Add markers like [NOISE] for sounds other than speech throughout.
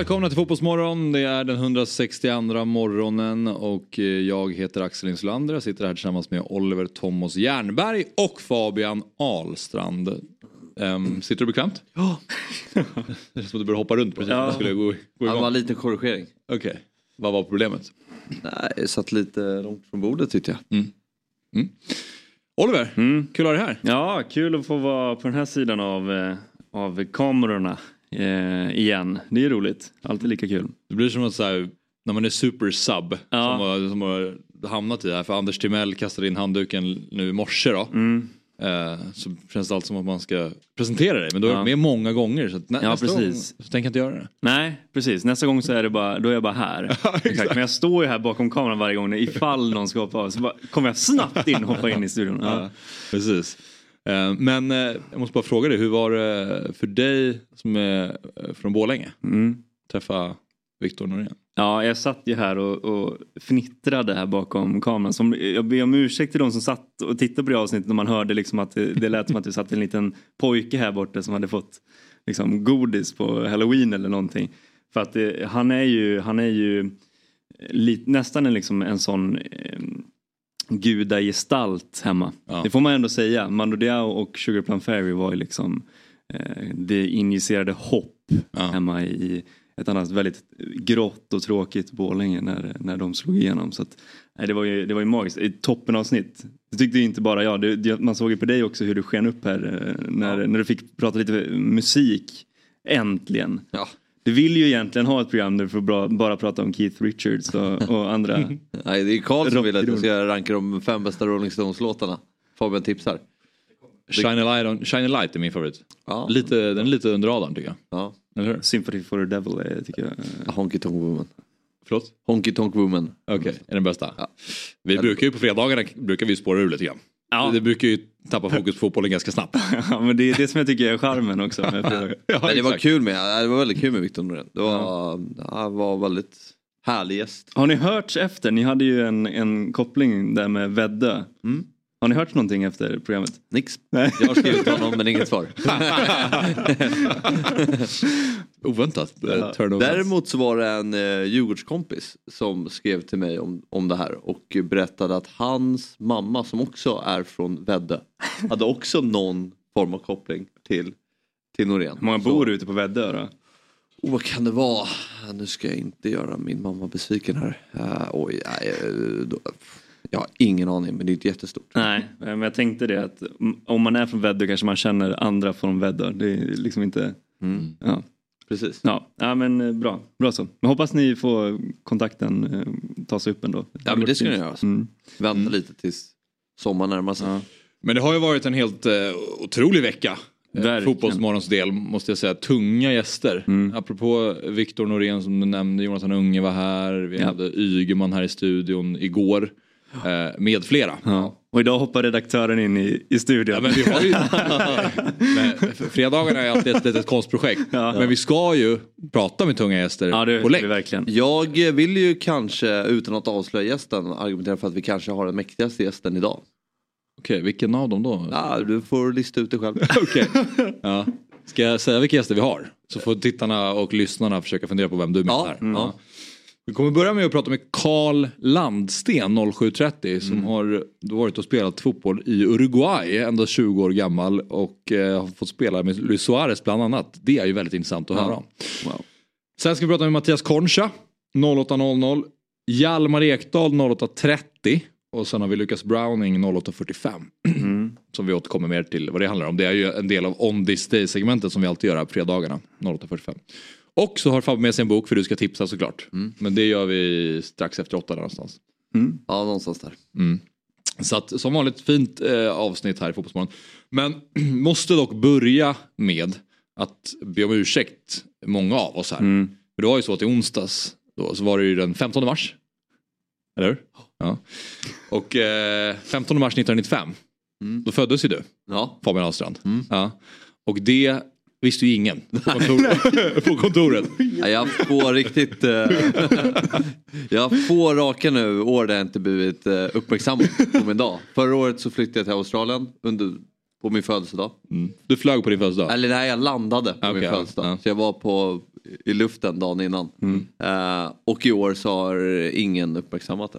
Välkomna till Fotbollsmorgon. Det är den 162 morgonen och eh, jag heter Axel Insulander. Jag sitter här tillsammans med Oliver Thomas Jernberg och Fabian Ahlstrand. Um, sitter du bekvämt? Ja. [LAUGHS] det känns som att du började hoppa runt precis när jag skulle gå, gå Det igång. var en liten korrigering. Okej, vad var problemet? Nej, jag satt lite långt från bordet tyckte jag. Oliver, Mm. kul att ha dig här. Ja, kul att få vara på den här sidan av, eh, av kamerorna eh, igen. Det är roligt. Alltid lika kul. Det blir som att så här, när man är super sub Ja. som, har, som har hamnat i det här. För Anders Timell kastade in handduken nu i morse då. Mm. Eh, så känns det alltid som att man ska presentera dig. Men du har Ja. med många gånger så nä, Ja, nästa precis. gång så tänker jag inte göra det. Nej, precis. Nästa gång så är det bara, då är jag bara här. [LAUGHS] exakt. Men jag står ju här bakom kameran varje gång ifall någon ska hoppa av. Så bara, kommer jag snabbt in och hoppa in i studion. Ja. Precis. Eh, Men eh, jag måste bara fråga dig, hur var det för dig som är eh, från Borlänge? Mm. Träffa Viktor Norén? Ja, jag satt ju här och, och fnittrade här bakom kameran. Som, jag ber om ursäkt till de som satt och tittade på det avsnittet när man hörde liksom att det, det lät som att det satt en liten pojke här borta som hade fått liksom, godis på halloween eller någonting. För att det, han är ju, han är ju li, nästan en, liksom, en sån gudagestalt hemma. Ja. Det får man ändå säga. Mando Diao och Sugar Plum Fairy var ju liksom eh, det injicerade hopp Ja. hemma i ett annat väldigt grått och tråkigt Borlänge när, när de slog igenom. Så att, nej, det, var ju, det var ju magiskt. Ett toppenavsnitt. Det tyckte inte bara jag. Det, det, man såg ju på dig också hur du sken upp här eh, när, när du fick prata lite musik. Äntligen. Ja. Du vill ju egentligen ha ett program där du får bra, bara prata om Keith Richards och, och andra. [LAUGHS] Nej, det är Karl som vill att Rockidol. ska ranka de fem bästa Rolling Stones-låtarna. Fabian tipsar. Shine a light, on, Shine a light är min favorit. Ja. Lite, den är lite under radarn tycker jag. Ja. Eller hur? Sympathy for the Devil är, tycker jag. Honky Tonk Woman. Förlåt? Honky Tonk Woman. Okej, är den bästa? Ja. Vi brukar ju på fredagarna brukar vi spåra ur lite grann. Ja. Det brukar ju tappa [LAUGHS] fokus på fotbollen ganska snabbt. [LAUGHS] Ja, men det är det som jag tycker är charmen också. [LAUGHS] Ja, Men det var kul med, det var väldigt kul med Victor Norén. Det var, han var väldigt härlig gäst. Har ni hört efter? Ni hade ju en, en koppling där med Väddö. Mm. Har ni hört någonting efter programmet? Nix. Nej. Jag har skrivit honom men inget svar. [LAUGHS] Oväntat. eh. Däremot så var det en eh, Djurgårdskompis som skrev till mig om, om det här och berättade att hans mamma som också är från Väddö hade också någon form av koppling till, till Norén. Hur många bor ute på Väddö då? Oh, vad kan det vara? Nu ska jag inte göra min mamma besviken här. Uh, oj, nej, eh, då, jag har ingen aning men det är inte jättestort. Nej, men jag tänkte det att om man är från Väddö kanske man känner andra från Väddö. Det är liksom inte... Mm. Ja, Precis. ja. ja men eh, bra. Bra så. Men hoppas ni får kontakten eh, tas upp ändå. Ja men det ska ni göra. Mm. Vänta lite tills sommaren närmar sig. Ja. Men det har ju varit en helt eh, otrolig vecka. Eh. Fotbollsmorgons del måste jag säga. Tunga gäster. Mm. Apropå Viktor Norén som du nämnde, Jonathan Unge var här. Vi Ja. hade Ygeman här i studion igår. Eh, med flera. Ja. Och idag hoppar redaktören in i, i studion. Ja, men vi har ju... [LAUGHS] men, fredagarna är alltid ett litet konstprojekt. Ja. Men vi ska ju prata med tunga gäster ja, det på länk. vi verkligen. Jag vill ju kanske, utan att avslöja gästen, argumentera för att vi kanske har den mäktigaste gästen idag. Okej, vilken av dem då? Ja, du får lista ut det själv. [LAUGHS] Okej. Ja. Ska jag säga vilka gäster vi har? Så får tittarna och lyssnarna försöka fundera på vem du menar. Ja, mm. Ja. Vi kommer börja med att prata med Karl Landsten 0730 som har varit och spelat fotboll i Uruguay, endast 20 år gammal och eh, har fått spela med Luis Suarez bland annat. Det är ju väldigt intressant att höra om. Wow. Sen ska vi prata med Mattias Concha 0800. Hjalmar Ekdal 0830 och sen har vi Lucas Browning 0845. Mm. [CLEARS THROAT] Som vi återkommer mer till vad det handlar om. Det är ju en del av On This Day segmentet som vi alltid gör här på fredagarna 0845. Och så har Fabbe med sig en bok för du ska tipsa såklart. Men det gör vi strax efter åtta där någonstans. Ja, någonstans där. Så att som vanligt fint eh, avsnitt här i Fotbollsmorgon. Men [CLEARS THROAT] måste dock börja med att be om ursäkt, många av oss här. För det var ju så att i onsdags då, så var det ju den 15 mars. Eller hur? Ja. Och eh, 15 mars 1995, Mm. då föddes ju du, Ja. Fabian Ahlstrand. Ja. Och det visste ju ingen [LAUGHS] på, kontor, på kontoret. Ja, Jag har haft två riktigt... eh, [LAUGHS] jag har raka nu år där jag inte blivit uh, uppmärksammad på min dag. Förra året så flyttade jag till Australien under, på min födelsedag. Mm. Du flög på din födelsedag? Eller nej, jag landade på Okej, min födelsedag. ja. Så jag var på, i luften dagen innan. Mm. Eh, och i år så har ingen uppmärksammat det.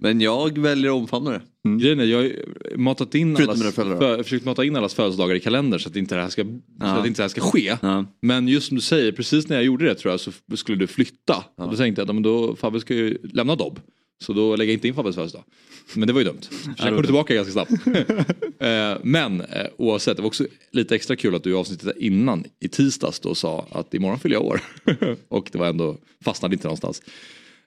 Men jag väljer att omfamna det. Grejen är, jag har ju matat in Förutom allas, för, försökt mata in allas födelsedagar i kalendern så att inte det här ska, så att inte det här ska ske. Ja. Men just som du säger, precis när jag gjorde det tror jag så skulle du flytta. Och då tänkte jag att ja, men då, Fabbe ska ju lämna Dobb. Så då lägger jag inte in Fabbes födelsedag. Men det var ju dumt. Sen kom du tillbaka ganska snabbt. [LAUGHS] Eh, Men eh, oavsett, det var också lite extra kul att du i avsnittet innan i tisdags då sa att imorgon fyller jag år. [LAUGHS] och det var ändå, fastnade inte någonstans.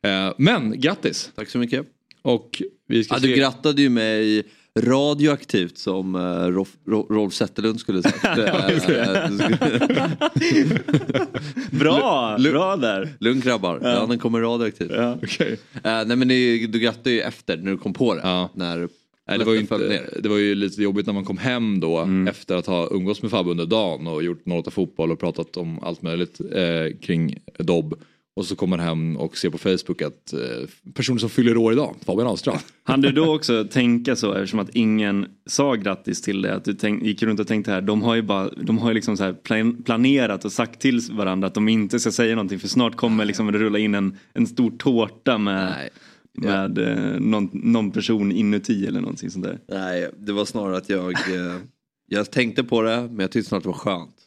Eh, Men grattis! Tack så mycket. Och vi ska Ja, du se... grattade ju mig radioaktivt som uh, Rolf, Rolf Zetterlund skulle sagt. [LAUGHS] Eh, [LAUGHS] Bra, bra där. Lugn grabbar, ja. den kommer radioaktivt. Ja. Okej. Eh, nej men det, du grattade ju efter när du kom på det. Ja. När Nej, det, var ju inte, det var ju lite jobbigt när man kom hem då efter att ha umgåtts med Fabbe under dagen och gjort 08 fotboll och pratat om allt möjligt eh, kring Dobb. Och så kommer man hem och ser på Facebook att eh, personer som fyller år idag, Fabian Ahlstrand. [LAUGHS] Han du då också tänka så eftersom att ingen sa grattis till det? Att du tänk, gick runt och tänkte här, de har ju bara, de har ju liksom så här plan, planerat och sagt till varandra att de inte ska säga någonting för snart kommer liksom det rulla in en, en stor tårta med, Nej. med eh, någon, någon person inuti eller någonting sånt där. Nej, det var snarare att jag, eh, jag tänkte på det men jag tyckte snart det var skönt.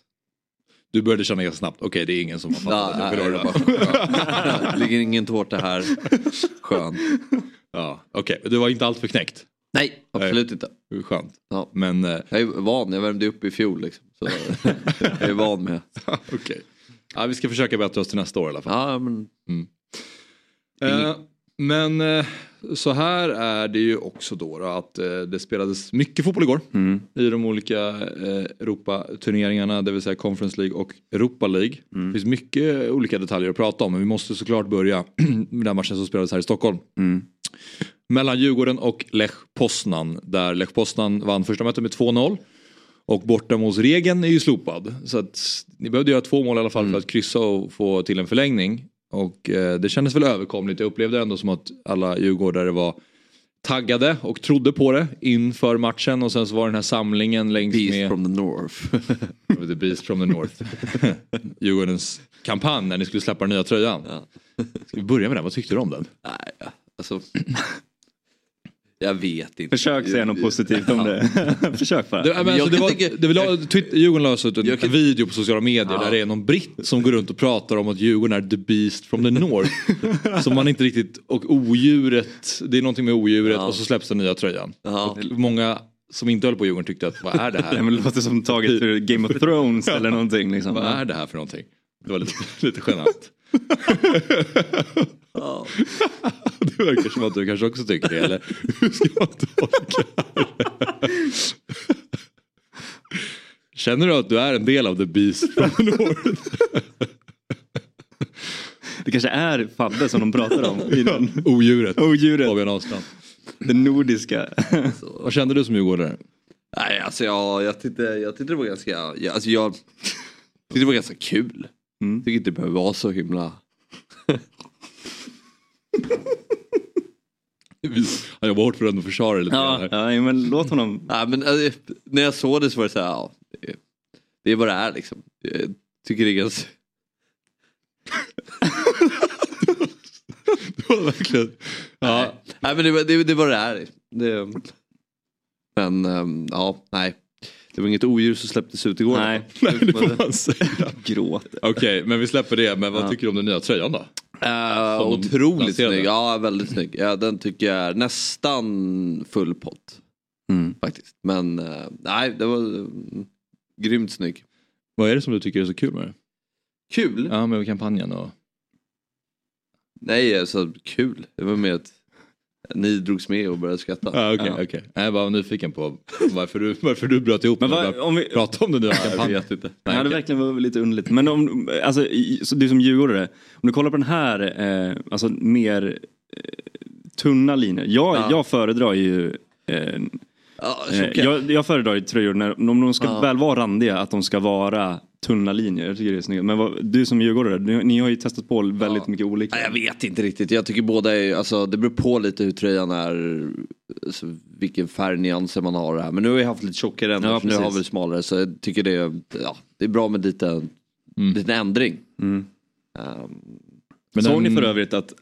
Du började känna ganska snabbt, okej det är ingen som har fattat att jag. Det ligger ingen tårta här. Skönt. Ja, Okej, du var inte allt för knäckt. Nej, absolut inte. Skönt. Ja. Men eh, Jag är van, jag värmde upp i fjol liksom. Så jag [LAUGHS] är van med. okej. Ja, vi ska försöka bättra oss till nästa år i alla fall. Ja, men Eh, men eh, så här är det ju också då, då att eh, det spelades mycket fotboll igår i de olika eh, Europaturneringarna, det vill säga Conference League och Europa League. Det finns mycket olika detaljer att prata om men vi måste såklart börja [CLEARS THROAT] med den matchen som spelades här i Stockholm. Mellan Djurgården och Lech Poznan där Lech Poznan vann första mötet med 2-0. Och bortamålsregeln är ju slopad. Så att ni behövde göra två mål i alla fall för att kryssa och få till en förlängning. Och eh, det kändes väl överkomligt. Jag upplevde ändå som att alla djurgårdare var taggade och trodde på det inför matchen. Och sen så var den här samlingen längs Beast med from the North. [LAUGHS] The Beast from the North. [LAUGHS] Djurgårdens kampanj när ni skulle släppa den nya tröjan. Ska vi börja med den? Vad tyckte du om den? Nej, ja, alltså. Jag vet inte. Försök säga något positivt om det. [LAUGHS] Försök bara. Det, men alltså, jag det kan var, tycka- det var, Twitter, Djurgården la ut en Jag kan- video på sociala medier Ja. där det är någon britt som går runt och pratar om att Djurgården är the beast from the north. [LAUGHS] som man inte riktigt, och odjuret, det är någonting med odjuret Ja. och så släpps den nya tröjan. Ja. Och många som inte höll på Djurgården tyckte att vad är det här? [LAUGHS] det låter som taget ur Game of Thrones eller någonting. Liksom. vad är det här för någonting? Det var lite, lite genant. Ja. Det verkar som att du kanske också tycker det eller hur ska man tolka det? Känner du att du är en del av the beast from the north? Det kanske är Fabbe som de pratar om. I den, Odjuret. odjuret. Fabian Ahlstrand. Det nordiska. Vad kände du som djurgårdare? Nej, alltså jag, jag, tyckte, jag tyckte det var ganska, jag, alltså jag tyckte det var ganska kul. Mm. Tycker inte det behöver vara så himla... Han jobbar hårt för att försvara det lite Ja, ja, men låt honom. Nej, men, alltså, när jag såg det så var det så här, ja, det, är- vad det är liksom. Jag tycker det är ganska... [LAUGHS] Det var verkligen... Ja, Nej men det, det, det var det är. Det, men ehm, ja, nej. Det var inget odjur som släpptes ut igår. Nej. [LAUGHS] nej, det får man säga. Gråt. Okej, men vi släpper det. Men vad Ja. tycker du om den nya tröjan då? Uh, otroligt snygg. Ja, väldigt snygg. Ja, den tycker jag är nästan full pott. Mm. Faktiskt. Men eh, nej, det var mm, grymt snygg. Vad är det som du tycker är så kul med det? Kul? Ja, med kampanjen och... Nej, alltså kul. Det var mer att Ni drogs med och började skratta. Ja, okej, Ja. okej. Jag var nyfiken på varför du, varför du bröt ihop Men började om vi- prata om den nya Jag vet inte. Ja, det verkligen var lite underligt. Men om, alltså, du som djurgårdare, om du kollar på den här, eh, alltså mer eh, tunna linjer. Jag, Ja. jag föredrar ju eh, Ja, eh, jag, jag föredrar ju tröjor när om de ska Ja. väl vara randiga, att de ska vara tunna linjer. Jag tycker det är snyggt. Men vad, du som djurgårdare, ni, ni har ju testat på väldigt Ja. mycket olika. Jag vet inte riktigt. Jag tycker båda är, alltså det beror på lite hur tröjan är, alltså, vilken färgnyanser man har. Här. Men nu har vi haft lite tjockare ändå, Ja, nu har vi smalare. Så jag tycker det är, ja, det är bra med lite, lite ändring. Mm. Um, Men Såg den- ni för övrigt att,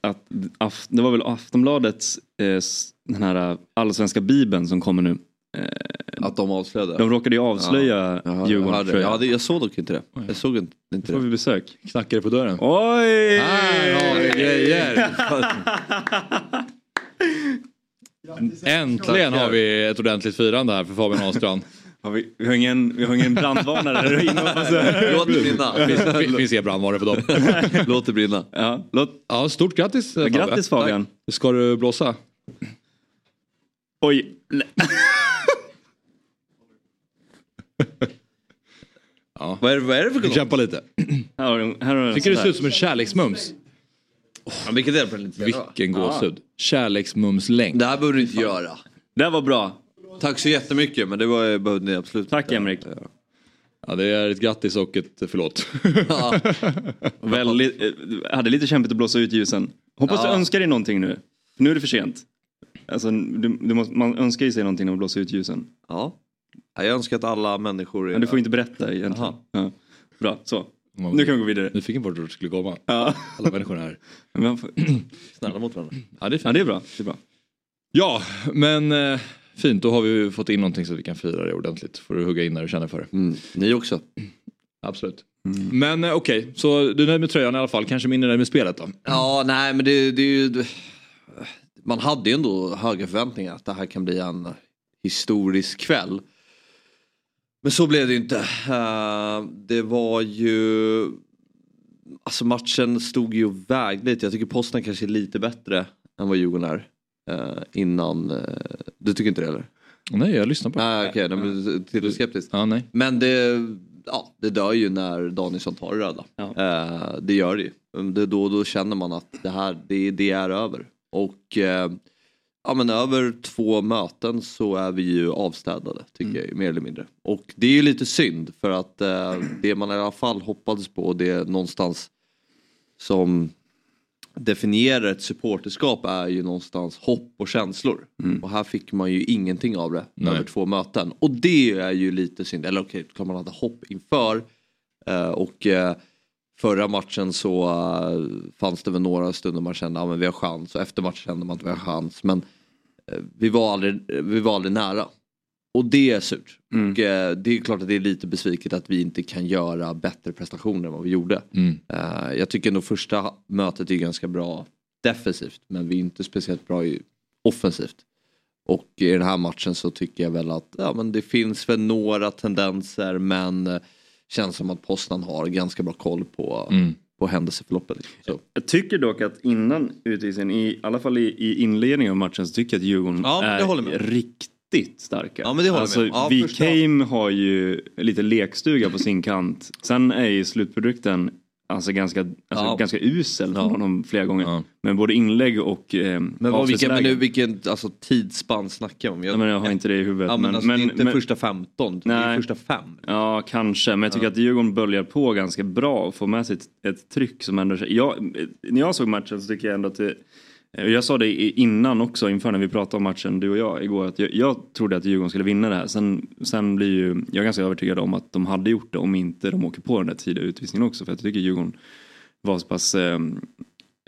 att det var väl Aftonbladets eh, den här allsvenska bibeln som kommer nu. Eh, att de avslöjade. de råkade ju avslöja jag, jag, Djurgården hörde- tror jag. ja, det, jag såg dock inte det. Jag såg inte, inte Får vi det. besök? Knackar det på dörren? Oj! Här har vi grejer! [LAUGHS] Äntligen har vi ett ordentligt firande här för Fabian Ahlstrand. Har vi, vi, har ingen, vi har ingen brandvarnare där inne jag. Låt det brinna. Finns, finns inga brandvaror för dem. [LAUGHS] Låt det brinna. Ja, låt, Ja, stort grattis Fabbe. grattis Fabian. Tack. Ska du blåsa? Oj. Nej. [LAUGHS] Vad är, det- vad är det för gång? Kämpa lite. Här har du, här har du Tycker det ser ut som en kärleksmums. Ja, vilket är det på? Vilken gåshud. Kärleksmumslängd. Det här behöver du inte göra. Det var bra. Tack så jättemycket men det var, behövde ni absolut Tack. Emrik. Ja, det är ett grattis och ett förlåt. [LAUGHS] Ja. Väldigt, eh, hade lite kämpigt att blåsa ut ljusen. Hoppas du Ja. önskar dig någonting nu. För nu är det för sent. Alltså, du, du måste, man önskar ju sig någonting när man blåser ut ljusen. ja. Ja, Jag önskar att alla människor är... Men du får inte berätta egentligen. Ja. Bra, så. Nu kan vi gå vidare. Nyfiken på vart du skulle komma. Ja. Alla människor här. Men man får- [CLEARS THROAT] snälla mot varandra. Ja, det är fint. ja, det är bra. Det är bra. Ja, men eh, fint. Då har vi fått in någonting så att vi kan fira det ordentligt. Får du hugga in när du känner för det. Mm. Ni också. Absolut. Men eh, okej, så du är nöjd med tröjan i alla fall. Kanske mindre nöjd med spelet då? Ja, nej men det, det är ju... Man hade ju ändå höga förväntningar att det här kan bli en historisk kväll. Men så blev det ju inte. Eh, det var ju... Alltså matchen stod ju och vägde lite. Jag tycker Posten kanske är lite bättre än vad Djurgården är. Eh, innan... eh, du tycker inte det eller? Nej, jag lyssnar på det. Nej okej, okay, men du skeptisk. Ja, nej. Men det, ja, det dör ju när Danielsson tar det röda. Ja. Eh, det gör det ju. Det, då, då känner man att det här det, det är över. Och ja, men över två möten så är vi ju avstädade tycker jag mer eller mindre. Och det är ju lite synd för att eh, det man i alla fall hoppades på det är någonstans som definierar ett supporterskap är ju någonstans hopp och känslor. Och här fick man ju ingenting av det Nej. över två möten. Och det är ju lite synd. Eller okej, klart man hade hopp inför. Eh, och eh, förra matchen så eh, fanns det väl några stunder man kände att men vi har chans. Och efter matchen kände man att vi har chans. Men vi, var aldrig, vi var aldrig nära. Och det är surt. Mm. Och eh, det är klart att det är lite besviket att vi inte kan göra bättre prestationer än vad vi gjorde. Mm. Eh, jag tycker nog första mötet är ganska bra defensivt men vi är inte speciellt bra i offensivt. Och i den här matchen så tycker jag väl att ja, men det finns väl några tendenser men eh, känns som att Poznan har ganska bra koll på, Mm. på händelseförloppet. Så. Jag tycker dock att innan utvisningen, i alla fall i, i inledningen av matchen så tycker jag att Djurgården Ja, är med. Riktigt starka. Ja, men det håller jag alltså, med. Ja, Heim har ju lite lekstuga på sin kant. Sen är ju slutprodukten alltså ganska, alltså Ja. ganska usel från Ja. honom flera gånger. Ja. Men både inlägg och eh, Men, vad, vilken, men nu, vilken alltså, tidsspann snackar vi om? Ja, men jag har inte det i huvudet. Ja, men, men, alltså, är inte men- första 15, det är Nej. första fem. Ja, kanske. Men jag tycker att Djurgården böljar på ganska bra och får med sig ett, ett tryck som ändå... Jag, när jag såg matchen så tycker jag ändå att det... Jag sa det innan också inför när vi pratade om matchen du och jag igår att jag, jag trodde att Djurgården skulle vinna det här. Sen, sen blir ju jag är ganska övertygad om att de hade gjort det om inte de åker på den där tidiga utvisningen också. För jag tycker Djurgården var så pass eh,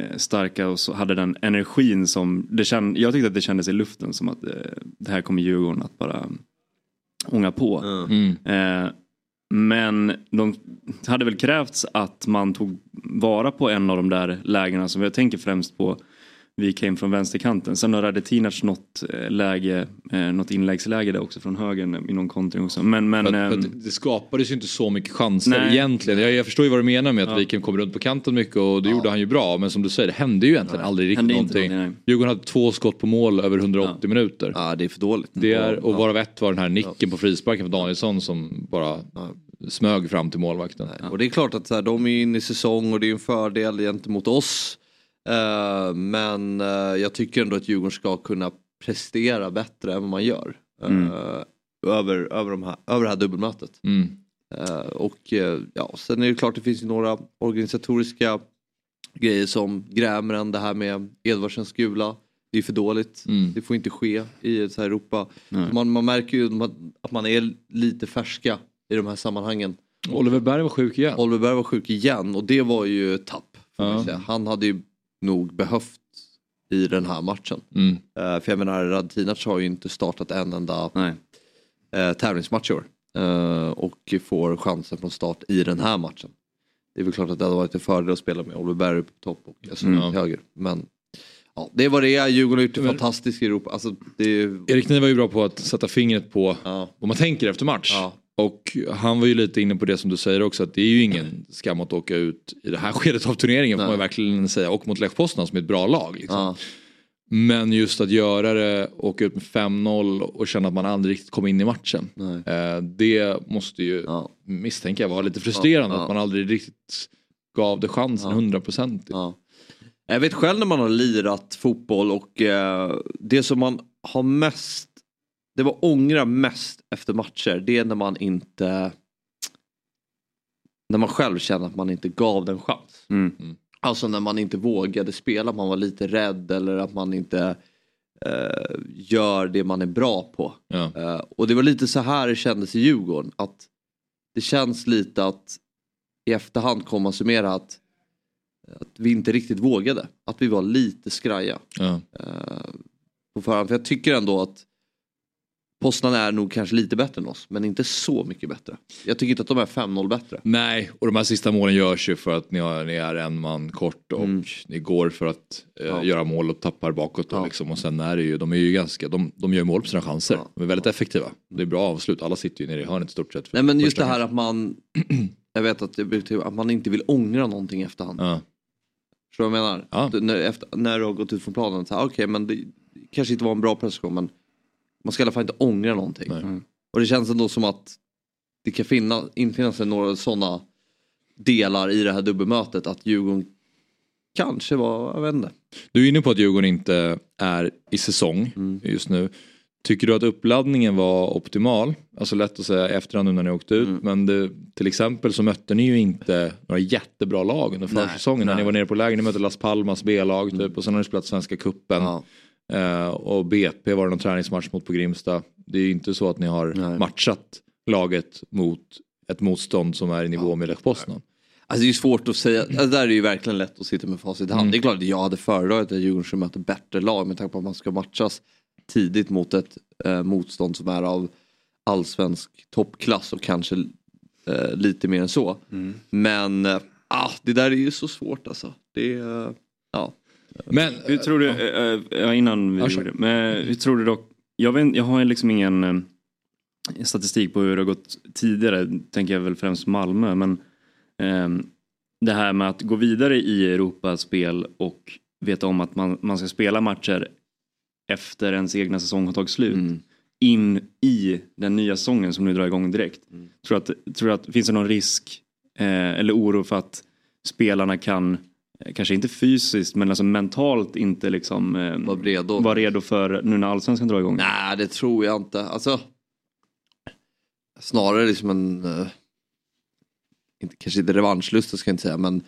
eh, starka och så hade den energin som det känd, Jag tyckte att det kändes i luften som att eh, det här kommer Djurgården att bara ånga på. Mm. Eh, men de hade väl krävts att man tog vara på en av de där lägena som jag tänker främst på Wikheim från vänsterkanten. Sen har Radetinac något eh, läge, eh, något inläggsläge där också från höger i någon kontring också. Men, men, För att, för ehm, att det skapades ju inte så mycket chanser Nej. egentligen. Jag, jag förstår ju vad du menar med att Ja. Wikheim kom runt på kanten mycket och det gjorde han ju bra. Men som du säger, det hände ju egentligen aldrig riktigt hände inte någonting. någonting, Djurgården hade två skott på mål över 180 minuter. Ja det är för dåligt. Det är, och Ja. varav ett var den här nicken på frisparken för Danielsson som bara smög fram till målvakten. Och det är klart att så här, de är inne i säsong och det är en fördel gentemot oss. Eh, men eh, jag tycker ändå att Djurgården ska kunna prestera bättre än vad man gör. eh, Mm. över, över, de här, över det här dubbelmötet. Mm. Och ja, sen är det klart det finns ju några organisatoriska grejer som grämer en det här med Edvardsens gula. Det är för dåligt. Mm. Det får inte ske i Europa. Man, man märker ju att man är lite färska i de här sammanhangen. Oliver Berg var sjuk igen. Oliver Berg var sjuk igen och det var ju tapp. Ja. Han hade ju nog behövt i den här matchen. Mm. Eh, för jag menar Radetinac har ju inte startat en enda nej. uh, tävlingsmatch i år. Eh, och får chansen från start i den här matchen. Det är väl klart att det hade varit en fördel att spela med Oliver Berg på topp och alltså Mm. höger. Men ja, det är vad det är. Djurgården har gjort det Men- fantastiskt i Europa. Alltså, det är, Erik Niva var ju bra på att sätta fingret på ja, vad man tänker efter match. ja, Och han var ju lite inne på det som du säger också att det är ju ingen skam att åka ut i det här [LAUGHS] skedet av turneringen får Nej. man ju verkligen säga. Och mot Lech Poznan som är ett bra lag. Liksom. ja, Men just att göra det, åka ut med 5-0 och känna att man aldrig riktigt kom in i matchen. Eh, det måste ju, ja, misstänker jag, vara lite frustrerande Ja, att man aldrig riktigt gav det chansen hundraprocentigt. ja. Jag vet själv när man har lirat fotboll och eh, det som man har mest, det var ångra mest efter matcher, det är när man inte, när man själv känner att man inte gav den chans. Mm. Alltså när man inte vågade spela, man var lite rädd eller att man inte eh, gör det man är bra på. Ja. Eh, och det var lite så här det kändes i Djurgården. Att det känns lite att i efterhand kommer man summera att, att vi inte riktigt vågade. Att vi var lite skraja Ja. eh, på förhand. För jag tycker ändå att Poznan är nog kanske lite bättre än oss, men inte så mycket bättre. Jag tycker inte att de är 5-0 bättre. Nej, och de här sista målen görs ju för att ni, har, ni är en man kort och Mm. ni går för att eh, Ja. göra mål och tappar bakåt. Då, Ja. liksom. Och sen är det ju, de är ju ganska, de, de gör mål på sina chanser. Ja. De är väldigt effektiva. Det är bra avslut, alla sitter ju nere i hörnet i stort sett. Nej men just det här kanske. att man, [CLEARS THROAT] jag vet att, att man inte vill ångra någonting efterhand. Ja. Förstår du vad jag menar? Du, när, efter, när du har gått ut från planen, okej men det kanske inte var en bra prestation men man ska i alla fall inte ångra någonting. Mm. Och det känns ändå som att det kan finna, infinna sig några sådana delar i det här dubbelmötet att Djurgården kanske var, jag vet inte. Du är inne på att Djurgården inte är i säsong Mm. just nu. Tycker du att uppladdningen var optimal? Alltså lätt att säga efterhand nu när ni åkte ut. Mm. Men det, till exempel så mötte ni ju inte några jättebra lag under Nej, försäsongen. När ni var nere på läger, ni mötte Las Palmas B-lag typ. Och sen har ni spelat Svenska Cupen. Ja. Eh, och BP var det någon träningsmatch mot på Grimsta. Det är ju inte så att ni har Nej. matchat laget mot ett motstånd som är i nivå med Lech Poznan. Alltså det är svårt att säga, alltså där är det ju verkligen lätt att sitta med facit i hand. Mm. Det är klart att jag hade föredragit att Djurgården skulle möta bättre lag med tanke på att man ska matchas tidigt mot ett eh, motstånd som är av allsvensk toppklass och kanske eh, lite mer än så. Men eh, ah, det där är ju så svårt alltså. Det eh, ja. Men Hur tror du, eh, eh, ja, innan vi Ja, men hur tror du dock, jag, vet, jag har liksom ingen eh, statistik på hur det har gått tidigare, tänker jag väl främst Malmö, men ehm, det här med att gå vidare i Europaspel och veta om att man, man ska spela matcher efter ens egna säsong har tagit slut Mm. in i den nya säsongen som nu drar igång direkt. Mm. Tror att, tror att finns det någon risk eh, eller oro för att spelarna kan eh, kanske inte fysiskt men alltså mentalt inte liksom eh, Var redo. vara redo för nu när allsvenskan drar igång. Nej, det tror jag inte. Alltså, snarare liksom en, eh, inte, kanske inte revanschlust ska jag inte säga, men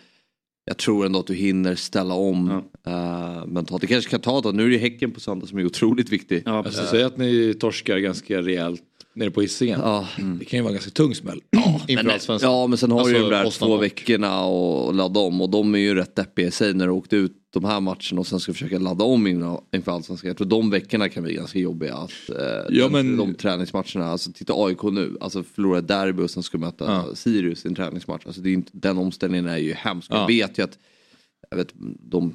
jag tror ändå att du hinner ställa om eh, mentalt. Det kanske kan ta ett. Nu är det Häcken på söndag som är otroligt viktig. Ja, precis. säga att ni torskar ganska rejält nere på Hisingen. Ja, Det kan ju vara en ganska tung smäll. [CLEARS THROAT] Inför men, ja, men sen har Alltså, du ju de där två och- veckorna att ladda om och de är ju rätt deppiga i sig när du åkte ut de här matcherna och sen ska försöka ladda om inför allsvenskan. Jag tror de veckorna kan bli ganska jobbiga. Att, eh, Ja, men- De träningsmatcherna, alltså titta AIK nu, alltså förlora derby och sen ska möta Ja. Sirius i en träningsmatch. Alltså det är inte, den omställningen är ju hemsk. Ja. Jag vet ju att jag vet, de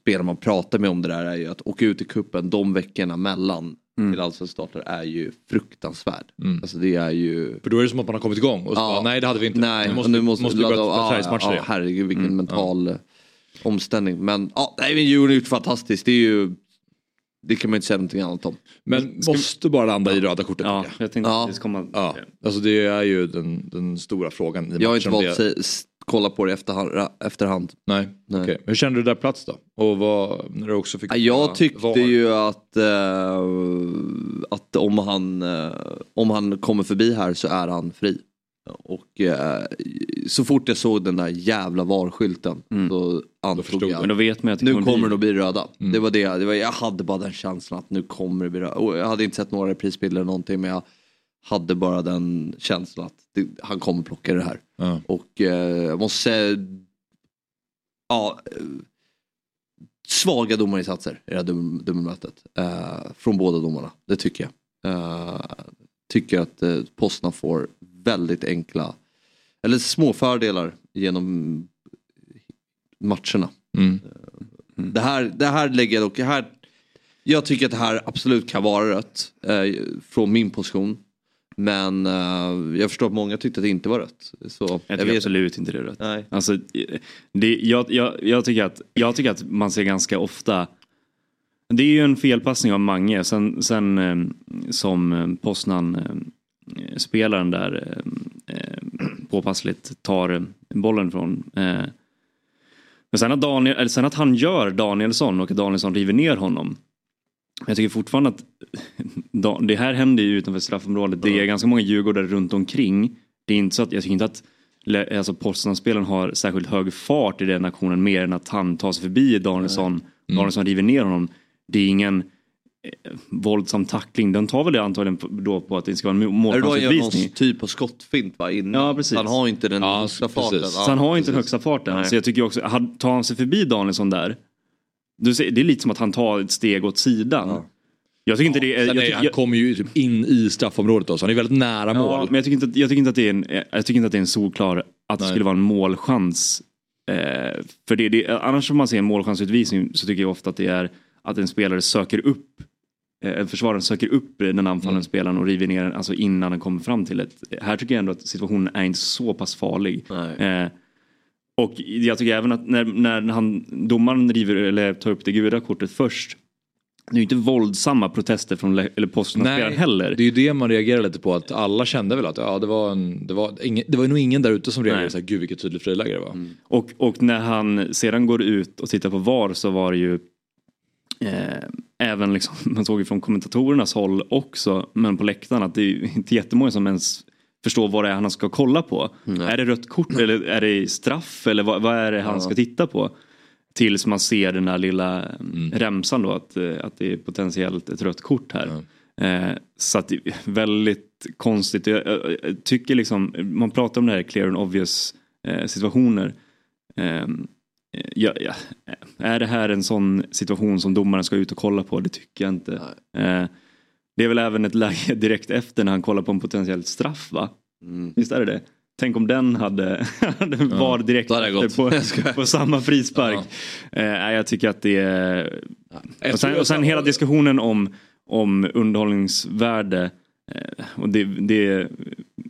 spelare man pratar med om det där är ju att åka ut i kuppen de veckorna mellan Mm. till allsvenskan startar är ju fruktansvärd. Mm. Alltså det är ju... För då är det som att man har kommit igång och så bara, nej det hade vi inte. Nej, nu måste, nu vi- måste, måste vi börja ja, träningsmatcher ja, igen. Herregud vilken Mm, mental eh, omställning. Men ja, nej, men Djurgården är ju fantastiskt. Det är ju... Det kan man inte säga någonting annat om. Men måste bara landa i röda kortet. Ja, jag. tänkte Ja. komma Ja, alltså det är ju den, den stora frågan i Jag har inte valt Det- kolla på det i efterhand. efterhand. Nej, Nej. okej. Hur kände du där plats då? Och vad, när du också fick Ja, Jag tyckte VAR? ju att, eh, att om, han, eh, om han kommer förbi här så är han fri. Och eh, så fort jag såg den där jävla VAR-skylten Mm. så antog jag Men då vet man att det nu kommer kommer bli- det att bli röda. Mm. Det var det, det var, jag hade bara den känslan att nu kommer det bli röda. Och jag hade inte sett några reprisbilder eller någonting men jag hade bara den känslan att det, han kommer plocka det här. Ja. Och eh, jag måste säga, ja, svaga domarinsatser i det här dum, dubbelmötet. Eh, från båda domarna, det tycker jag. Eh, tycker att eh, Postna får väldigt enkla, eller små fördelar genom matcherna. Mm. Det här, det här lägger jag dock, här, jag tycker att det här absolut kan vara rött eh, från min position. Men eh, jag förstår att många tyckte att det inte var rött. Så, Jag tycker vet- absolut inte det är rätt. Nej. Alltså, det, jag, jag, jag, tycker att, jag tycker att man ser ganska ofta Det är ju en felpassning av Mange sen, sen eh, som eh, Poznan eh, spelaren där påpassligt tar bollen från. Men sen att, Daniel, sen att han gör Danielsson och att Danielsson river ner honom. Jag tycker fortfarande att [LAUGHS] det här händer ju utanför straffområdet. Det är ganska många Djurgårdare runt omkring. Det är inte så att jag tycker inte att alltså Poznan-spelaren har särskilt hög fart i den aktionen mer än att han tar sig förbi Danielsson. Danielsson river ner honom. Det är ingen eh, våldsam tackling. Den tar väl det antagligen på- då på att det ska vara en någon målchansutvisning. typ av skottfint va? Innan. Ja, precis. Han har inte den Ja, högsta precis. farten. Så han har inte den precis. högsta farten. Nej. Så jag tycker också, tar han sig förbi Danielsson där. Du ser, det är lite som att han tar ett steg åt sidan. Ja. Jag tycker inte det är... Sen Jag, är, han jag, kommer ju typ in i straffområdet då, så han är väldigt nära ja, mål. men jag tycker, inte att, jag, tycker inte att det är en, jag tycker inte att det är en solklar att det Nej. skulle vara en målchans. Eh, för det, det, annars om man ser en målchansutvisning så tycker jag ofta att det är att en spelare söker upp eh, en försvarare söker upp den anfallande Mm. spelaren och river ner den alltså innan den kommer fram till ett. Här tycker jag ändå att situationen är inte så pass farlig. Nej. Eh, och jag tycker även att när, när han, domaren river, eller tar upp det gula kortet först. Det är ju inte våldsamma protester från Le- eller Postnord-spelaren heller. det är ju det man reagerar lite på att alla kände väl att ja, det var en, det var ingen, det var nog ingen där ute som reagerade Nej. så här, gud vilket tydligt friläge det var. Och, och när han sedan går ut och tittar på VAR så var det ju eh, även liksom, man såg ju från kommentatorernas håll också, men på läktaren att det är ju inte jättemånga som ens förstår vad det är han ska kolla på. Är det rött kort eller är det straff eller vad, vad är det han ska titta på? Tills man ser den där lilla mm. remsan då att, eh, att det är potentiellt ett rött kort här. Eh, så att det är väldigt konstigt. Jag, jag, jag tycker liksom, man pratar om det här clear and obvious eh, situationer. Ehm, ja, ja. Är det här en sån situation som domaren ska ut och kolla på? Det tycker jag inte. Eh, det är väl även ett läge [LAUGHS] direkt efter när han kollar på en potentiell straff va? Mm. Visst är det det? Tänk om den hade, [LAUGHS] hade var direkt efter på, på samma frispark. Eh, nej, jag tycker att det är... Och sen, och sen hela diskussionen om, om underhållningsvärde. Eh, och det, det,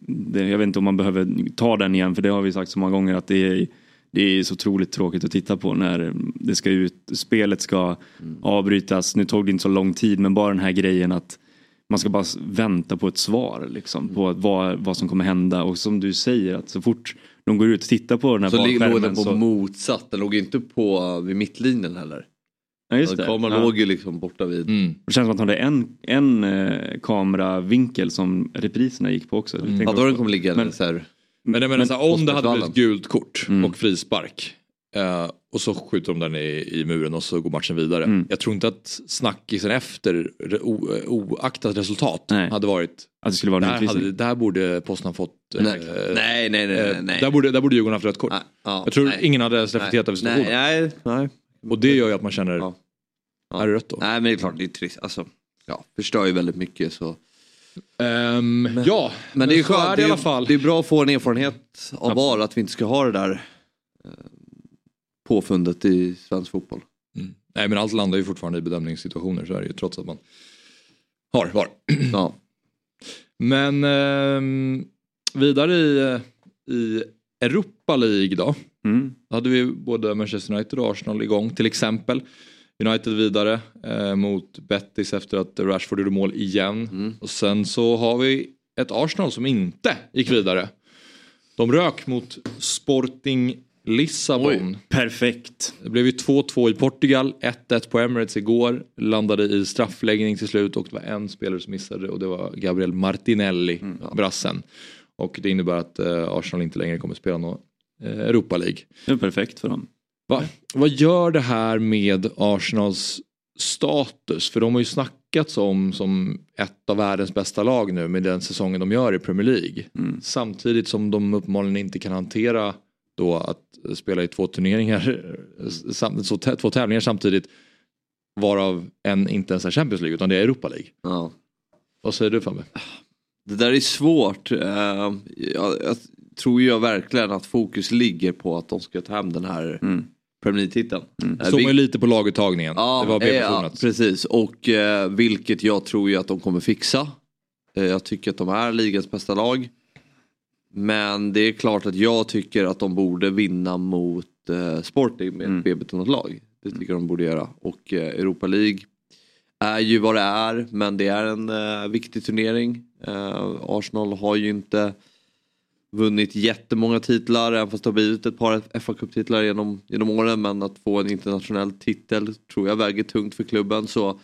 det, jag vet inte om man behöver ta den igen för det har vi sagt så många gånger att det är, det är så otroligt tråkigt att titta på när det ska ut, spelet ska avbrytas. Nu tog det inte så lång tid men bara den här grejen att man ska bara vänta på ett svar liksom, på vad, vad som kommer hända och som du säger att så fort de går ut och tittar på den här Så li- låg den på så... motsatt, den låg inte på vid mittlinjen heller. Ja, just det. Kameran Ja. låg ju liksom borta vid. Mm. Det känns som att han hade en, en eh, kameravinkel som repriserna gick på också. Mm. Ja då har den kommit ligga Men- så här. Men jag menar så här, om det hade blivit gult kort Mm. och frispark. Eh, och så skjuter de den i, i muren och så går matchen vidare. Mm. Jag tror inte att snackisen efter o, oaktat resultat Nej. hade varit. Att det skulle vara en utvisning. hade, det här borde posten ha fått. eh, Nej. nej, nej, nej, eh, nej. Där, borde, där borde Djurgården haft rött kort. Nej, ja, Jag tror nej. ingen hade ens reflekterat över nej, situationen. nej, nej. Och det gör ju att man känner, Ja. Ja. är det rött då? Nej men det är klart det är trist. Alltså, ja, förstör ju väldigt mycket så. Ehm, ja, Men det är skönt. är det Det är, det är bra att få en erfarenhet av VAR att vi inte ska ha det där eh, påfundet i svensk fotboll. Mm. Nej men allt landar ju fortfarande i bedömningssituationer så är det ju trots att man har VAR. [CLEARS THROAT] Ja. Men eh, vidare i, i Europa League då. Mm. Då hade vi både Manchester United och Arsenal igång till exempel. United vidare eh, mot Betis efter att Rashford gjorde mål igen. Mm. Och sen så har vi ett Arsenal som inte gick vidare. De rök mot Sporting Lissabon. Perfekt. Det blev ju 2-2 i Portugal, 1-1 på Emirates igår. Landade i straffläggning till slut och det var en spelare som missade och det var Gabriel Martinelli, brassen. Och det innebär att eh, Arsenal inte längre kommer spela någon eh, Europa League. Det är perfekt för dem. Va, vad gör det här med Arsenals status? För de har ju snackats om som ett av världens bästa lag nu med den säsongen de gör i Premier League. Mm. Samtidigt som de uppenbarligen inte kan hantera då att spela i två turneringar, sam- så två tävlingar samtidigt. Varav en inte ens är Champions League utan det är Europa League. Ja. Vad säger du Fabbe? Det där är svårt. Eh, jag, jag tror ju verkligen att fokus ligger på att de ska ta hem den här Mm. Premier League-titeln. Eh, Såg vil- man ju lite på laguttagningen. Ja, det var ja, precis. Och eh, vilket jag tror ju att de kommer fixa. Eh, jag tycker att de är ligans bästa lag. Men det är klart att jag tycker att de borde vinna mot eh, Sporting med Mm. ett B-betonat lag. Det tycker jag de borde göra. Och eh, Europa League är ju vad det är men det är en eh, viktig turnering. Eh, Arsenal har ju inte vunnit jättemånga titlar även fast det har blivit ett par fa Cup-titlar genom, genom åren men att få en internationell titel tror jag väger tungt för klubben. Så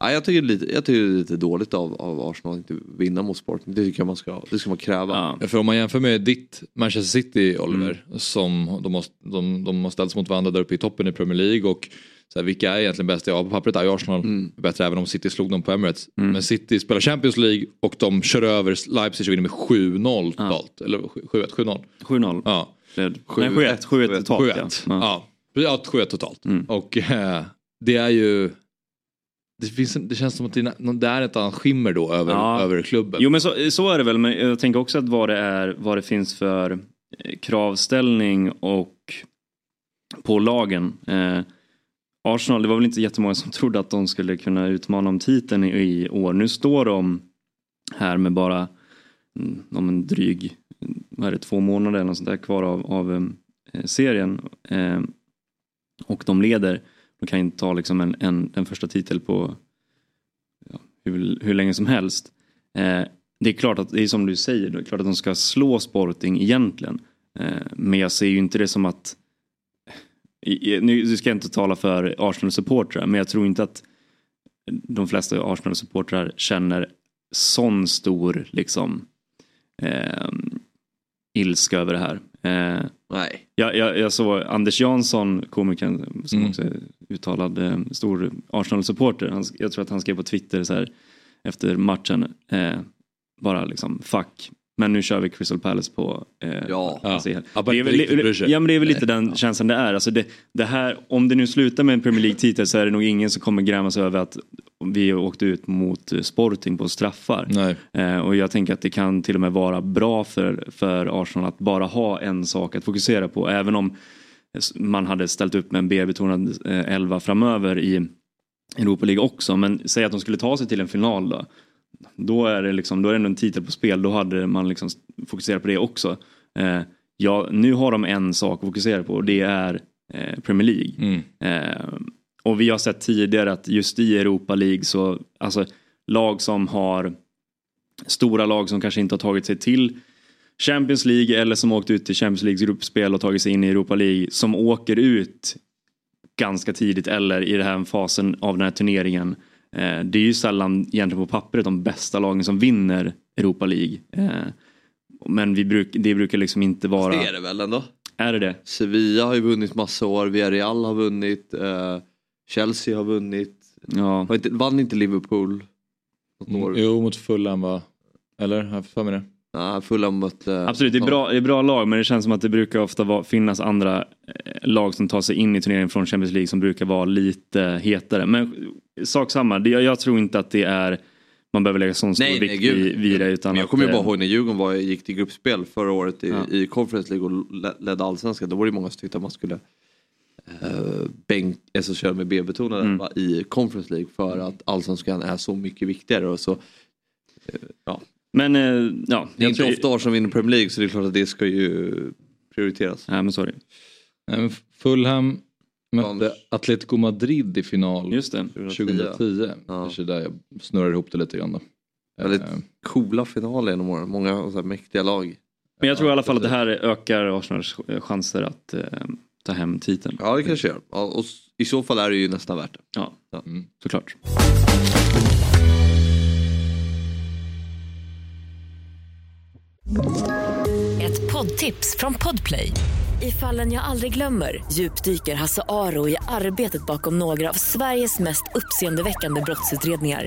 ja, jag, tycker lite, jag tycker det är lite dåligt av, av Arsenal att inte vinna mot Sporting. Det tycker jag man ska, det ska man kräva. Ja. För om man jämför med ditt Manchester City Oliver som de har, de, de har ställts mot varandra där uppe i toppen i Premier League och så här, vilka är egentligen bäst? Ja på pappret är Arsenal Mm. bättre även om City slog dem på Emirates. Men City spelar Champions League och de kör över Leipzig och vinner med 7-0 totalt. Eller 7-1, 7-0. 7-0. Ja. Blev det. Sju- Nej, 7-1. ett. 7-1 totalt 7-1. ja. Ja, ja 7-1 totalt. Mm. Och eh, det är ju det, finns, det känns som att det är, det är ett annat skimmer då över, Ja. över klubben. Jo men så, så är det väl, men jag tänker också att vad det är, vad det finns för eh, kravställning och på lagen. Eh, Arsenal, det var väl inte jättemånga som trodde att de skulle kunna utmana om titeln i, i år. Nu står de här med bara mm, om en dryg, vad är det, två månader eller sånt där kvar av, av eh, serien. Eh, och de leder. De kan inte ta liksom en, en, en första titel på ja, hur, hur länge som helst. Eh, det är klart att det är som du säger, det är klart att de ska slå Sporting egentligen. Eh, men jag ser ju inte det som att nu ska jag inte tala för Arsenal-supportrar men jag tror inte att de flesta Arsenal-supportrar känner sån stor liksom eh, ilska över det här. Eh, Nej. jag, jag, jag såg Anders Jansson, komikern som Mm. också är uttalad eh, stor Arsenal-supporter. Jag tror att han skrev på Twitter så här efter matchen. Eh, bara liksom fuck. Men nu kör vi Crystal Palace på eh, Ja. alltså, Ja, det, är väl, ja men det är väl lite den känslan det är. Alltså det, det här, om det nu slutar med en Premier League-titel så är det nog ingen som kommer gräma sig över att vi åkte ut mot eh, Sporting på straffar. Eh, och jag tänker att det kan till och med vara bra för, för Arsenal att bara ha en sak att fokusera på. Även om man hade ställt upp med en B-betonad eh, elva framöver i Europa League också. Men säg att de skulle ta sig till en final då. Då är det, liksom, då är det ändå en titel på spel. Då hade man liksom fokuserat på det också. Eh, ja, nu har de en sak att fokusera på och det är eh, Premier League. Mm. Och vi har sett tidigare att just i Europa League så, alltså lag som har stora lag som kanske inte har tagit sig till Champions League eller som åkt ut till Champions Leagues gruppspel och tagit sig in i Europa League som åker ut ganska tidigt eller i den här fasen av den här turneringen. Eh, det är ju sällan egentligen på pappret de bästa lagen som vinner Europa League. Eh, men vi bruk, det brukar liksom inte vara... Det är det väl ändå. Är det det? Sevilla har ju vunnit massa år, Villarreal har vunnit, eh, Chelsea har vunnit. Ja. Har inte, vann inte Liverpool? Mm, jo mot Fulham va? Eller? Har jag för mig det? Nej, Fulham mötte... Absolut, det är, bra, det är bra lag men det känns som att det brukar ofta vara, finnas andra eh, lag som tar sig in i turneringen från Champions League som brukar vara lite hetare. Men sak samma, det, jag, jag tror inte att det är man behöver lägga sån stor Nej, nej, vikt gud. vid, vid det. Utan Men jag att, kommer ju eh, bara ihåg när Djurgården var, gick till gruppspel förra året i, Ja. i Conference League och le- ledde allsvenskan. Då var det många som tyckte att man skulle eh, bänk, alltså köra med B-betonade Mm. i Conference League för att allsvenskan är så mycket viktigare. Och så, eh, ja. Men eh, ja, Det är jag inte tror- ofta Arsenal vinner Premier League så det är klart att det ska ju prioriteras. Nej men sorry. Eh, Fulham mötte. Atletico Madrid i final Just det. 2010. Ja. Kanske där jag snurrar ihop det lite grann då. Väldigt Eh, coola finaler genom åren, många så här, mäktiga lag. Men jag tror i alla fall att det här ökar Arsenals chanser att ta hem titeln. Ja det kanske gör. Ja, och I så fall är det ju nästan värt det. Ja, mm. såklart. Ett poddtips från Podplay. I fallen jag aldrig glömmer djupdyker Hasse Aro i arbetet bakom några av Sveriges mest uppseendeväckande brottsutredningar.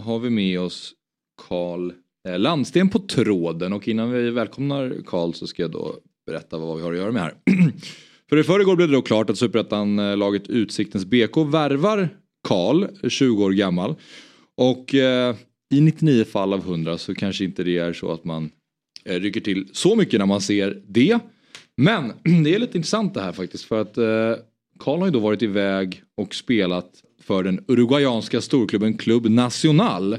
har vi med oss Karl eh, Landsten på tråden och innan vi välkomnar Karl så ska jag då berätta vad vi har att göra med här. [CLEARS THROAT] För i förrgår blev det då klart att superettan-laget eh, Utsiktens BK värvar Karl, eh, 20 år gammal. Och eh, i 99 fall av 100 så kanske inte det är så att man eh, rycker till så mycket när man ser det. Men [CLEARS THROAT] det är lite intressant det här faktiskt för att eh, Karl har ju då varit iväg och spelat för den uruguayanska storklubben Club Nacional.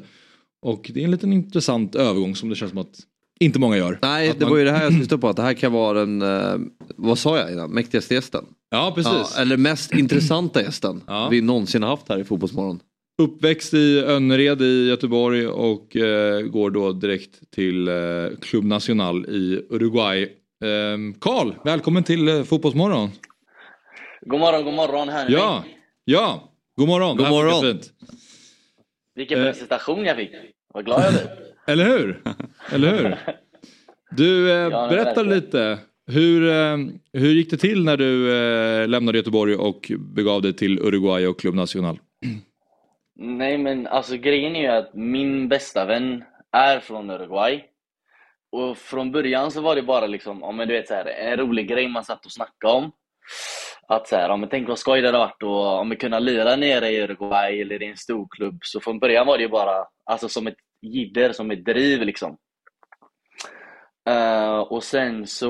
Och det är en liten intressant övergång som det känns som att inte många gör. Nej, Att det man- var ju det här jag syftade [CLEARS THROAT] på. Att det här kan vara den, eh, vad sa jag innan, mäktigaste gästen. Ja, precis. Ja, eller mest [CLEARS THROAT] intressanta gästen Ja. vi någonsin har haft här i Fotbollsmorgon. Uppväxt i Önnered i Göteborg och eh, går då direkt till eh, Club Nacional i Uruguay. Ehm, Karl, välkommen till eh, Fotbollsmorgon. God morgon, god morgon. Ni Ja, ja, god morgon. God morgon. fint. Vilken Eh. presentation jag fick. Vad glad jag blev. [LAUGHS] Eller hur? Eller hur? Du, eh, berätta lite. Hur, eh, hur gick det till när du eh, lämnade Göteborg och begav dig till Uruguay och Club Nacional? [CLEARS THROAT] Nej men alltså grejen är ju att min bästa vän är från Uruguay. Och från början så var det bara liksom, ja men du vet så här, en rolig grej man satt och snackade om. Att så här, ja men tänk vad skoj det hade varit att om vi kunna lira nere i Uruguay eller i en stor klubb. Så från början var det ju bara, alltså som ett jidder, som ett driv liksom. Uh, och sen så,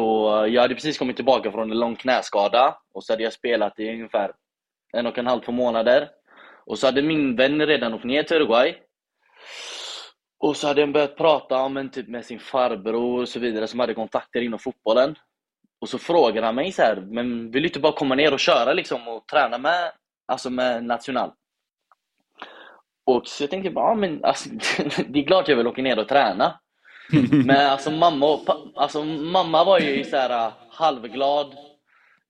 jag hade precis kommit tillbaka från en lång knäskada och så hade jag spelat i ungefär en och en halv, två månader. Och så hade min vän redan åkt ner till Uruguay. Och så hade han börjat prata om en typ med sin farbror och så vidare som hade kontakter inom fotbollen. Och så frågade han mig så här, men vill du inte bara komma ner och köra liksom och träna med, alltså med National? Och så jag tänkte bara, ja men alltså, [LAUGHS] det är klart jag vill åka ner och träna. [LAUGHS] Men alltså mamma, och, alltså, mamma var ju så här uh, halvglad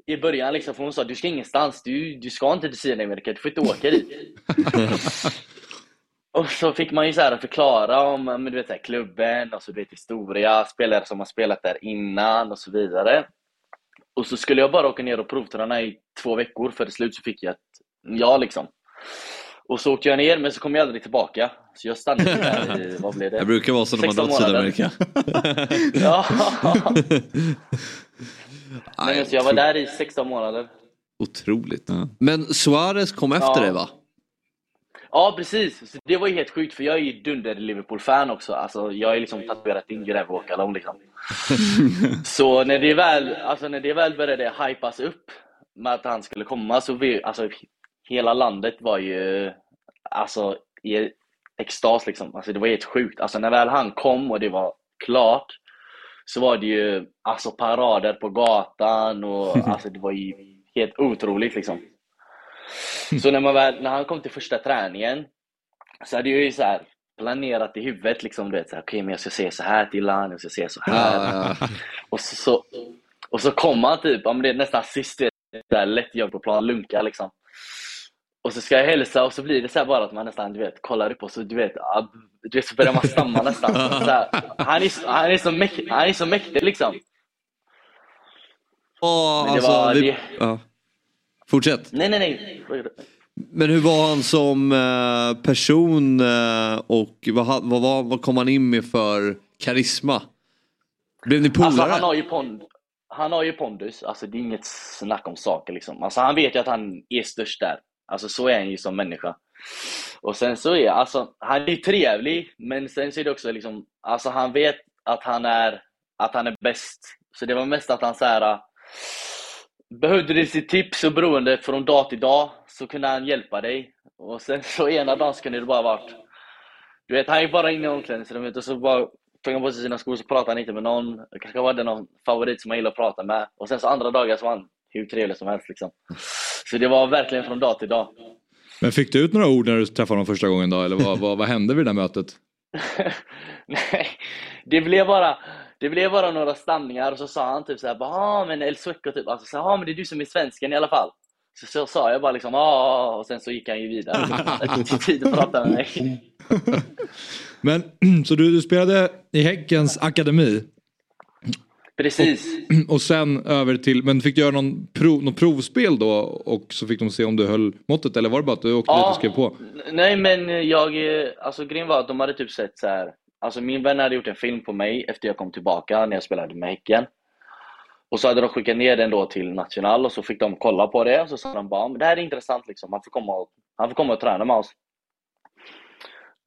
i början liksom, för hon sa du ska ingenstans, du, du ska inte till Sydamerika, du får inte åka dit. [LAUGHS] och så fick man ju så här förklara om men du vet, här, klubben, och så, du vet, historia, spelare som har spelat där innan och så vidare. Och så skulle jag bara åka ner och provträna i två veckor, för till slut så fick jag ett ja liksom. Och så åkte jag ner, men så kom jag aldrig tillbaka. Så jag stannade där i, [LAUGHS] vad blev det? Det brukar vara så när man 16 drar till. Sydamerika. [LAUGHS] Ja. [LAUGHS] Nej, jag var där i 16 månader. Otroligt. Ja. Men Suarez kom efter Ja. dig va? Ja, precis. Så det var ju helt sjukt, för jag är ju dunder Liverpool-fan också. Alltså, jag är liksom tatuerat in Greve Åkerlund liksom. [LAUGHS] så när det, väl, alltså, när det väl började hypas upp med att han skulle komma så vi, alltså, hela landet var ju alltså, i extas liksom. Alltså, det var helt sjukt. Alltså, när väl han kom och det var klart så var det ju alltså, parader på gatan och [LAUGHS] alltså, det var ju helt otroligt liksom. [LAUGHS] Så när, man väl, när han kom till första träningen så hade jag ju så här planerat i huvudet liksom, du vet, så här, okej men jag ska se så här till han, jag ska se så här. Ja, ja. [LAUGHS] Och så, så, och så kom han typ, om det är nästan sist, där lätt jobb på plan, lunka liksom. Och så ska jag hälsa och så blir det så bara att man nästan, du vet, kollar upp och så du vet, ja, du vet så börjar man stamma nästan. [LAUGHS] Här, han, är, han, är så mäktig, han är så mäktig liksom. Åh, Men det alltså, var- vi, det- ja. Fortsätt. Nej, nej, nej. Men hur var han som eh, person eh, och vad, vad, vad, vad kom han in med för karisma? Blev ni polare? Alltså han har ju pond, han har ju pondus, alltså det är inget snack om saker liksom. Alltså han vet ju att han är störst där. Alltså så är han ju som människa. Och sen så är alltså, han är trevlig, men sen så är det också liksom, alltså han vet att han är, att han är bäst. Så det var mest att han så här. Behövde du sitt tips och beroende från dag till dag så kunde han hjälpa dig. Och sen så ena dagen så kunde det bara varit du vet, han gick bara in i omklädningsrummet och så bara tog han på sig sina skor och så pratade han inte med någon. Kanske var det någon favorit som han gillade att prata med. Och sen så andra dagar så var han hur trevlig som helst liksom. Så det var verkligen från dag till dag. Men fick du ut några ord när du träffade honom första gången då? Eller vad, vad, vad hände vid det där mötet? [LAUGHS] Nej, det blev bara det blev bara några stamningar och så sa han typ såhär ja men El Sueco typ, alltså så ja men det är du som är svensken i alla fall. Så, så sa jag bara liksom ja och sen så gick han ju vidare. [LAUGHS] Inte tid att prata med mig. [LAUGHS] Men [CLEARS THROAT] så du, du spelade i Häckens akademi Precis. och [CLEARS THROAT] sen över till, men fick du göra någon prov, något provspel då och så fick de se om du höll måttet eller var det bara att du åkte dit och skrev på? Nej men jag, eh, alltså grejen var att de hade typ sett så här. Alltså min vän hade gjort en film på mig efter jag kom tillbaka när jag spelade med Häcken. Och så hade de skickat ner den då till National och så fick de kolla på det och så sa de bara det här är intressant liksom, han får komma och, han får komma och träna med oss.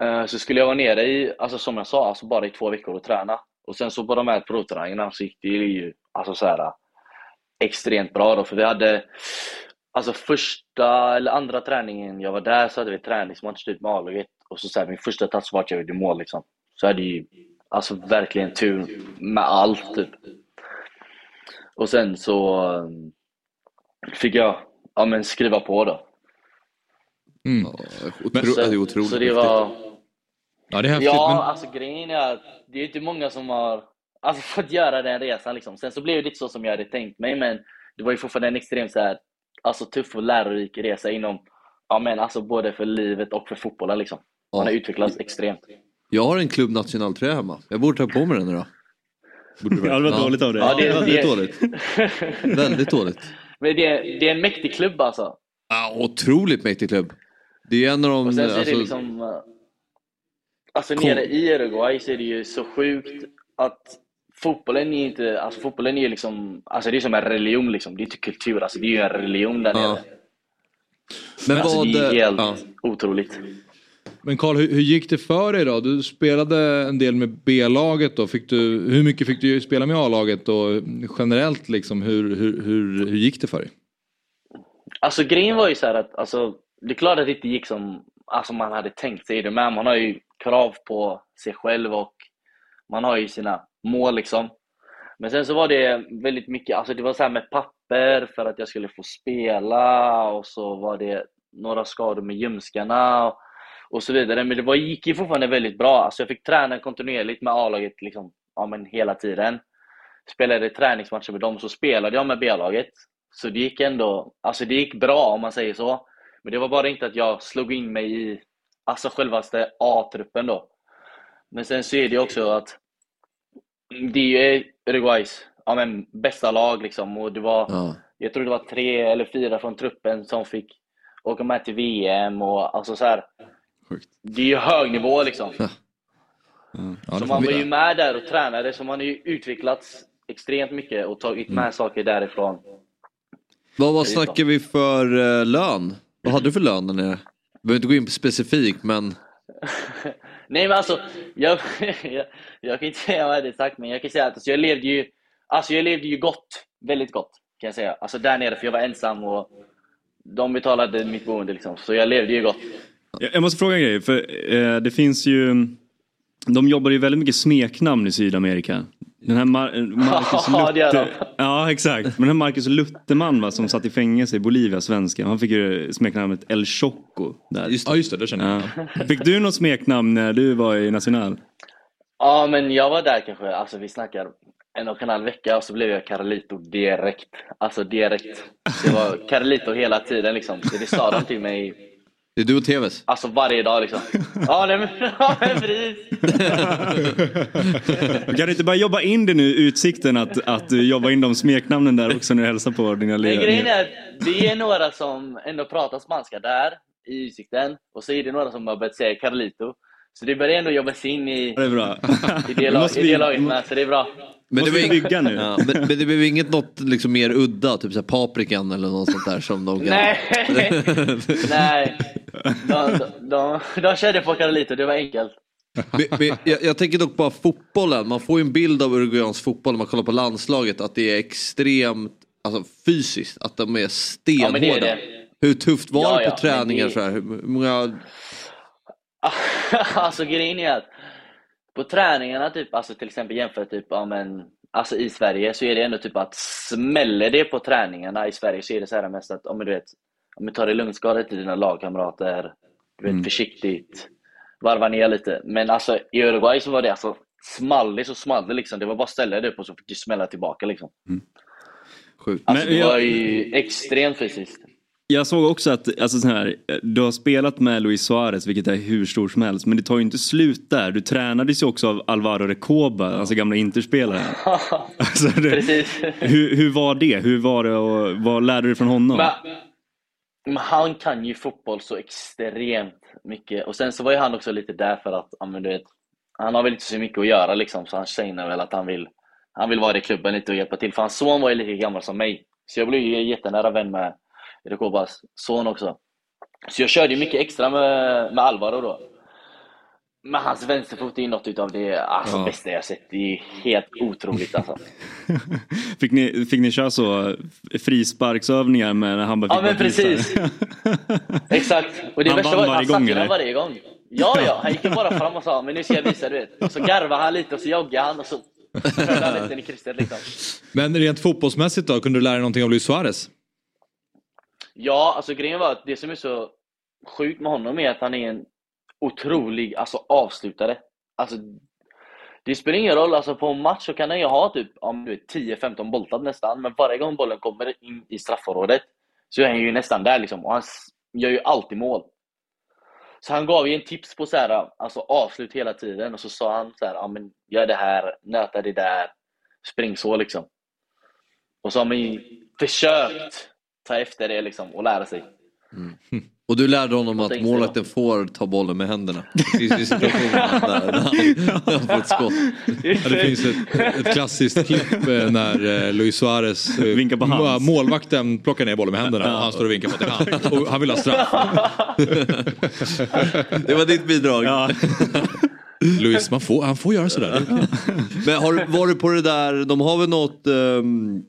Eh, så skulle jag vara nere i, alltså som jag sa, alltså bara i två veckor och träna. Och sen så på de här provträningarna så gick det ju alltså så här extremt bra då, för vi hade Alltså första eller andra träningen jag var där så hade vi träningsmatch typ med A-laget och så, så här, min första touch var att jag gjorde mål liksom. Så hade ju alltså verkligen tur med allt typ. Och sen så um, fick jag ja, men skriva på då. Mm. Otro, Så, det är otroligt så det häftigt. var... Ja det är häftigt. Ja, men... alltså grejen är att det är inte många som har alltså, fått göra den resan liksom. Sen så blev det inte så som jag hade tänkt mig, men det var ju fortfarande en extremt så här, alltså, tuff och lärorik resa inom, ja men alltså både för livet och för fotbollen liksom. Man har Ja. utvecklats extremt. Jag har en Club National-tröja hemma. Jag borde ta på mig den. Borde du Ja, det var Ja. dåligt av dig. Ja, det- Väldigt det- dåligt. Väldigt dåligt. Men det är, det är en mäktig klubb alltså. Ja, otroligt mäktig klubb. Det är en av de... Och sen så är det alltså, liksom, eh, alltså nere i Uruguay så är det ju så sjukt att fotbollen är inte, alltså fotbollen är ju liksom, alltså det är som en religion liksom. Det är inte kultur, alltså det är ju en religion där Ja. nere. Men Alltså vad... det är helt ja. otroligt. Men Karl, hur, hur gick det för dig då? Du spelade en del med B-laget då. Fick du, hur mycket fick du spela med A-laget och generellt liksom, hur, hur, hur, hur gick det för dig? Alltså grejen var ju så här att, alltså, det är klart att det inte gick som alltså, man hade tänkt sig det, men man har ju krav på sig själv och man har ju sina mål liksom. Men sen så var det väldigt mycket, alltså det var så här med papper för att jag skulle få spela och så var det några skador med ljumskarna och, och så vidare. Men det var, gick ju fortfarande väldigt bra. Alltså jag fick träna kontinuerligt med A-laget liksom, ja, men hela tiden. Spelade träningsmatcher med dem så spelade jag med B-laget. Så det gick ändå, alltså det gick bra om man säger så. Men det var bara inte att jag slog in mig i alltså självaste A-truppen då. Men sen så är det också att det är Uruguays ja, men, bästa lag liksom. Och det var, Ja. jag tror det var tre eller fyra från truppen som fick åka med till VM och alltså så här. Sjukt. Det är ju hög nivå liksom. Ja, Så det man var ju med där och tränade, så man har ju utvecklats extremt mycket och tagit med saker därifrån. Vad, vad så. snackar vi för eh, lön? Vad hade du för lön där nere? Vi behöver inte gå in på specifikt men... [LAUGHS] Nej men alltså, jag, [LAUGHS] jag, jag kan inte säga vad jag hade sagt, men jag kan säga att alltså, jag levde ju Alltså jag levde ju gott, väldigt gott kan jag säga. Alltså där nere, för jag var ensam och de betalade mitt boende liksom, så jag levde ju gott. Jag jag måste fråga en grej, för eh, det finns ju... De jobbar ju väldigt mycket smeknamn i Sydamerika. Den här Mar- eh, Marcus. [LAUGHS] Luther... Ja, exakt. Men den här Marcus Lutterman va, som satt i fängelse i Bolivia, svensken. Han fick ju smeknamnet El Choco. Där. Ja just det, det känner jag. Ja. Fick du något smeknamn när du var i National? Ja men jag var där kanske, alltså vi snackar en och en halv vecka och så blev jag Carlito direkt. Alltså direkt. Det var Carlito hela tiden liksom. Så det sa de till mig. Det är du och TVs. Alltså varje dag liksom. Ja, nej, men, [LAUGHS] ja men precis. Kan du inte bara jobba in det nu, utsikten att, att du jobbar in de smeknamnen där också när du hälsar på dina Men grejen lirare? är att det är några som ändå pratar spanska där i Utsikten och så är det några som har börjat säga Carlito. Så det börjar ändå jobba sig in i, Det är bra. i [LAUGHS] det, lag, i det laget med, så det är bra. Men det, bygga nu? ja, men, men det blev inget något liksom mer udda, typ såhär paprikan eller något sånt där som de kan... Nej, [LAUGHS] nej. De, de, de, de körde på Carlito, det var enkelt. Men- men jag, jag tänker dock bara fotbollen, man får ju en bild av Uruguayans fotboll när man kollar på landslaget att det är extremt alltså, fysiskt, att de är stenhårda. Ja, men det är det. Hur tufft var Ja, det ja, på men träningar? det- Så här? Hur många... [LAUGHS] alltså grejen är att på träningarna, typ, alltså till exempel jämfört typ, ja, men, alltså i Sverige så är det ändå typ att smäller det på träningarna i Sverige så är det så här mest att, men du vet, om du tar det lugnt, skada till dina lagkamrater, du vet, Mm. försiktigt, varva ner lite. Men alltså i Uruguay så var det alltså, small det så small det liksom, det var bara att ställa dig upp och så fick du smälla tillbaka liksom. Sjukt. Alltså det var ju extremt fysiskt. Jag såg också att alltså, så här, du har spelat med Luis Suarez, vilket är hur stort som helst, men det tar ju inte slut där. Du tränades ju också av Alvaro Recoba, alltså gamla Interspelaren. [LAUGHS] Alltså, det, Precis. hur, hur var det? Hur var det och vad lärde du från honom? Men, men han kan ju fotboll så extremt mycket. Och sen så var ju han också lite där för att, ja, men du vet, han har väl inte så mycket att göra liksom, så han känner väl att han vill, han vill vara i klubben lite och hjälpa till. För hans son var ju lika gammal som mig. Så jag blev ju jättenära vän med Rekobas son också. Så jag körde ju mycket extra med, med Alvaro då. Men hans vänsterfot är något utav det alltså, Ja. bästa jag sett. Det är helt otroligt alltså. [LAUGHS] Fick ni, fick ni köra så frisparksövningar med när han bara Ja fick men bara visa? precis. [LAUGHS] Exakt. Och det Han värsta var att han gång, satte den varje gång. Ja, ja. Han gick bara fram och sa men nu ska jag visa du vet. Och så garvade han lite och så joggade han och så körde han lite i krysset liksom. Men rent fotbollsmässigt då, kunde du lära dig någonting av Luis Suarez? Ja, alltså grejen var att det som är så sjukt med honom är att han är en otrolig alltså, avslutare. Alltså, det spelar ingen roll, alltså, på en match så kan han ju ha typ 10-15 boltar nästan, men varje gång bollen kommer in i straffområdet så är han ju nästan där liksom, och han gör ju alltid mål. Så han gav ju en tips på så här, alltså, avslut hela tiden och så sa han så här, ja, men gör det här, nöta det där, spring så liksom. Och så har man ju försökt ta efter det liksom och lära sig. Och du lärde honom att målvakten får ta bollen med händerna. Det finns ju situationer där han, han får ett skott. Ja, det finns ett, ett klassiskt klipp eh, när eh, Luis Suarez eh, Vinkar på hands. må- målvakten plockar ner bollen med händerna och han står och vinkar på till hand. Och han vill ha straff. [LAUGHS] Det var ditt bidrag. Ja. Luis, man får, han får göra sådär. Men har, var du på det där, de har väl något um,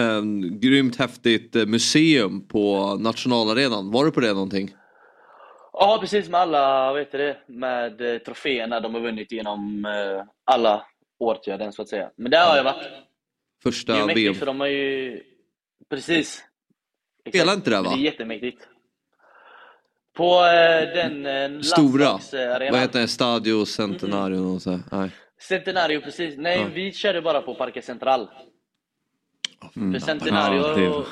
um, grymt häftigt eh, museum på nationalarenan. Var du på det någonting? Ja, precis med alla, vad heter det, med eh, troféerna de har vunnit genom eh, alla årtionden så att säga. Men där har jag varit. Det är Första VM. mäktigt för de har ju, precis. Exakt. Spelar inte det, va? Det är jättemäktigt. På eh, den eh, Stora. Vad heter det? Stadio Centenario så. här. Nej. Centenario, precis. Nej, Ja. vi körde bara på Parque Central. Mm. För Centenario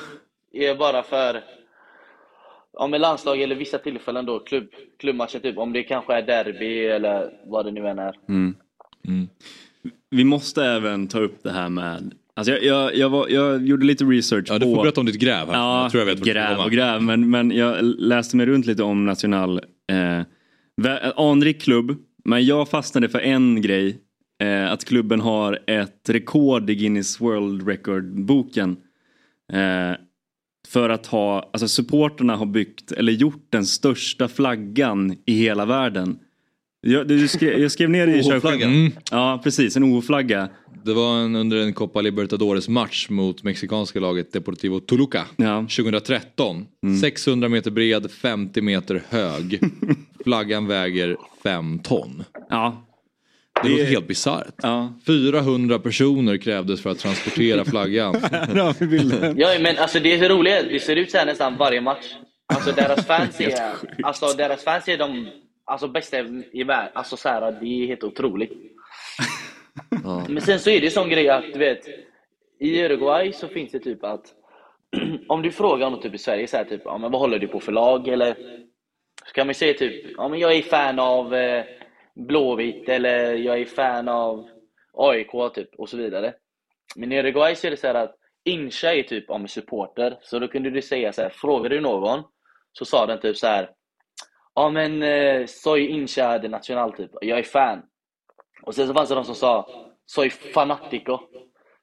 Ja, är bara för om ett landslag eller vissa tillfällen då, klubb, klubbmatcher typ, om det kanske är derby eller vad det nu än är. Vi måste även ta upp det här med Alltså jag, jag, jag, var, jag gjorde lite research Ja, du på... får berätta om ditt gräv här. Ja, jag tror jag vet gräv och gräv. Men, men jag läste mig runt lite om National. Eh, anrik klubb. Men jag fastnade för en grej. Eh, att klubben har ett rekord i Guinness World Record-boken. Eh, för att ha, alltså supporterna har byggt, eller gjort den största flaggan i hela världen. Jag, du skrev, jag skrev ner det i [LAUGHS] OH-flaggan? Mm. Ja, precis. En OH-flagga. Det var en, under en Copa Libertadores match mot mexikanska laget Deportivo Toluca. Ja. 2013. Mm. 600 meter bred, 50 meter hög. [LAUGHS] Flaggan väger 5 ton. Ja. Det, Det- låter helt bisarrt. Ja. 400 personer krävdes för att transportera flaggan. [LAUGHS] Ja, men alltså det är så roligt, det ser ut så här nästan varje match. Alltså deras fans [LAUGHS] är, alltså deras fans är de alltså, bästa i världen. Alltså så här, det är helt otroligt. Ja. Men sen så är det en sån grej att du vet, i Uruguay så finns det typ att [CLEARS THROAT] om du frågar någon typ i Sverige så här, typ, ja, men vad håller du på för lag eller så kan man säga typ, ja men jag är fan av eh, Blåvitt eller jag är fan av AIK typ och så vidare. Men i Uruguay så är det så här att Incha är typ om supporter, så då kunde du säga så här, frågar du någon så sa den typ så här Ja men eh, soy Incha de Nacional typ, jag är fan. Och sen så fanns det de som sa soy fanatico.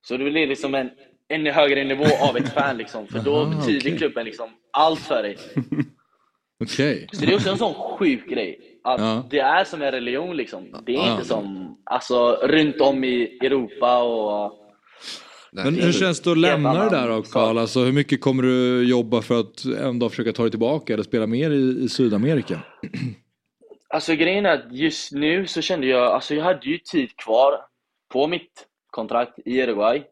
Så det blir liksom en ännu högre nivå av ett fan liksom, för då Aha, betyder okej. klubben liksom allt för dig. [LAUGHS] Okej. Så det är också en sån sjuk grej. Att Ja. det är som en religion liksom. Det är Ja. inte som alltså, runt om i Europa och... Men hur känns det att lämna det där då Karl? Alltså, hur mycket kommer du jobba för att en dag försöka ta dig tillbaka eller spela mer i, i Sydamerika? [CLEARS THROAT] Alltså grejen är att just nu så kände jag, alltså jag hade ju tid kvar på mitt kontrakt i Uruguay.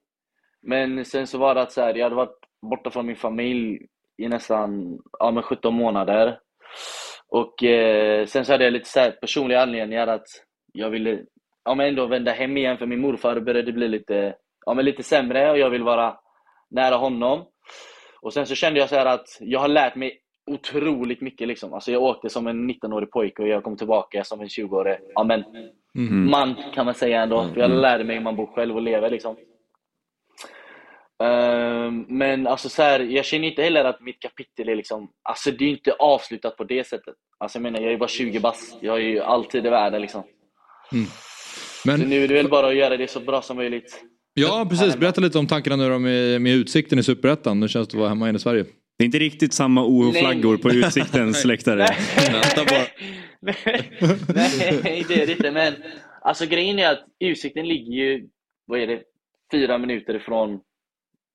Men sen så var det att så här, jag hade varit borta från min familj i nästan ja, men 17 månader. Och eh, sen så hade jag lite så här personliga anledningar att jag ville ja, men ändå vända hem igen för min morfar började bli lite, ja, men lite sämre och jag vill vara nära honom. Och sen så kände jag så här att jag har lärt mig otroligt mycket liksom. Alltså jag åkte som en 19-årig pojke och jag kom tillbaka som en 20-årig ja, men Mm. man kan man säga ändå. För jag lärde mig hur man bor själv och lever liksom. Ehm, men alltså så här, jag känner inte heller att mitt kapitel är liksom, alltså det är inte avslutat på det sättet. Alltså jag menar, jag är bara 20 bast. Jag är ju alltid i världen liksom. Men- Så nu är det väl bara att göra det så bra som möjligt. Ja precis, berätta lite om tankarna nu då med, med utsikten i Superettan. Nu känns det att vara hemma i Sverige. Det är inte riktigt samma OH-flaggor på Utsiktens [LAUGHS] läktare. Bara. [LAUGHS] Nej, det är det inte. Men alltså grejen är att Utsikten ligger ju, vad är det, fyra minuter ifrån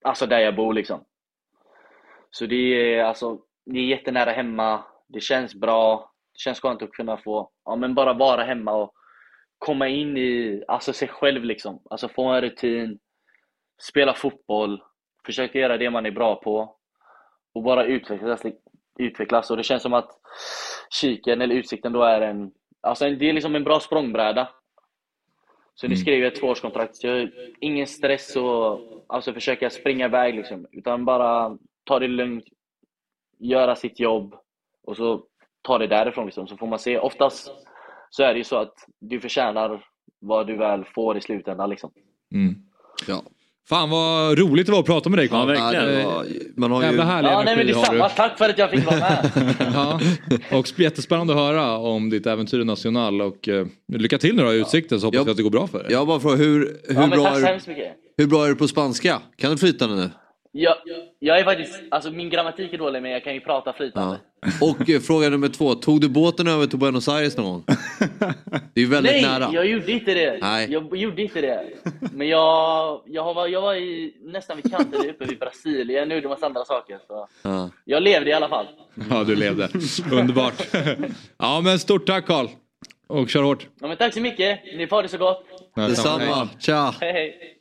alltså där jag bor liksom. Så det är alltså, det är jättenära hemma. Det känns bra. Det känns skönt att kunna få, ja men bara vara hemma och komma in i, alltså sig själv liksom. Alltså få en rutin, spela fotboll, försöka göra det man är bra på och bara utvecklas, utvecklas. Och det känns som att kiken eller utsikten då är en, alltså en, det är liksom en bra språngbräda. Så nu skrev jag ett tvåårskontrakt, så jag, ingen stress och alltså försöka springa iväg liksom, utan bara ta det lugnt, göra sitt jobb och så ta det därifrån liksom, så får man se. Oftast så är det ju så att du förtjänar vad du väl får i slutändan liksom. Mm. Ja. Fan vad roligt det var att prata med dig Karl. Ja, verkligen. Ja, det var, man har ju... Jävla härlig Ja, nej men du. detsamma, tack för att jag fick vara med! [LAUGHS] Ja. Och jättespännande att höra om ditt äventyr i National och eh, lycka till nu då i Utsikten så hoppas Ja. jag att det går bra för dig. Jag bara frågar, hur, hur, Ja, bra är, hur bra är du på spanska? Kan du flytande nu? Jag, jag är faktiskt, alltså min grammatik är dålig men jag kan ju prata flytande. Och eh, fråga nummer två, tog du båten över till Buenos Aires någon gång? [LAUGHS] Det är ju väldigt Nej, nära. jag gjorde inte det. Nej. Jag gjorde inte det. Men jag, jag, var, jag var i, nästan vid kanten uppe vid Brasilien, nu gjorde massa andra saker. Så. Ja. Jag levde i alla fall. Ja, du levde. Underbart. [LAUGHS] Ja, men stort tack Karl. Och kör hårt. Ja, men tack så mycket, ni får det så gott. Detsamma, tja! Hej hej.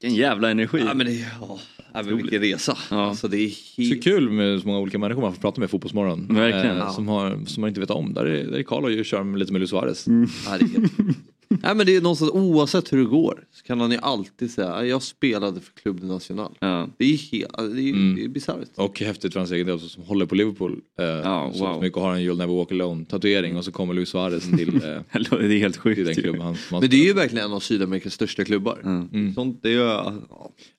Vilken jävla energi. Ja, men det, ja, ja, men vilken resa. Ja. Alltså, det är Så helt... kul med så många olika människor man får prata med i Fotbollsmorgon. Verkligen. Eh, som, har, som man inte vet om. Där är, där är Karl och kör lite med Luis Suarez. Ja, det är helt... Nej, men det är någonstans, oavsett hur det går så kan han ju alltid säga "Ja, jag spelade för Club Nacional. Ja. Det är helt, alltså, det är, Mm. är bisarrt. Och häftigt för hans egen del som håller på Liverpool. Eh, Ja, så wow. mycket och har en You'll Never Walk Alone tatuering och så kommer Luis Suarez [LAUGHS] till, eh, Det är helt till sjukt. den ju. klubben. Han, Men det är ju verkligen en av Sydamerikas största klubbar. Mm. Sånt, det är, ja.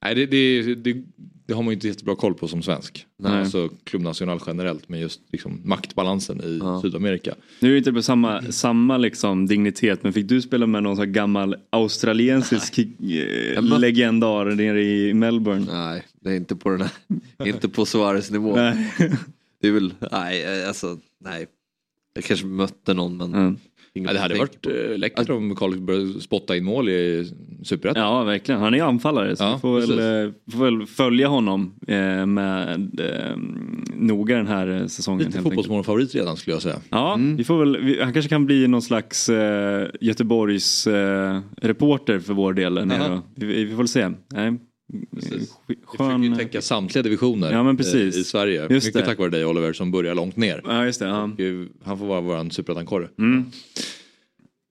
Nej, det, det, det, det har man ju inte jättebra koll på som svensk. Nej. Alltså Club Nacional generellt, men just liksom, maktbalansen i Ja. Sydamerika. Nu är det inte på samma, samma liksom dignitet men fick du spela med någon sån gammal australiensisk eh, legendar nere i Melbourne? Nej, det är inte på den här, [LAUGHS] inte på Suarez nivå. Nej. Det är väl, nej alltså, nej. Jag kanske mötte någon men... Mm. Ja, det hade varit på. eh, läckert om Karl började spotta in mål i Superettan. Ja verkligen, han är anfallare så Ja, vi får väl, eh, får väl följa honom eh, med eh, noga den här eh, säsongen. Lite fotbollsmålfavorit redan skulle jag säga. Ja, vi får väl, vi, han kanske kan bli någon slags eh, Göteborgs eh, reporter för vår del. Vi, vi får väl se. Nej. Precis. sk- Vi försöker ju Skön... täcka samtliga divisioner Ja, eh, i Sverige. Just Mycket det. tack vare dig Oliver som börjar långt ner. Ja just det. Ja. Eh, Han får vara vår superettan-korre. Mm.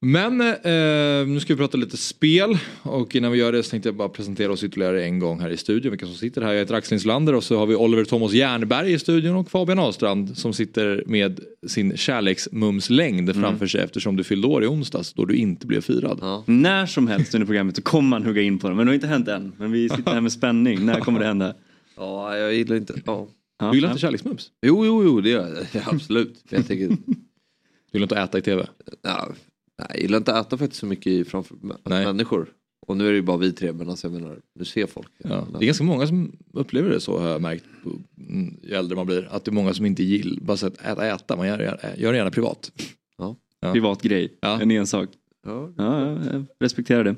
Men eh, nu ska vi prata lite spel och innan vi gör det så tänkte jag bara presentera oss ytterligare en gång här i studion. Vilka som sitter här. Jag heter Axel Inslander och så har vi Oliver Thomas Jernberg i studion och Fabian Ahlstrand som sitter med sin kärleksmumslängd framför sig eftersom du fyllde år i onsdags då du inte blev firad. Ja. När som helst under programmet så kommer man hugga in på det. Men det har inte hänt än. Men vi sitter här med spänning. När kommer det hända? [LAUGHS] ja, jag gillar inte... Ja. Du gillar inte kärleksmums? Jo, jo, jo, det gör jag. Ja, absolut. Jag tänker, [LAUGHS] Du gillar inte att äta i tv? ja, nej, jag gillar inte att äta faktiskt så mycket framför Nej. människor. Och nu är det ju bara vi tre, men alltså, jag menar, nu ser folk. Ja. Det är ganska många som upplever det så har jag märkt ju äldre man blir. Att det är många som inte gillar bara så att äta, äta, man gör, gör, det gärna privat. Ja. Privat grej. Ja. En ensak. Ja. Ja, ja, jag respekterar det.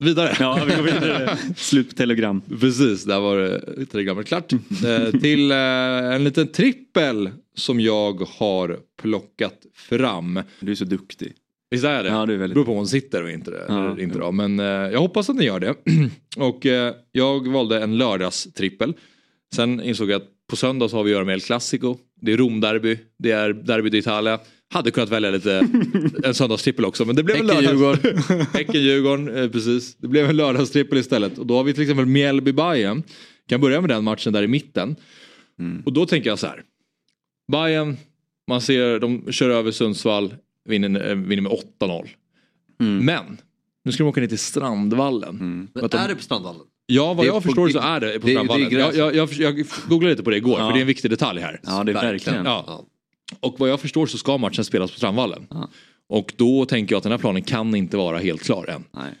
Vidare. Ja, vi går vidare. [LAUGHS] Slut på telegram. Precis, där var det telegrammet klart. Eh, till eh, en liten trippel som jag har plockat fram. Du är så duktig. Visst är det? Ja, du är Det väldigt beror på om hon sitter och inte det. Ja, inte ja. då. Men eh, jag hoppas att ni gör det. [CLEARS THROAT] och jag valde en lördagstrippel. Sen insåg jag att på söndag så har vi att göra med El Clasico. Det är Romderby, det är Derby d'Italia. Hade kunnat välja lite [LAUGHS] en söndagstrippel också men det blev en lördags... Häcken-Djurgården, [LAUGHS] eh, precis. Det blev en lördagstrippel istället. Och då har vi till exempel Mjällby-Bayern. Kan börja med den matchen där i mitten. Mm. Och då tänker jag så här. Bayern, man ser de kör över Sundsvall, vinner, eh, vinner med 8-0. Mm. Men, nu ska de åka ner till Strandvallen. Mm. Men är det på Strandvallen? Ja, vad jag förstår så är det på det- det är Strandvallen. jag, jag, jag, jag googlade lite på det igår Ja. för det är en viktig detalj här. Ja, det är verkligen. Ja. Och vad jag förstår så ska matchen spelas på Strandvallen. Ja. Och då tänker jag att den här planen kan inte vara helt klar än. Nej.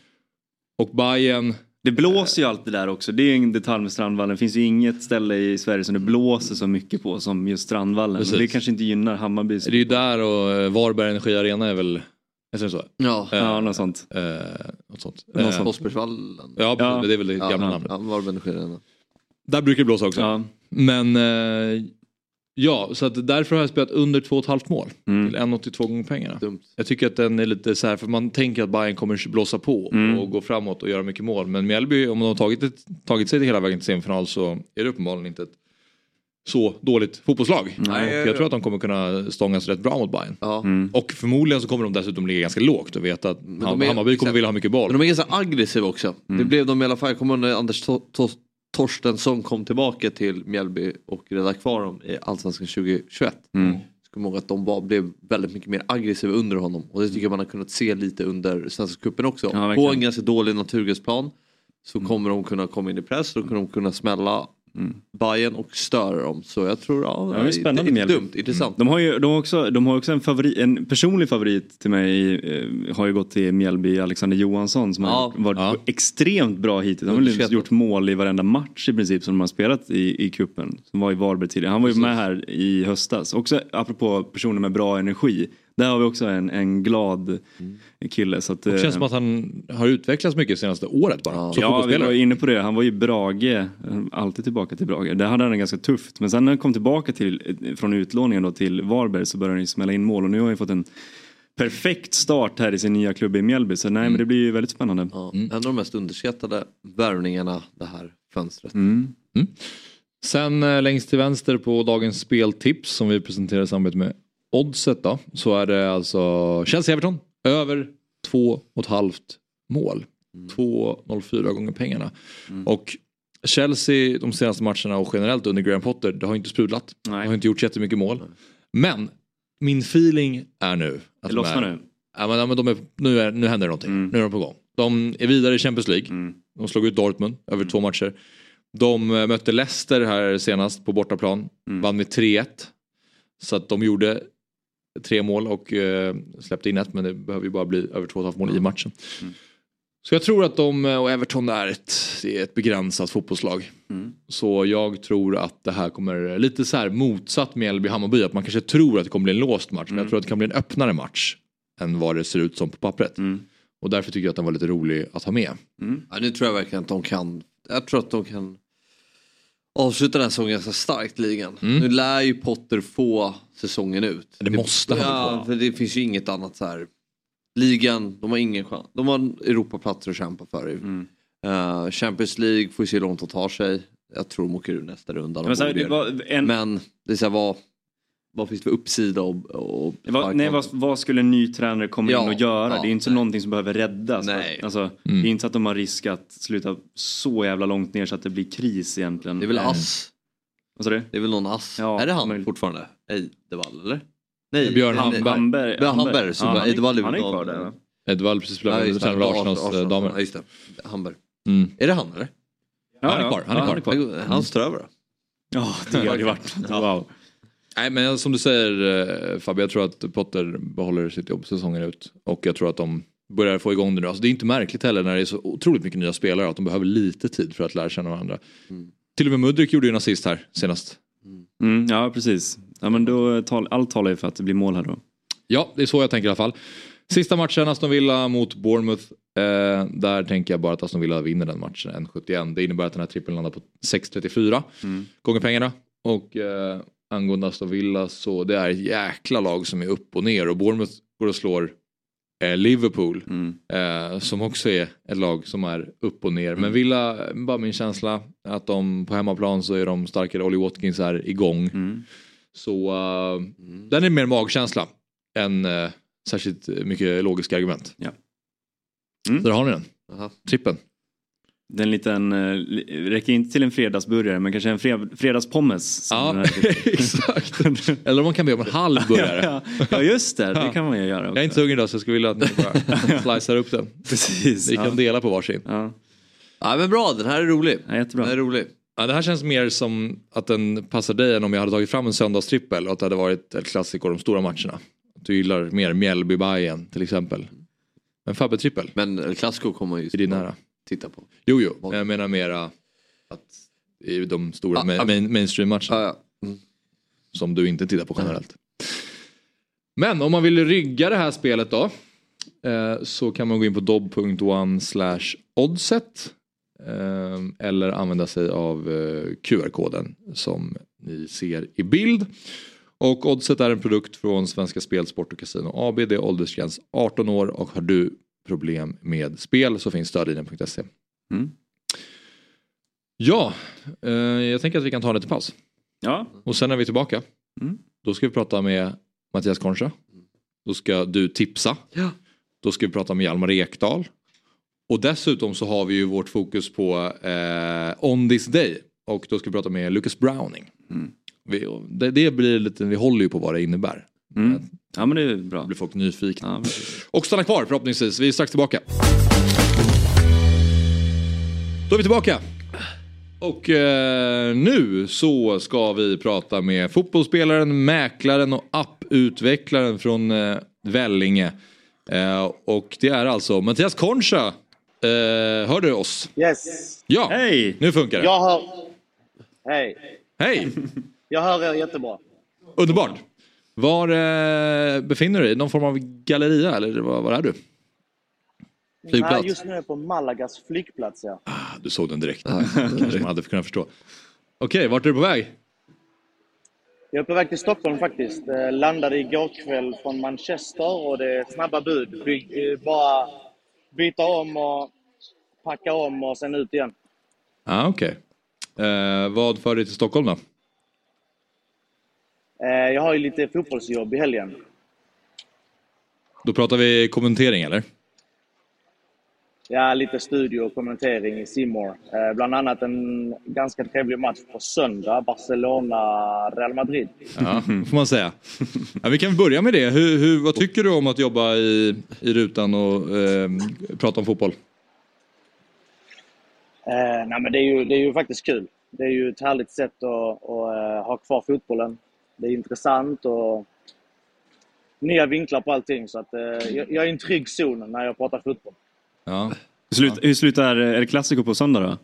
Och Bayern Det blåser ju alltid där också. Det är en detalj med Strandvallen. Det finns ju inget ställe i Sverige som det blåser så mycket på som just Strandvallen. Precis. Det kanske inte gynnar Hammarby. Det är ju där och eh, Varberg Energi Arena är väl, är det så? Ja. Ja, något sånt. Eh, något sånt. Något Eh, sånt. Osbergsvallen. Ja, Ja. det är väl det gamla ja, namnet. Ja, Varberg Arena. Där brukar det blåsa också. Ja. Men eh, ja, så att därför har jag spelat under 2,5 mål. Mm. Till 1,82 gånger pengarna. Dumt. Jag tycker att den är lite så här, för man tänker att Bayern kommer blåsa på Mm. och gå framåt och göra mycket mål. Men Mjällby, om de har tagit, ett, tagit sig hela vägen till semifinal så är det uppenbarligen inte ett så dåligt fotbollslag. Nej. och jag tror att de kommer kunna stångas rätt bra mot Bayern. Ja. Mm. Och förmodligen så kommer de dessutom ligga ganska lågt och veta att Hammarby kommer vilja ha mycket boll. Men de är ganska aggressiva också. Det blev de i alla fall. Jag kommer ihåg när Anders Torstensson kom tillbaka till Mjällby och räddade kvar dem i Allsvenskan 2021. Mm. Jag kommer ihåg att de var, blev väldigt mycket mer aggressiva under honom. Och det tycker jag man har kunnat se lite under Svenska cupen också. Ja. På en ganska dålig naturgräsplan så kommer de kunna komma in i press och kommer de kunna smälla Mm. Bayern och störa dem. Så jag tror, ja, Ja, det är spännande med Mjällby. dumt, intressant. De har ju de har också, de har också en, favorit, en personlig favorit till mig. Eh, har ju gått till Mjällby, Alexander Johansson som Ja. har varit Ja. extremt bra hittills. Han har väl gjort mål i varenda match i princip som de har spelat i, i kuppen Som var i Varberg tidigare. Han var ju med här i höstas. Också apropå personer med bra energi. Där har vi också en, en glad kille. Så att, Det eh, känns som att han har utvecklats mycket senaste året bara. Ja. Vi var inne på det. Han var ju Brage, eh, alltid tillbaka till Brage. Där hade han det ganska tufft. Men sen när han kom tillbaka till, eh, från utlåningen då till Varberg så började han ju smälla in mål och nu har han ju fått en perfekt start här i sin nya klubb i Mjällby. Så nej men det blir ju väldigt spännande. Ja, En av de mest underskattade värvningarna det här fönstret. Mm. Sen eh, längst till vänster på dagens speltips som vi presenterar i samarbete med Oddset då. Så är det alltså Chelsea-Everton. Över 2,5 mål. 2,04 gånger pengarna. Och Chelsea de senaste matcherna och generellt under Graham Potter, det har inte sprudlat. Nej. har inte gjort jättemycket mål. Men min feeling är nu. Att Det de lossnar är, nu. Ja, men, ja, men de är, nu, är, nu händer det någonting. Mm. Nu är de på gång. De är vidare i Champions League. Mm. De slog ut Dortmund över två matcher. De eh, mötte Leicester här senast på bortaplan. Mm. Vann med 3-1. Så att de gjorde tre mål och eh, släppte in ett men det behöver ju bara bli över 2,5 mål i matchen. Mm. Så jag tror att de eh, och Everton är ett, är ett begränsat fotbollslag. Mm. Så jag tror att det här kommer lite så här motsatt Mjällby-Hammarby. Att man kanske tror att det kommer bli en låst match. Men Mm. jag tror att det kan bli en öppnare match. Än vad det ser ut som på pappret. Mm. Och därför tycker jag att den var lite rolig att ha med. Mm. Ja, nu tror jag verkligen att de kan. Jag tror att de kan avsluta den här säsongen ganska starkt ligan. Mm. Nu lär ju Potter få säsongen ut. Det måste han Ja, få. för det finns ju inget annat så här. Ligan, de har ingen chans. De har Europaplatser att kämpa för. Mm. Uh, Champions League får se hur långt de tar sig. Jag tror de åker ur nästa runda. De Men, så här, det var en, Men det är så här, vad... vad finns det för uppsida och, och Vad, nej, vad, vad skulle en ny tränare komma Ja, in och göra? ja, det är inte så nej. någonting som behöver räddas. Nej. Alltså, Det är inte så att de har risk att sluta så jävla långt ner så att det blir kris egentligen. Det är väl Eh, Ass? Vad sa du? Det är väl någon Ass? Ja, är det han möjligt. fortfarande? Eidevall eller? Nej, Björn Hamberg. Hamberg. Björn Hamberg. Så Ja, Eidevall är han är kvar där va? Edvall precis spelat Ja, med just det. tränare Arsenals Arsenal- Arsenal- damer. Ja, just det. Hamberg. Mm. Är det han eller? Han är kvar, han är Ja, kvar. Det- Hans tar över då? Ja, det har det varit. Wow. Nej men som du säger eh, Fabio, jag tror att Potter behåller sitt jobb säsongen ut. Och jag tror att de börjar få igång det nu. Alltså, det är inte märkligt heller när det är så otroligt mycket nya spelare att de behöver lite tid för att lära känna varandra. Till och med Mudrik gjorde ju en assist här senast. Mm, ja, precis. Ja, men då tal, allt talar ju för att det blir mål här då. Ja, det är så jag tänker i alla fall. Sista matchen Aston Villa mot Bournemouth. Eh, där tänker jag bara att Aston Villa vinner den matchen, 1,71. Det innebär att den här trippeln landar på 6,34 gånger pengarna. Och eh, angående Aston Villa så det är ett jäkla lag som är upp och ner och Bournemouth går och slår eh, Liverpool. Eh, som också är ett lag som är upp och ner. Men Villa, bara min känsla att de på hemmaplan så är de starkare. Ollie Watkins är igång. Så eh, den är mer magkänsla än eh, särskilt mycket logiska argument. Ja. Så där har ni den. Aha. Trippen. Det är en liten, eh, räcker inte till en fredagsburgare men kanske en fred, fredagspommes. Ja, [LAUGHS] exakt. [LAUGHS] Eller om man kan be om en halv burgare. ja, ja just det, det kan man ju göra också. Jag är inte så hungrig idag så jag skulle vilja att ni bara [LAUGHS] slicear upp den. Precis. Vi ja. kan dela på varsin. Ja. Ja men bra, den här är rolig. Ja, jättebra. Den här är rolig. Ja, det här känns mer som att den passar dig än om jag hade tagit fram en söndagstrippel och att det hade varit ett klassiker de stora matcherna. Du gillar mer mjällby Bayern till exempel. En Fabbe-trippel Men El Clasico kommer ju är din nära. Titta på. Jo, jo, jag menar mera att det är de stora Ah, main, ah. main, mainstream-matcherna Ja, ja. som du inte tittar på generellt. Men om man vill rygga det här spelet då eh, så kan man gå in på dob.one slash oddset eh, eller använda sig av eh, QR-koden som ni ser i bild. Och Oddset är en produkt från Svenska Spel, Sport och Casino AB. Det är åldersgräns 18 år och har du problem med spel så finns stödlinjen.se. Mm. Ja, eh, jag tänker att vi kan ta en liten paus. Ja, Och sen är vi tillbaka. Mm. Då ska vi prata med Mattias Concha. Då ska du tipsa. Ja. Då ska vi prata med Hjalmar Ekdal. Och dessutom så har vi ju vårt fokus på eh, On This Day. Och då ska vi prata med Lucas Browning. Mm. Vi, det, det blir lite, vi håller ju på vad det innebär. Mm. ja men det är bra. Då blir folk nyfikna. Ja. Och stanna kvar förhoppningsvis. Vi är strax tillbaka. Då är vi tillbaka. Och eh, nu så ska vi prata med fotbollsspelaren, mäklaren och apputvecklaren från eh, Vellinge. Eh, och det är alltså Mattias Concha. Eh, hör du oss? Yes, Ja, Hej! nu funkar det. jag hör... Hej. Hej, Jag hör er jättebra. underbart. Var eh, befinner du dig? Någon form av galleria eller var, var är du? Flygplats. Nej, just nu är jag på Malagas flygplats. Ja. Ah, Du såg den direkt. Kanske man hade kunnat förstå. Okej, vart är du på väg? Jag är på väg till Stockholm faktiskt. Eh, Landade igår kväll från Manchester och det är snabba bud. By, eh, bara byta om och packa om och sen ut igen. Ah, Okej. Eh, vad för dig till Stockholm då? Eh, Jag har ju lite fotbollsjobb i helgen. Då pratar vi kommentering eller? Ja, lite studio och kommentering i Simor. Eh, bland annat en ganska trevlig match på söndag. Barcelona-Real Madrid. Ja, får man säga. Ja, vi kan börja med det. Hur, hur, vad tycker du om att jobba i, i rutan och eh, prata om fotboll? Eh, nej, men det, är ju, det är ju faktiskt kul. Det är ju ett härligt sätt att, att eh, ha kvar fotbollen. Det är intressant och nya vinklar på allting. Så att, eh, jag, jag är i en trygg zon när jag pratar fotboll. Ja. Slut, Hur slutar är det klassiker på söndag då?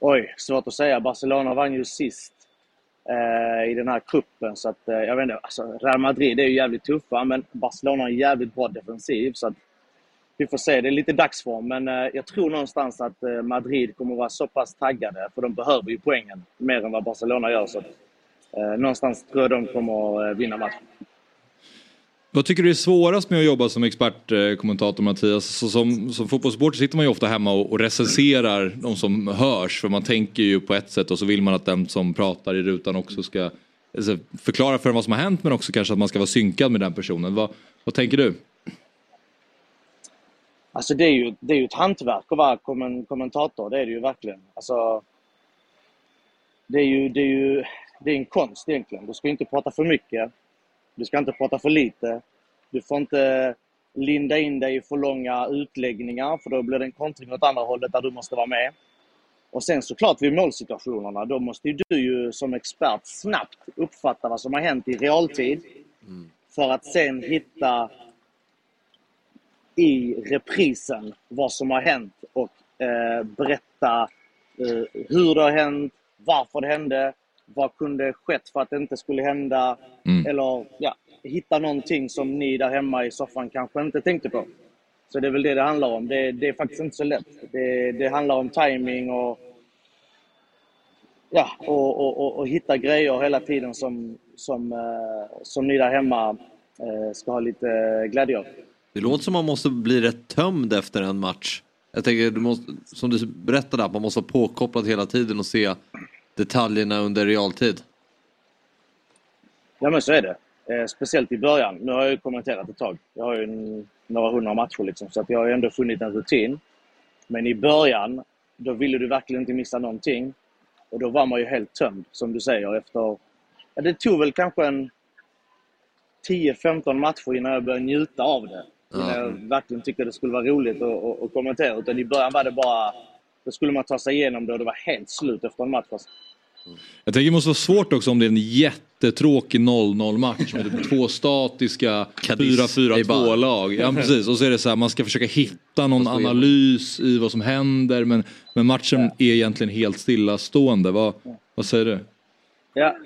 Oj, svårt att säga. Barcelona vann ju sist eh, i den här kuppen så att, eh, jag vet inte, alltså, Real Madrid är ju jävligt tuffa, men Barcelona har en jävligt bra defensiv. Så att, vi får se, det är lite dagsform, men eh, jag tror någonstans att eh, Madrid kommer vara så pass taggade, för de behöver ju poängen mer än vad Barcelona gör. Så eh, någonstans tror jag de kommer att vinna matchen. Vad tycker du är svårast med att jobba som expertkommentator Mattias? Så som, som fotbollssupporter sitter man ju ofta hemma och, och recenserar de som hörs för man tänker ju på ett sätt och så vill man att den som pratar i rutan också ska alltså, förklara för dem vad som har hänt men också kanske att man ska vara synkad med den personen. Vad, vad tänker du? Alltså det är ju, det är ju ett hantverk att vara kommen, kommentator, det är det ju verkligen. Alltså, det är ju, det är ju det är en konst egentligen. Du ska inte prata för mycket. Du ska inte prata för lite. Du får inte linda in dig i för långa utläggningar för då blir det en kontring åt andra hållet där du måste vara med. Och sen såklart vid målsituationerna, då måste ju du ju som expert snabbt uppfatta vad som har hänt i realtid. För att sen hitta i reprisen vad som har hänt och eh, berätta eh, hur det har hänt, varför det hände, vad kunde skett för att det inte skulle hända. Mm. Eller ja, hitta någonting som ni där hemma i soffan kanske inte tänkte på. Så det är väl det det handlar om. Det, det är faktiskt inte så lätt. Det, det handlar om timing och ja, och, och, och, och hitta grejer hela tiden som, som, eh, som ni där hemma eh, ska ha lite glädje av. Det låter som man måste bli rätt tömd efter en match. Jag tänker, du måste, som du berättade, att man måste vara påkopplad hela tiden och se detaljerna under realtid. Ja men så är det. Eh, speciellt i början. Nu har jag ju kommenterat ett tag. Jag har ju en, några hundra matcher liksom, så att jag har ju ändå funnit en rutin. Men i början, då ville du verkligen inte missa någonting. Och då var man ju helt tömd, som du säger, efter... Ja, det tog väl kanske en 10-15 matcher innan jag började njuta av det. Innan Ja. jag verkligen tyckte det skulle vara roligt att, att, att kommentera. Utan i början var det bara... Då skulle man ta sig igenom det och det var helt slut efter en match. Alltså. Jag tänker det måste vara svårt också om det är en jättetråkig 0-0 match med typ två statiska Cadiz 4-4-2 Eibar. lag. Ja precis och så är det så här man ska försöka hitta någon analys i vad som händer men, men matchen är egentligen helt stillastående. Vad, vad säger du? Ja,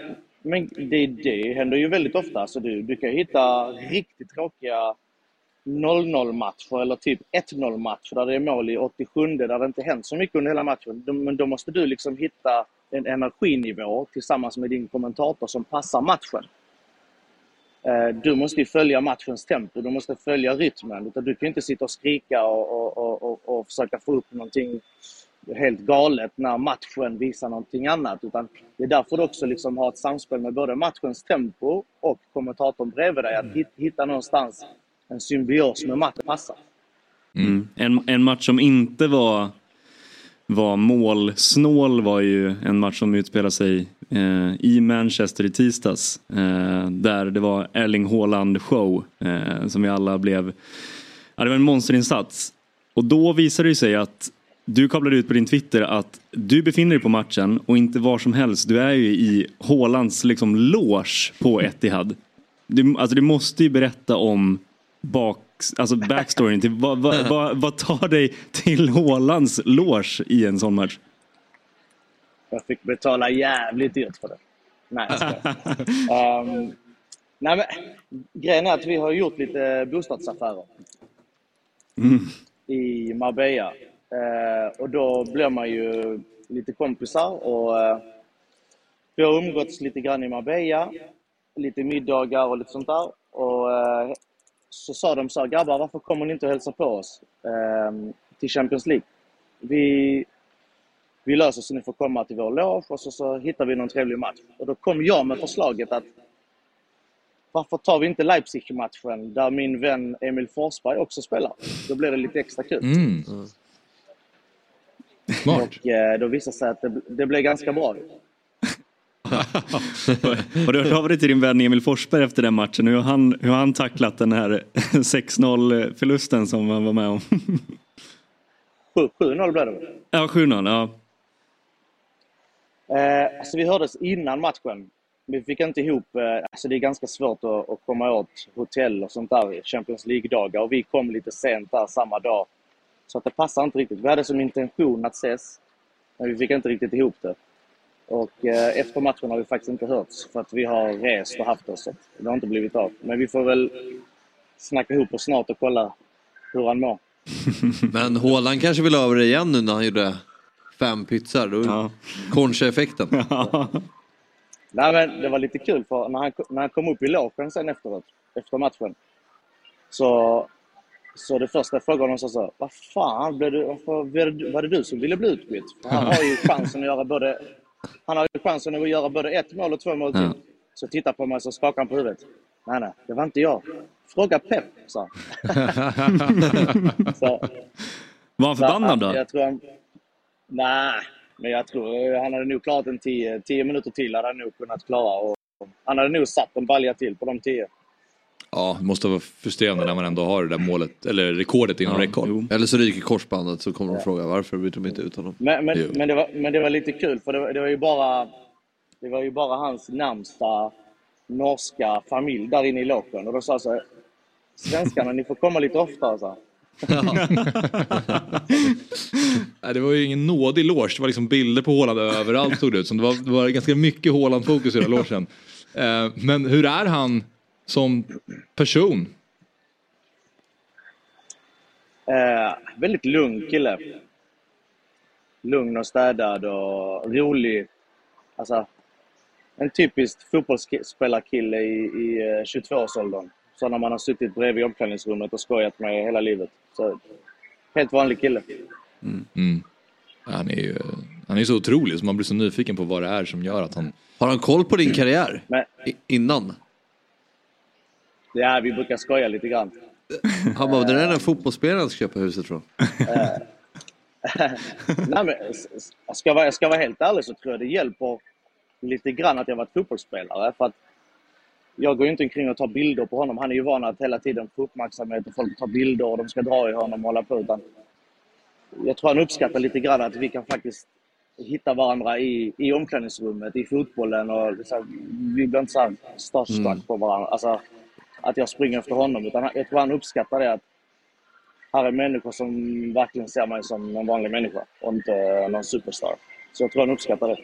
men det, det händer ju väldigt ofta. Alltså du, du kan ju hitta riktigt tråkiga 0-0 matcher eller typ 1-0 matcher där det är mål i 87 där det inte hänt så mycket under hela matchen. Men då måste du liksom hitta en energinivå tillsammans med din kommentator som passar matchen. Eh, Du måste ju följa matchens tempo, du måste följa rytmen. Utan du kan inte sitta och skrika och, och, och, och, försöka få upp någonting helt galet när matchen visar någonting annat. Utan det är därför du också liksom har ett samspel med både matchens tempo och kommentatorn bredvid dig. Att hit- hitta någonstans en symbios med matchen passar. Mm. En, en match som inte var, var målsnål var ju en match som utspelade sig eh, i Manchester i tisdags. Eh, där det var Erling Haaland show eh, som vi alla blev... Ja, det var en monsterinsats. Och då visade det sig att du kabblade ut på din Twitter att du befinner dig på matchen och inte var som helst. Du är ju i Haalands liksom loge på Etihad. Du, alltså du måste ju berätta om bak, alltså backstoryn till vad, vad, vad, vad tar dig till Haalands loge i en sån match? Jag fick betala jävligt dyrt för det. Nej, um, [LAUGHS] nej men, Grejen är att vi har gjort lite bostadsaffärer i Marbella. Eh, och då blir man ju lite kompisar och eh, vi har umgåtts lite grann i Marbella. Lite middagar och lite sånt där. Och eh, så sa de så här, grabbar varför kommer ni inte och hälsar på oss eh, till Champions League? Vi, vi löser så ni får komma till vår loge och så, så hittar vi någon trevlig match. Och då kom jag med förslaget att varför tar vi inte Leipzig-matchen där min vän Emil Forsberg också spelar? Då blir det lite extra kul. Mm. Smart. Och eh, då visade sig att det, det blev ganska bra. [LAUGHS] Har du hört av dig till din vän Emil Forsberg efter den matchen? Hur har han, hur han tacklat den här [LAUGHS] 6-0 förlusten som han var med om? 7-0 blev det väl? ja, 7-0. Ja. Eh, alltså vi hördes innan matchen. Vi fick inte ihop, eh, alltså det är ganska svårt att, att komma åt hotell och sånt där Champions League-dagar och vi kom lite sent där samma dag. Så att det passar inte riktigt. Vi hade som intention att ses, men vi fick inte riktigt ihop det. Och eh, efter matchen har vi faktiskt inte hörts för att vi har rest och haft oss. så Det har inte blivit av. Men vi får väl snacka ihop oss snart och kolla hur han mår. [LAUGHS] Men Haaland kanske vill över det igen nu när han gjorde fem pytsar. Då... Ja. Concha-effekten. [LAUGHS] Nej, men det var lite kul för när han, när han kom upp i logen sen efteråt, efter matchen. Så, så det första jag frågade honom så sa vad fan, blev du, varför, var, det, var det du som ville bli utbytt? För han har ju [LAUGHS] chansen att göra både, han har ju chansen att göra både ett mål och två mål till. Ja. Så tittar på mig så skakar han på huvudet. Nej, nej, det var inte jag. Fråga Pep, sa han. [LAUGHS] så, Var han förbannad då? Jag tror han... Nej, men jag tror han hade nog klarat en 10 10 minuter till. hade han nog kunnat klara. Och han hade nog satt en balja till på de 10. Ja, det måste vara frustrerande när man ändå har det där målet, eller rekordet inom räckhåll. Eller så ryker korsbandet så kommer de fråga varför byter de inte ut honom. Men, men, Jo. men, det var, men det var lite kul för det var, det var ju bara det var ju bara hans närmsta norska familj där inne i logen. Och då sa så här, svenskarna ni får komma lite oftare. Så. [LAUGHS] Nej, det var ju ingen nådig loge, det var liksom bilder på Haaland överallt såg det ut som. Det var, det var ganska mycket Haaland-fokus i den logen. Eh, men hur är han som person? Eh, väldigt lugn kille. Lugn och städad och rolig. Alltså, en typisk fotbollsspelarkille i, i eh, 22-årsåldern. Sådana man har suttit bredvid i omklädningsrummet och skojat med hela livet. Så, helt vanlig kille. Mm. Han är ju han är så otrolig så man blir så nyfiken på vad det är som gör att han... Har han koll på din karriär? Men, I, innan? Ja, vi brukar skoja lite grann. Han bara, det där är den fotbollsspelaren ska köpa huset från. [LAUGHS] Nej, men, ska, jag vara, ska jag vara helt ärlig så tror jag det hjälper lite grann att jag varit fotbollsspelare. För att jag går ju inte omkring och tar bilder på honom. Han är ju van att hela tiden få uppmärksamhet och folk tar bilder och de ska dra i honom och hålla på. Utan jag tror han uppskattar lite grann att vi kan faktiskt hitta varandra i, i omklädningsrummet, i fotbollen och liksom, vi blir inte så här starstruck Mm. på varandra. Alltså, att jag springer efter honom. Utan jag tror han uppskattar det att här är människor som verkligen ser mig som en vanlig människa och inte någon superstar. Så jag tror han uppskattar det.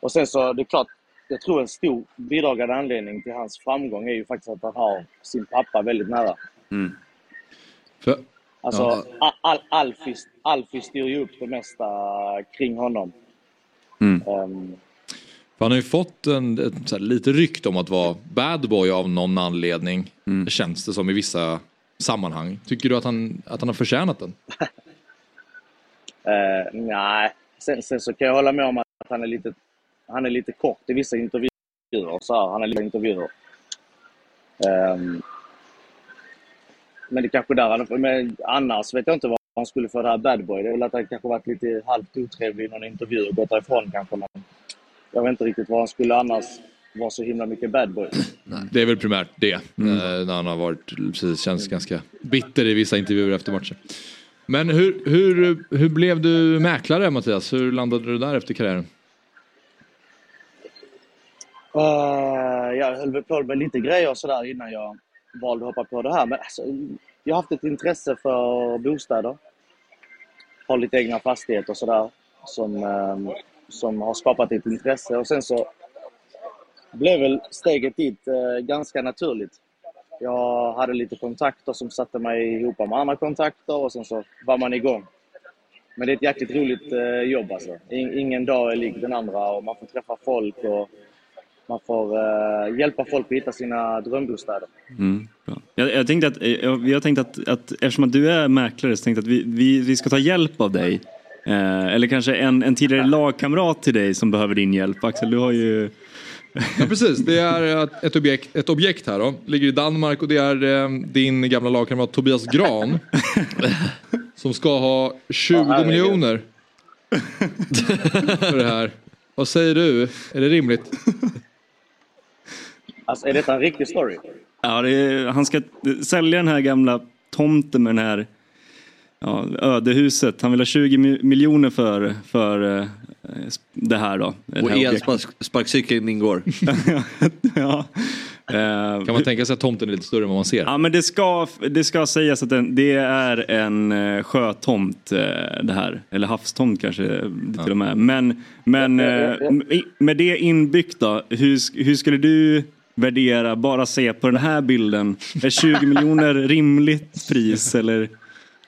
Och sen så, det är klart, jag tror en stor bidragande anledning till hans framgång är ju faktiskt att han har sin pappa väldigt nära. För, Alltså, Ja. Al- Al- Alfie, Alfie styr ju upp det mesta kring honom. Mm. Ehm, för han har ju fått en, ett, här, lite rykte om att vara bad boy av någon anledning. Känns det som i vissa sammanhang. Tycker du att han, att han har förtjänat den? [LAUGHS] Eh, nej, sen, sen så kan jag hålla med om att han är lite, han är lite kort i vissa intervjuer. Så här, han är lite intervjuer. Ehm, men det kanske där men annars vet jag inte vad han skulle få det här bad boy. Det är väl att han kanske varit lite halvt otrevlig i någon intervju och gått därifrån kanske. Men jag vet inte riktigt vad han skulle annars vara så himla mycket bad boy. Det är väl primärt det. Eh, när han har varit, precis, känns ganska bitter i vissa intervjuer efter matchen. Men hur, hur, hur blev du mäklare Mattias? Hur landade du där efter karriären? Uh, jag höll väl på med lite grejer och sådär innan jag valde att hoppa på det här. Men alltså, jag har haft ett intresse för bostäder. Har lite egna fastigheter och sådär. Som, ehm, som har skapat ett intresse. Och sen så blev väl steget dit eh, ganska naturligt. Jag hade lite kontakter som satte mig ihop med andra kontakter och sen så var man igång. Men det är ett jäkligt roligt eh, jobb alltså. In, ingen dag är lik den andra och man får träffa folk och man får eh, hjälpa folk att hitta sina drömbostäder. Mm, bra. Jag, jag tänkte att, eh, jag, jag, tänkte att, att eftersom att du är mäklare så tänkte jag att vi, vi, vi ska ta hjälp av dig. Eh, eller kanske en, en tidigare lagkamrat till dig som behöver din hjälp. Axel, du har ju... Ja precis, det är ett- objekt, ett objekt här då. Ligger i Danmark och det är eh, din gamla lagkamrat Tobias Gran. [LAUGHS] som ska ha 20 Ja, herregud. miljoner. För det här. Vad säger du? Är det rimligt? Alltså är detta en riktig story? Ja, det är, han ska sälja den här gamla tomten med den här ja, ödehuset. Han vill ha 20 mi- miljoner för, för eh, det här då. Det Och elsparkcykeln ingår. [LAUGHS] ja. Eh, Kan man tänka sig att tomten är lite större än vad man ser? Ja men det ska, det ska sägas att den, det är en eh, sjötomt eh, det här. Eller havstomt kanske det till och med. Men, men eh, med det inbyggt då. Hur, hur skulle du värdera, bara se på den här bilden. Är 20 miljoner rimligt pris eller?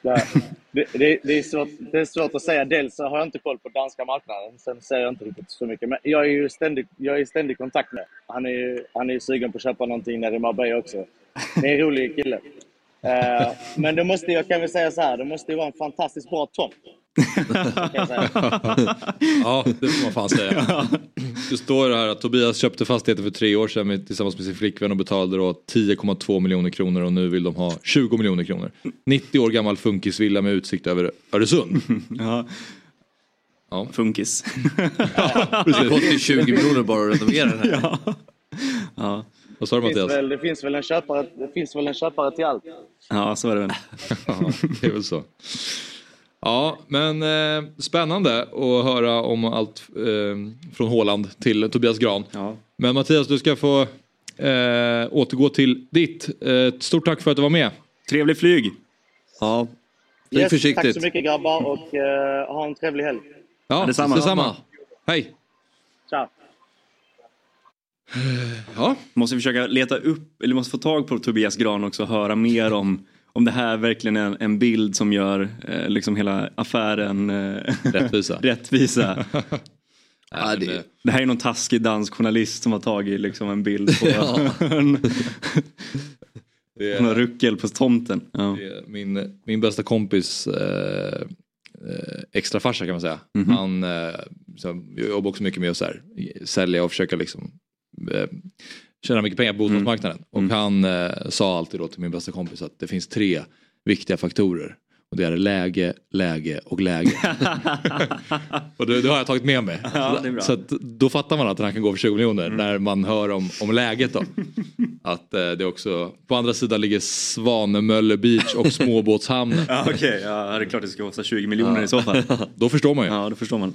Det, det, det, är svårt, det är svårt att säga. Dels har jag inte koll på danska marknaden. Sen säger jag inte riktigt så mycket. Men jag är ju ständig, jag är i ständig kontakt med. Han är ju han är ju sugen på att köpa någonting nere i Marbella också. Det är en rolig kille. Eh, men det måste, jag kan väl säga så här, det måste ju vara en fantastiskt bra tomt. Ja, det får man fan säga. Det står här att Tobias köpte fastigheten för tre år sedan med, tillsammans med sin flickvän och betalade då 10,2 miljoner kronor och nu vill de ha 20 miljoner kronor. 90 år gammal funkisvilla med utsikt över Öresund. Ja. Ja. Funkis. Det kostar ju 20 miljoner bara att renovera den här. ja. ja. Vad sa du Det finns, Mattias? väl, det, finns väl en köpare, det finns väl en köpare till allt. ja, så är det väl. Ja, det är väl så. Ja, men eh, spännande att höra om allt eh, från Håland till Tobias Gran. Ja. Men Mattias, du ska få eh, återgå till ditt. Eh, stort tack för att du var med. Trevlig flyg! Ja. Flyg Yes, tack försiktigt. så mycket grabbar och eh, ha en trevlig helg. Ja, detsamma. detsamma. Hej! Ciao! Ja, Måste försöka leta upp, eller måste få tag på Tobias Gran också och höra mer om om det här verkligen är en, en bild som gör eh, liksom hela affären eh, rättvisa. [LAUGHS] rättvisa. [LAUGHS] Ja, det- eh, Det här är någon taskig dansk journalist som har tagit liksom en bild på [LAUGHS] en, det någon är, ruckel på tomten. Ja. det är min, min bästa kompis eh, eh, extra farsa kan man säga. Mhm. Han eh, så, jag jobbar också mycket med att så här, sälja och försöka liksom eh, tjäna mycket pengar på bostadsmarknaden. Och han eh, sa alltid då till min bästa kompis att det finns tre viktiga faktorer. Och det är läge, läge och läge. [LAUGHS] och det, det har jag tagit med mig. Ja. Så att, då fattar man att den här kan gå för 20 miljoner när man hör om, om läget då. [LAUGHS] Att eh, det också, på andra sidan ligger Svanemölle Beach och [LAUGHS] småbåtshamnen. Ja, Okej, ja, det är klart det ska kosta 20 miljoner i så fall. Då förstår man ju. Ja, då förstår man.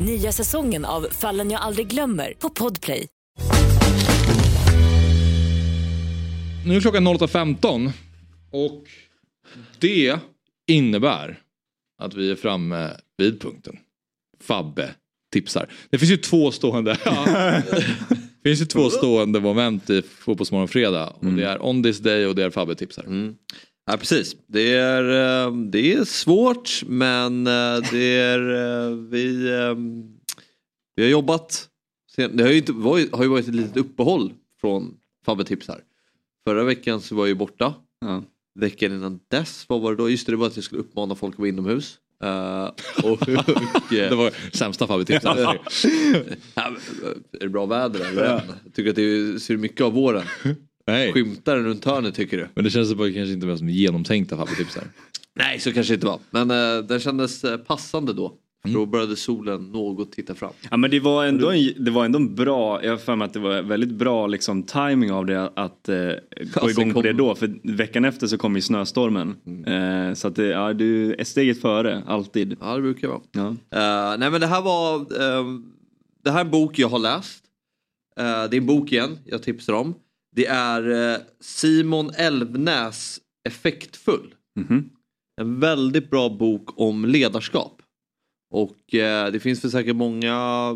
Nya säsongen av Fallen jag aldrig glömmer på Podplay. Nu är klockan 08.15 och det innebär att vi är framme vid punkten. Fabbe tipsar. Det finns ju två stående, ja. [LAUGHS] det finns ju två stående moment i Fotbollsmorgon fredag. Och det är On This Day och det är Fabbe tipsar. Mm. Ja precis. Det är, eh, det är svårt men eh, det är eh, vi, eh, vi har jobbat. Det har ju, inte, har ju varit ett litet uppehåll från Fabbe tipsar. Förra veckan så var jag ju borta. Ja. Veckan innan dess, vad var det då? Just det, det var att jag skulle uppmana folk att vara inomhus. Eh, och, [LAUGHS] Det var sämsta men, är det bra väder eller? Jag tycker att det ser mycket av våren. Nej. Skymtar den runt hörnet tycker du? Men det känns bara kanske inte mer som genomtänkta Fabbe tipsar. Nej så kanske det inte var. Men uh, den kändes eh, passande då. Mm. då började solen något titta fram. Ja men det var ändå, en, det var ändå en bra, jag har för mig att det var väldigt bra liksom timing av det att eh, gå Alltså, igång på det då. För veckan efter så kom ju snöstormen. Eh, så att det, ja, du är steget före, alltid. Ja det brukar vara. Ja. Eh, nej men det här var, eh, det här är en bok jag har läst. Eh, det är en bok igen jag tipsar om. Det är eh, Simon Elvnäs Effektfull. Mhm. En väldigt bra bok om ledarskap. Och eh, det finns väl säkert många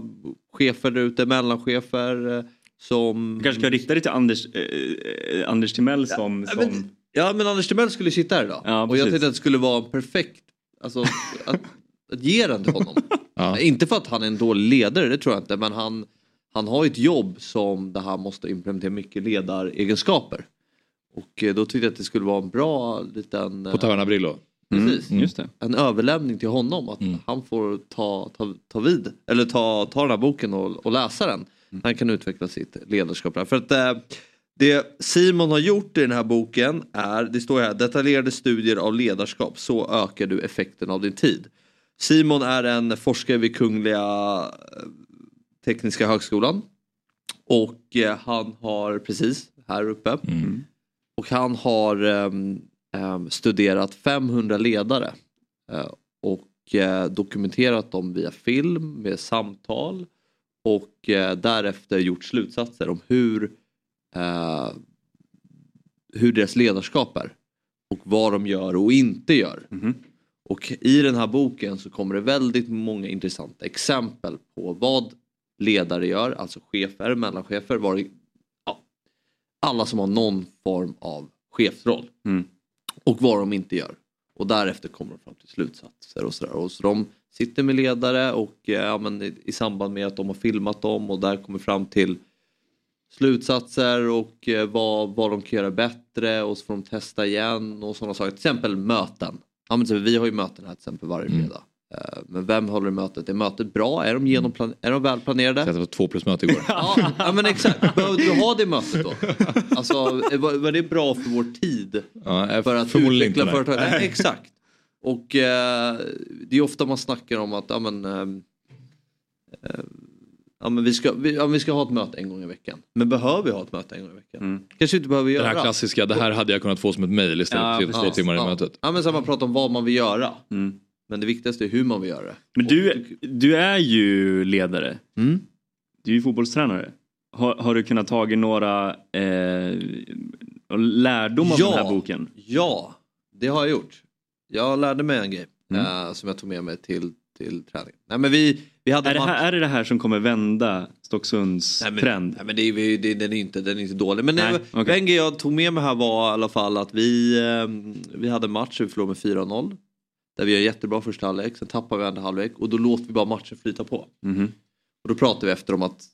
chefer där ute, mellanchefer eh, som... Du kanske ska rikta dig till Anders, eh, eh, Anders Timell som... Ja, som... men, ja men Anders Timell skulle sitta här idag. Ja, och jag tänkte att det skulle vara en perfekt, alltså att, att ge den till honom. [LAUGHS] Ja. Inte för att han är en dålig ledare, det tror jag inte. Men han, han har ju ett jobb som där han måste implementera mycket ledaregenskaper. Och eh, då tyckte jag att det skulle vara en bra liten... På Taverna Brillo. Precis. Mm, just det. En överlämning till honom. Att Mm. han får ta, ta, ta vid. Eller ta, ta den här boken och, och läsa den. Han kan utveckla sitt ledarskap. där. För att eh, det Simon har gjort i den här boken är, det står här, detaljerade studier av ledarskap. Så ökar du effekten av din tid. Simon är en forskare vid Kungliga eh, Tekniska högskolan. Och eh, han har precis här uppe. Mm. Och han har ehm, studerat 500 ledare. eh, och eh, dokumenterat dem via film med samtal. Och eh, därefter gjort slutsatser om hur, eh, hur deras ledarskap är. och vad de gör och inte gör. Och i den här boken så kommer det väldigt många intressanta exempel på vad ledare gör, alltså chefer, mellanchefer, det- ja, alla som har någon form av chefsroll. Och vad de inte gör. Och därefter kommer de fram till slutsatser och sådär. Och så de sitter med ledare och eh, ja, men i, i samband med att de har filmat dem och där kommer fram till slutsatser och eh, vad, vad de kan göra bättre och så får de testa igen och sådana saker. Till exempel möten. Ja, men vi har ju möten här till exempel varje fredag. Eh, Men vem håller i mötet? Är mötet bra? Är de, genomplan- är de välplanerade? Det var två plus möte igår. [LAUGHS] Ja, ja men exakt. Behövde du ha det mötet då? Alltså var, var det bra för vår tid? Ja, för att utveckla inte, nej. exakt. Och eh, det är ofta man snackar om att ja, men, ehm, eh, ja, men vi, ska, vi, ja, vi ska ha ett möte en gång i veckan. Men behöver vi ha ett möte en gång i veckan? Kanske inte behöver Det göra. här klassiska, det här hade jag kunnat få som ett mail istället för två timmar i mötet. Ja men så man pratar om vad man vill göra. Men det viktigaste är hur man vill göra det. Men du, du är ju ledare. Mm. Du är ju fotbollstränare. Har, har du kunnat tagit några eh, lärdom av Ja. den här boken? Ja, det har jag gjort. Jag lärde mig en grej Mm. eh, som jag tog med mig till, till träningen. Nej, men vi, vi hade Är det, match- är det det här som kommer vända Stocksunds Nej, men, trend? Nej, men det, är det, den, är inte, den är inte dålig. Men Nej, nej, okej. en grej jag tog med mig här var i alla fall att vi, eh, vi hade en match och vi förlorade med 4-0. Där vi gör jättebra första halvlek, sen tappar vi andra halvlek och då låter vi bara matchen flyta på. Mhm. Och då pratar vi efter om att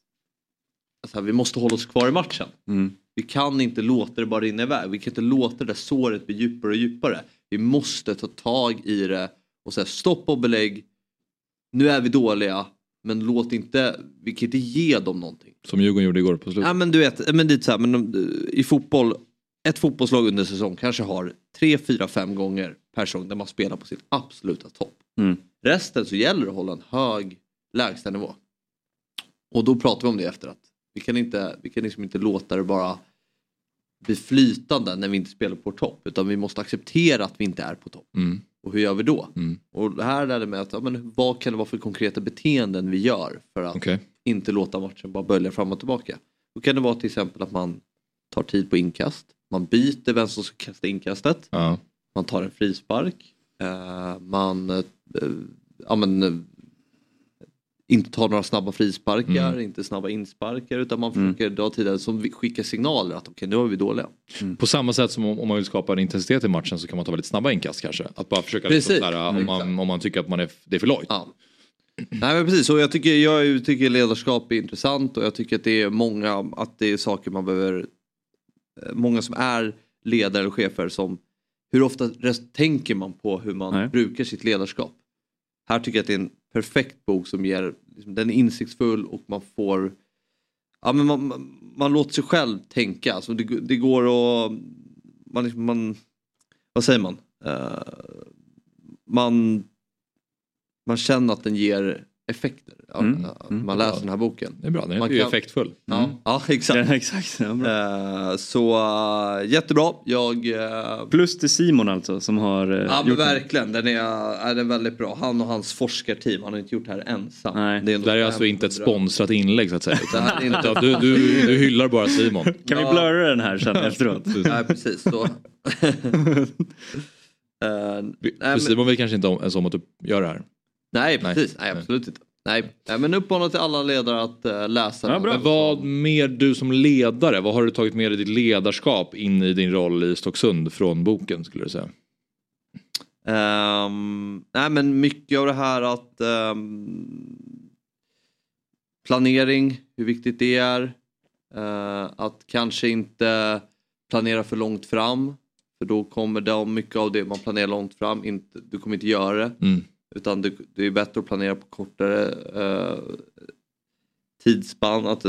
alltså, vi måste hålla oss kvar i matchen. Mm. Vi kan inte låta det bara rinna iväg. Vi kan inte låta det där såret bli djupare och djupare. Vi måste ta tag i det och säga stopp och belägg. Nu är vi dåliga, men låt inte, vi kan inte ge dem någonting. Som Djurgården gjorde igår på slutet. Ja men du vet, men är så här, men i fotboll, ett fotbollslag under säsong kanske har tre, fyra, fem gånger per säsong där man spelar på sitt absoluta topp. Mm. Resten så gäller det att hålla en hög lägstanivå. Och då pratar vi om det efter att vi kan inte, vi kan liksom inte låta det bara bli flytande när vi inte spelar på topp utan vi måste acceptera att vi inte är på topp. Mm. Och hur gör vi då? Mm. Och det här lärde mig att ja, men vad kan det vara för konkreta beteenden vi gör för att Okej. inte låta matchen bara bölja fram och tillbaka. Då kan det vara till exempel att man tar tid på inkast, man byter vem som ska kasta inkastet, Ja. Man tar en frispark, eh, man eh, ja, men, eh, inte tar några snabba frisparkar, Mm. inte snabba insparkar utan man försöker dra tiden som skickar signaler att okej nu är vi dåliga. På samma sätt som om, om man vill skapa en intensitet i matchen så kan man ta väldigt snabba inkast kanske. Att bara försöka Precis. liksom, där, om, man, om man tycker att man är, det är för lojt. Ja. Nej men precis, och jag tycker, jag tycker ledarskap är intressant och jag tycker att det är många, att det är saker man behöver, eh, många som är ledare och chefer som, hur ofta tänker man på hur man Nej. brukar sitt ledarskap? Här tycker jag att det är en perfekt bok som ger, liksom, den är insiktsfull och man får, ja men man, man, man låter sig själv tänka, alltså det, det går att, man, liksom, man vad säger man? Eh, man man känner att den ger effekter. Mm. ja, Man läser den här boken. Det är bra, den Man är ju kan- effektfull. Ja, ja [LAUGHS] exakt. Ja, exakt. Ja, bra. Eh, så eh, jättebra. Jag... eh, Plus till Simon alltså som har eh, Ja men gjort den. verkligen, den är, är den väldigt bra. Han och hans forskarteam, han har inte gjort det här ensam. Nej. Det är, Det här är alltså inte ett sponsrat inlägg så att säga. [LAUGHS] Det här är inte- du, du, du hyllar bara Simon. [LAUGHS] Kan vi Ja. blurra den här sen efteråt? Nej precis. Så. Eh, nej, För men, Simon vill kanske inte om, ens om att du gör det här. Nej Nej. precis, nej, absolut inte. Nej. nej men uppmanar till alla ledare att uh, läsa Ja, den. vad mer du som ledare, vad har du tagit med dig ditt ledarskap in i din roll i Stocksund från boken skulle du säga? Ehm, nej men mycket av det här att ehm, planering, hur viktigt det är. Eh, att kanske inte planera för långt fram. För då kommer det mycket av det man planerar långt fram, inte, du kommer inte göra det. Mm. Utan det, det är bättre att planera på kortare eh, tidsspann. Att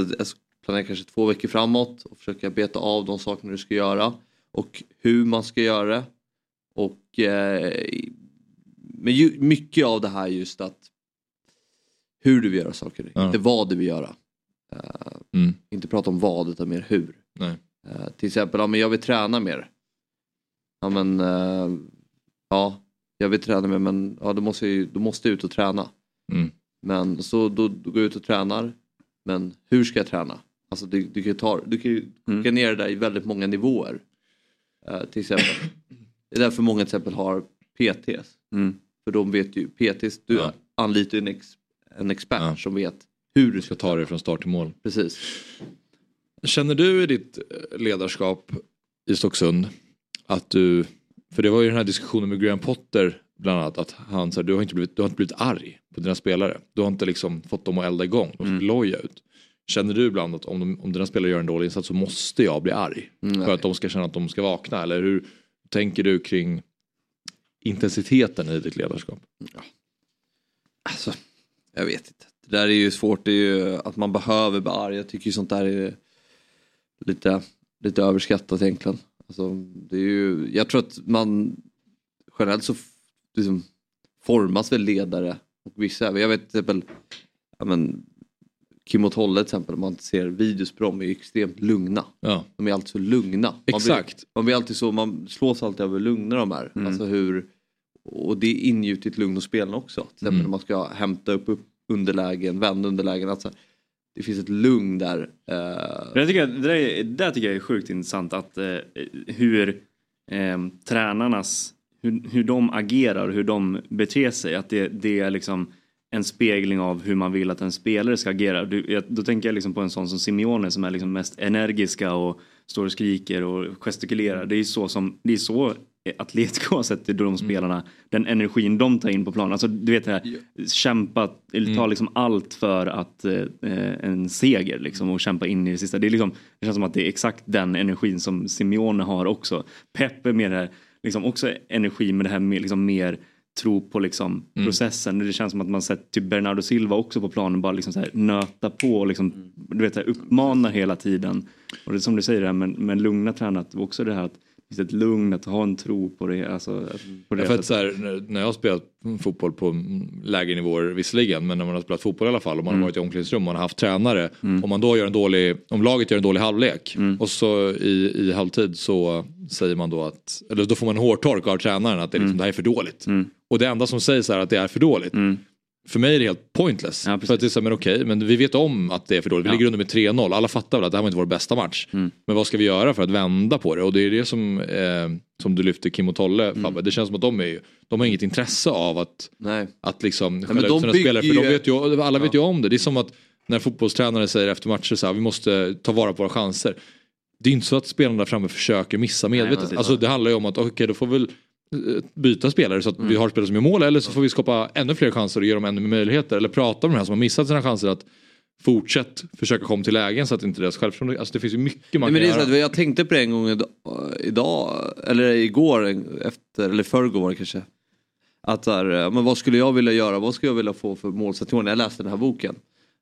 planera kanske två veckor framåt och försöka beta av de sakerna du ska göra. Och hur man ska göra det. Och eh, men ju, mycket av det här just att hur du vill göra saker, Ja. inte vad du vill göra. Eh, Mm. Inte prata om vad utan mer hur. Eh, till exempel, ja, men jag vill träna mer. Ja men, eh, ja, jag vill träna mer men ja, då måste jag, ju- då måste jag ut och träna. Mm. Men så då, då går jag ut och tränar. Men hur ska jag träna? Alltså du, du kan ju ta, du kan ju Mm. koka ner det där i väldigt många nivåer. Eh, till exempel. Det är därför många till exempel har PTs. Mm. För de vet ju, PTs, du Ja. anlitar ju en, ex, en expert Ja. som vet hur du ska ta det från start till mål. Precis. Känner du i ditt eh, ledarskap i Stocksund att du, för det var ju den här diskussionen med Graham Potter bland annat, att han sa du har inte blivit, du har inte blivit arg på dina spelare. Du har inte liksom fått dem att elda igång, de ser loja ut. Känner du ibland att om, de, om dina spelare gör en dålig insats så måste jag bli arg? Mm, För att de ska känna att de ska vakna? Eller hur tänker du kring intensiteten i ditt ledarskap? Alltså, jag vet inte. Det där är ju svårt, det är ju att man behöver bli arg. Jag tycker ju sånt där är lite, lite överskattat egentligen. Alltså, det är ju, jag tror att man generellt så liksom, formas väl ledare och vissa, jag vet till exempel ja, men, Kim och Tolle till exempel, om man ser videos på dem, är extremt lugna. Ja, De är alltid så lugna. Man exakt. Blir, man blir alltid så, man slås alltid över hur lugna de är. Mm. Alltså hur, och det ingjuter ett lugn hos spelarna också. Till exempel Mm. när man ska hämta upp, upp underlägen, vända underlägen. Alltså, det finns ett lugn där. Eh. Det, tycker jag, det, där, är- det där tycker jag är sjukt intressant att eh, hur eh, tränarnas, hur, hur de agerar, hur de beter sig, att det, det är liksom en spegling av hur man vill att en spelare ska agera. Du, jag, då tänker jag liksom på en sån som Simeone som är liksom mest energiska och står och skriker och gestikulerar. Det är ju så som, det är så Atletico sätter de spelarna, den energin de tar in på planen. Alltså du vet det här, kämpa, eller ta liksom allt för att eh, en seger liksom och kämpa in i det sista. Det, är liksom, det känns som att det är exakt den energin som Simeone har också. Pep är mer det här, liksom också energi med det här med liksom mer tro på liksom processen. Det känns som att man sett typ Bernardo Silva också på planen bara liksom så här nöta på och liksom, du vet, här, uppmanar hela tiden. Och det är som du säger det här med, med lugna tränat också det här att finns ett lugn att ha en tro på det. Alltså, på det Ja, för att så här, när- jag har spelat fotboll på mm, lägre nivåer visserligen men när man har spelat fotboll i alla fall och man har varit i omklädningsrum och man har haft tränare om man då gör en dålig, om laget gör en dålig halvlek och så i, i halvtid så säger man då att, eller då får man en hårtork av tränaren att det, är liksom, det här är för dåligt. Och det enda som sägs är att det är för dåligt. För mig är det helt pointless. Ja, för att det är så här, men okej, men vi vet om att det är för dåligt. Vi Ja. ligger under med 3-0. Alla fattar väl att det här var inte vår bästa match. Men vad ska vi göra för att vända på det? Och det är det som, eh, som du lyfter Kim och Tolle Fabbe. Det känns som att de är ju, de har inget intresse av att, nej. att liksom skälla ut sina spelare. För de vet ju, alla vet ju om det. Det är som att när fotbollstränare säger efter matcher så här, vi måste ta vara på våra chanser. Det är inte så att spelarna där framme försöker missa medvetet. precis. alltså, det handlar ju om att okej då får väl byta spelare så att vi har spelare som gör mål eller så får vi skapa ännu fler chanser och ge dem ännu mer möjligheter. Eller prata med de här som har missat sina chanser att fortsätt försöka komma till lägen så att inte deras självförtroende, alltså det finns ju mycket man Nej, men kan så göra. jag tänkte på det en gång idag, eller igår, efter, eller förrgår kanske. Att här, ja, men vad skulle jag vilja göra, vad skulle jag vilja få för målsättning när jag läste den här boken?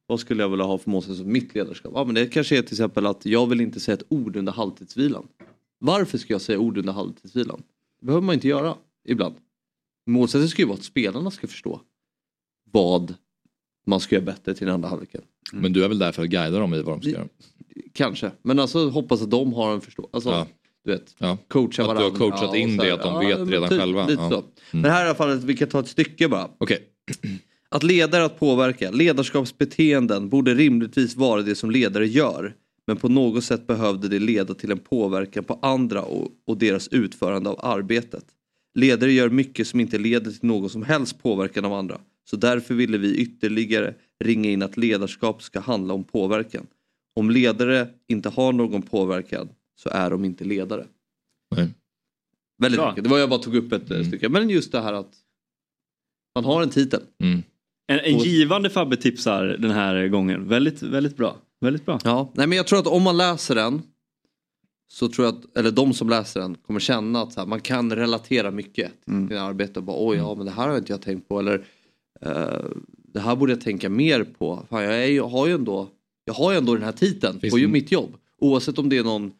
Vad skulle jag vilja ha för målsättning för mitt ledarskap? Ja, men det kanske är till exempel att jag vill inte säga ett ord under halvtidsvilan. Varför ska jag säga ord under halvtidsvilan? Det behöver man inte göra ibland. Målsättningen ska ju vara att spelarna ska förstå vad man ska göra bättre till den andra halvleken. Men du är väl där för att guida dem i vad de ska göra. Kanske, men alltså hoppas att de har en förståelse. Alltså, Ja. du vet, Ja. coacha Att du har varandra. coachat in det, att de vet men redan typ, själva. Lite Ja. så. Men här i alla fall, vi kan ta ett stycke bara. Okej, Att leda är att påverka. Ledarskapsbeteenden borde rimligtvis vara det som ledare gör. Men på något sätt behövde det leda till en påverkan på andra och, och deras utförande av arbetet. Ledare gör mycket som inte leder till någon som helst påverkan av andra. Så därför ville vi ytterligare ringa in att ledarskap ska handla om påverkan. Om ledare inte har någon påverkan så är de inte ledare. Nej. Väldigt Bra. enkelt. Det var jag bara tog upp ett mm. stycke. Men just det här att man har en titel. Mm. En, en givande Fabbe tipsar den här gången. Väldigt, väldigt bra. Väldigt bra. Ja, nej men jag tror att om man läser den så tror jag att, eller de som läser den kommer känna att här, man kan relatera mycket till Mm. sin arbete och bara oj ja men det här har inte jag tänkt på eller eh, det här borde jag tänka mer på. Fan, jag, är, jag har ju ändå jag har ju ändå den här titeln på ju mitt jobb. Oavsett om det är någon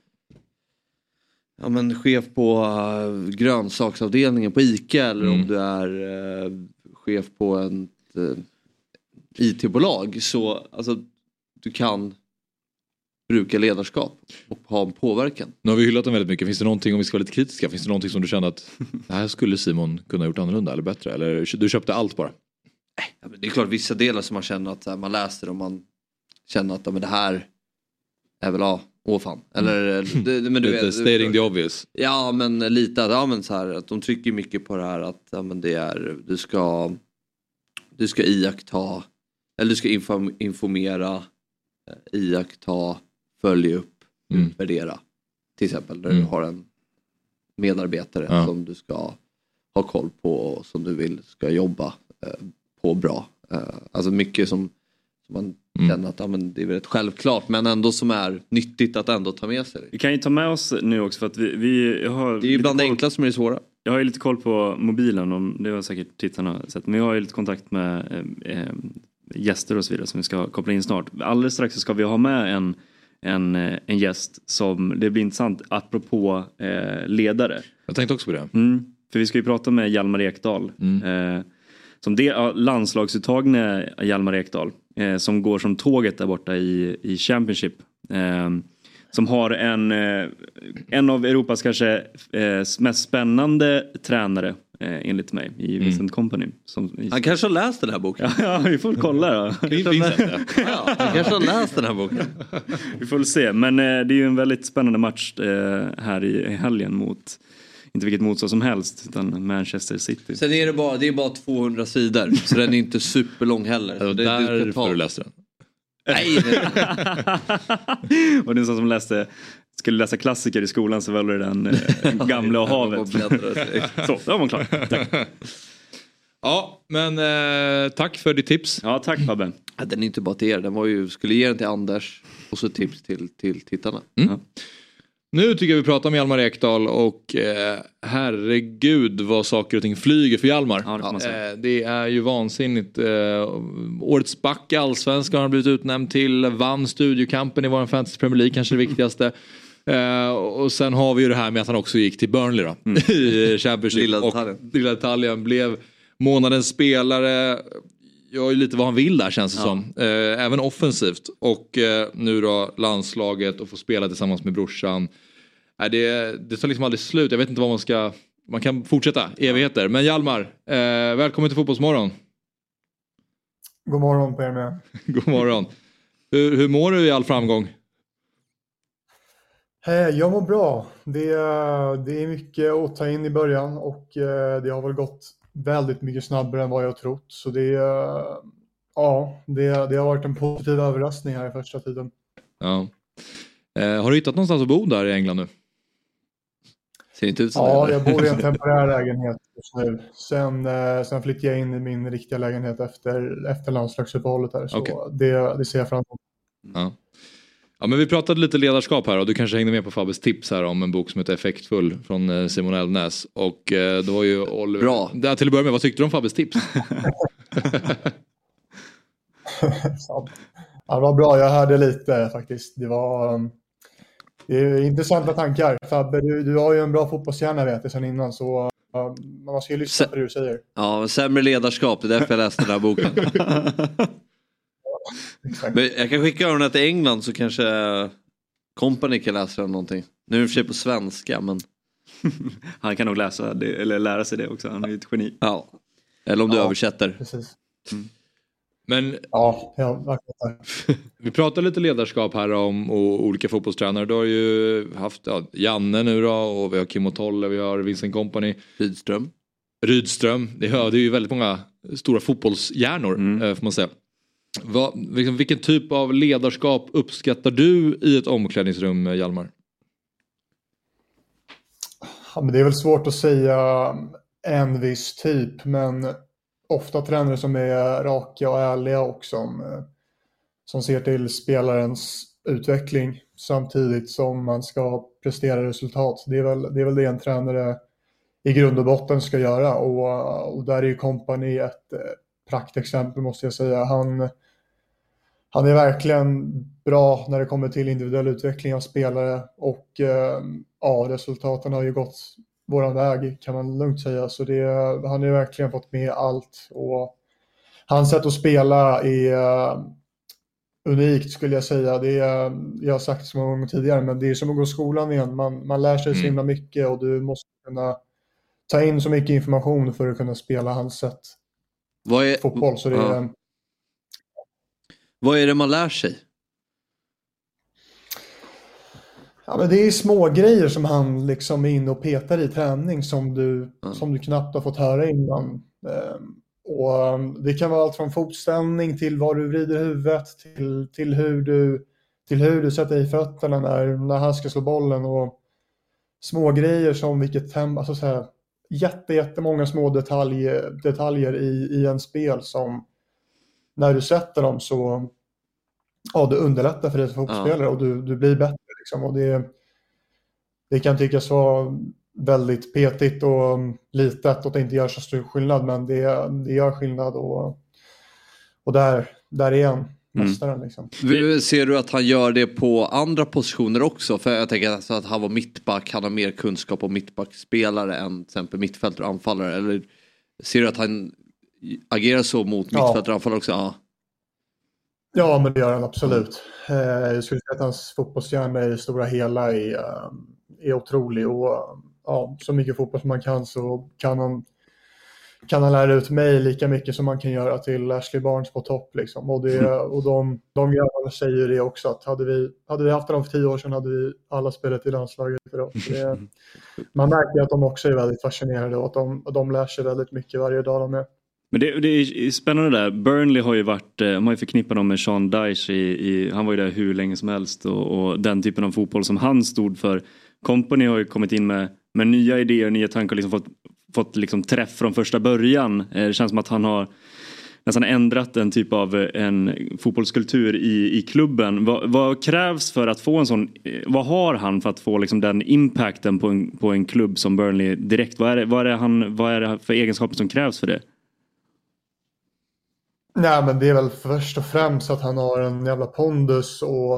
ja, men chef på uh, grönsaksavdelningen på ICA eller Mm. om du är eh, chef på en uh, IT-bolag så alltså du kan bruka ledarskap och ha en påverkan. Nu har vi hyllat den väldigt mycket. Finns det någonting, om vi ska vara lite kritiska, finns det någonting som du kände att det här skulle Simon kunna ha gjort annorlunda eller bättre? Eller du köpte allt bara? Det är klart vissa delar som man känner att här, man läser och man känner att ja, men det här är väl ja, åh fan. Eller, det, men du [LAUGHS] Lite vet, stating the obvious. Ja men lite ja, men så här, att de trycker mycket på det här att ja, men det är, du ska du ska iaktta, eller du ska inform, informera, iaktta, följa upp, Mm. utvärdera. Till exempel där Mm. du har en medarbetare Ja. som du ska ha koll på och som du vill ska jobba eh, på bra. Eh, alltså mycket som, som man Mm. känner att ja, men det är väl rätt självklart men ändå som är nyttigt att ändå ta med sig. Vi kan ju ta med oss nu också för att vi, vi har Det är ju bland det enkla som är det svåra. Jag har ju lite koll på mobilen, om, det har säkert tittarna sett. Men jag har ju lite kontakt med eh, eh, gäster och så vidare som vi ska koppla in snart. Alldeles strax så ska vi ha med en, en, eh, en gäst som, det blir intressant, apropå eh, ledare. Jag tänkte också på det. Mm, för vi ska ju prata med Hjalmar Ekdal. Eh, som av landslagsuttagne Hjalmar Ekdal. Eh, som går som tåget där borta i, i Championship. Som har en, eh, en av Europas kanske eh, mest spännande tränare eh, enligt mig i Vincent Company. Som, i, Han kanske har läst den här boken. ja, vi får kolla då. Vincent, ja. [LAUGHS] Ja, han kanske har läst den här boken. Vi får väl se. Men eh, det är ju en väldigt spännande match eh, här i, i helgen mot, inte vilket motstånd som helst, utan Manchester City. Sen är det bara, det är bara 200 sidor så den är inte superlång heller. Det Så det, det du läste den. Nej, nej. [LAUGHS] och det är en sån som läste, skulle läsa klassiker i skolan så valde den eh, [LAUGHS] Gamla och havet. [LAUGHS] Så, då var man klar. Tack. Ja, men eh, tack för ditt tips. Ja, tack Fabbe. Ja, Den är inte bara till er, den var ju, skulle ge den till Anders och så tips till, till tittarna. Nu tycker jag vi pratar med Hjalmar Ekdal och eh, herregud vad saker och ting flyger för Hjalmar. Ja, det. Eh, det är ju vansinnigt. Eh, årets back i Allsvenskan har han blivit utnämnd till. Vann studiokampen i vår Fantasy Premier League, kanske det viktigaste. Eh, och sen har vi ju det här med att han också gick till Burnley då. [LAUGHS] I Championship. Lilla och detaljen. lilla detaljen blev månadens spelare. Gör ju lite vad han vill där känns det som. Eh, även offensivt. Och eh, nu då landslaget och få spela tillsammans med brorsan. Nej, det, det tar liksom aldrig slut. Jag vet inte vad man ska... Man kan fortsätta evigheter. Men Hjalmar, eh, välkommen till Fotbollsmorgon. God morgon på er med. [LAUGHS] God morgon. Hur, hur mår du i all framgång? Eh, Jag mår bra. Det, är- det är mycket att ta in i början och eh, det har väl gått väldigt mycket snabbare än vad jag trott. Så det, är- ja, det, det har varit en positiv överraskning här i första tiden. Ja. Eh, har du hittat någonstans att bo där i England nu? Ser inte ut som Ja, det. jag bor i en [LAUGHS] temporär lägenhet just nu. Sen, eh, sen flyttade jag in i min riktiga lägenhet efter, efter landslagsuppehållet här. Så Okej. det, det ser jag fram emot. Ja. Ja men vi pratade lite ledarskap här och du kanske hängde med på Fabbes tips här om en bok som heter Effektfull från eh, Simon Elvnäs. Och eh, då var ju Oliver... Bra. Där, till att börja med, vad tyckte du om Fabbes tips? [LAUGHS] Ja, det var bra, jag hörde lite faktiskt. Det var um, det är intressanta tankar. Fabbe, du, du har ju en bra fotbollshjärna vet jag sedan innan så um, man ska ju lyssna på det du säger. Ja, sämre ledarskap, det är därför jag läste den här boken. [LAUGHS] Exakt. Men jag kan skicka den här till England så kanske Company kan läsa den någonting. Nu är det i och för sig på svenska men [LAUGHS] Han kan nog läsa det, eller lära sig det också. Han är ju ett geni. ja. Eller om du Ja. översätter. Precis. Men Ja, ja [LAUGHS] vi pratade lite ledarskap här om och olika fotbollstränare. Du har ju haft ja, Janne nu då och vi har Kim och Tolle, vi har Vincent Company. Rydström. Rydström. Det, ja, det är ju väldigt många stora fotbollshjärnor Mm. eh, får man säga. Vad, liksom, vilken typ av ledarskap uppskattar du i ett omklädningsrum, Hjalmar? Ja, men det är väl svårt att säga en viss typ, men ofta tränare som är raka och ärliga och som, som ser till spelarens utveckling samtidigt som man ska prestera resultat. Det är väl det, är väl det en tränare i grund och botten ska göra och, och där är ju Company ett eh, praktexempel måste jag säga. Han, han är verkligen bra när det kommer till individuell utveckling av spelare och eh, ja, resultaten har ju gått våran väg kan man lugnt säga. Så det, han har ju verkligen fått med allt och hans sätt att spela är eh, unikt skulle jag säga. Det är, jag har sagt det så många gånger tidigare, men det är som att gå i skolan igen. Man, man lär sig så Mm. himla mycket och du måste kunna ta in så mycket information för att kunna spela hans sätt Vad är, fotboll. Så det ja. Vad är det man lär sig? Ja, men det är små grejer som han liksom är inne och petar i träning som du, Mm. som du knappt har fått höra innan. Ehm, och um, det kan vara allt från fotställning till var du vrider huvudet till, till, hur, du, till hur du sätter i fötterna när, när han ska slå bollen. Och små grejer som vilket tempo, alltså så här, jätte, jättemånga små detalj, detaljer i, i en spel som när du sätter dem så ja, det underlättar för dig som fotbollsspelare och du, du blir bättre. Liksom. Och det, det kan tyckas vara väldigt petigt och litet och det inte gör så stor skillnad men det, det gör skillnad och, och där, där är han mästaren. Liksom. Ser du att han gör det på andra positioner också? För jag tänker alltså att han var mittback, han har mer kunskap om mittbackspelare än till exempel mittfältare och anfallare. Eller ser du att han agerar så mot Ja. mittfältare och anfallare också? Ja. Ja, men det gör han absolut. Eh, Jag skulle säga att hans fotbollshjärna i stora hela är, eh, är otrolig. Och ja, så mycket fotboll som man kan så kan han, kan han lära ut mig lika mycket som man kan göra till Ashley Barnes på topp. Liksom. Och, det, [LAUGHS] och de, de grabbarna säger det också att hade vi, hade vi haft dem för tio år sedan hade vi alla spelat i landslaget idag. Det, [LAUGHS] man märker att de också är väldigt fascinerade och att de, de lär sig väldigt mycket varje dag de är. Men det, det är spännande där. Burnley har ju varit, eh, man har ju förknippat dem med Sean Dyche. I, i, han var ju där hur länge som helst och, och den typen av fotboll som han stod för. Company har ju kommit in med, med nya idéer, nya tankar och liksom fått, fått liksom träff från första början. Eh, det känns som att han har nästan ändrat en typ av eh, en fotbollskultur i, i klubben. Vad, vad krävs för att få en sån, vad har han för att få liksom den impacten på en, på en klubb som Burnley direkt? Vad är, det, vad, är det han, vad är det för egenskaper som krävs för det? Nej, men det är väl först och främst att han har en jävla pondus och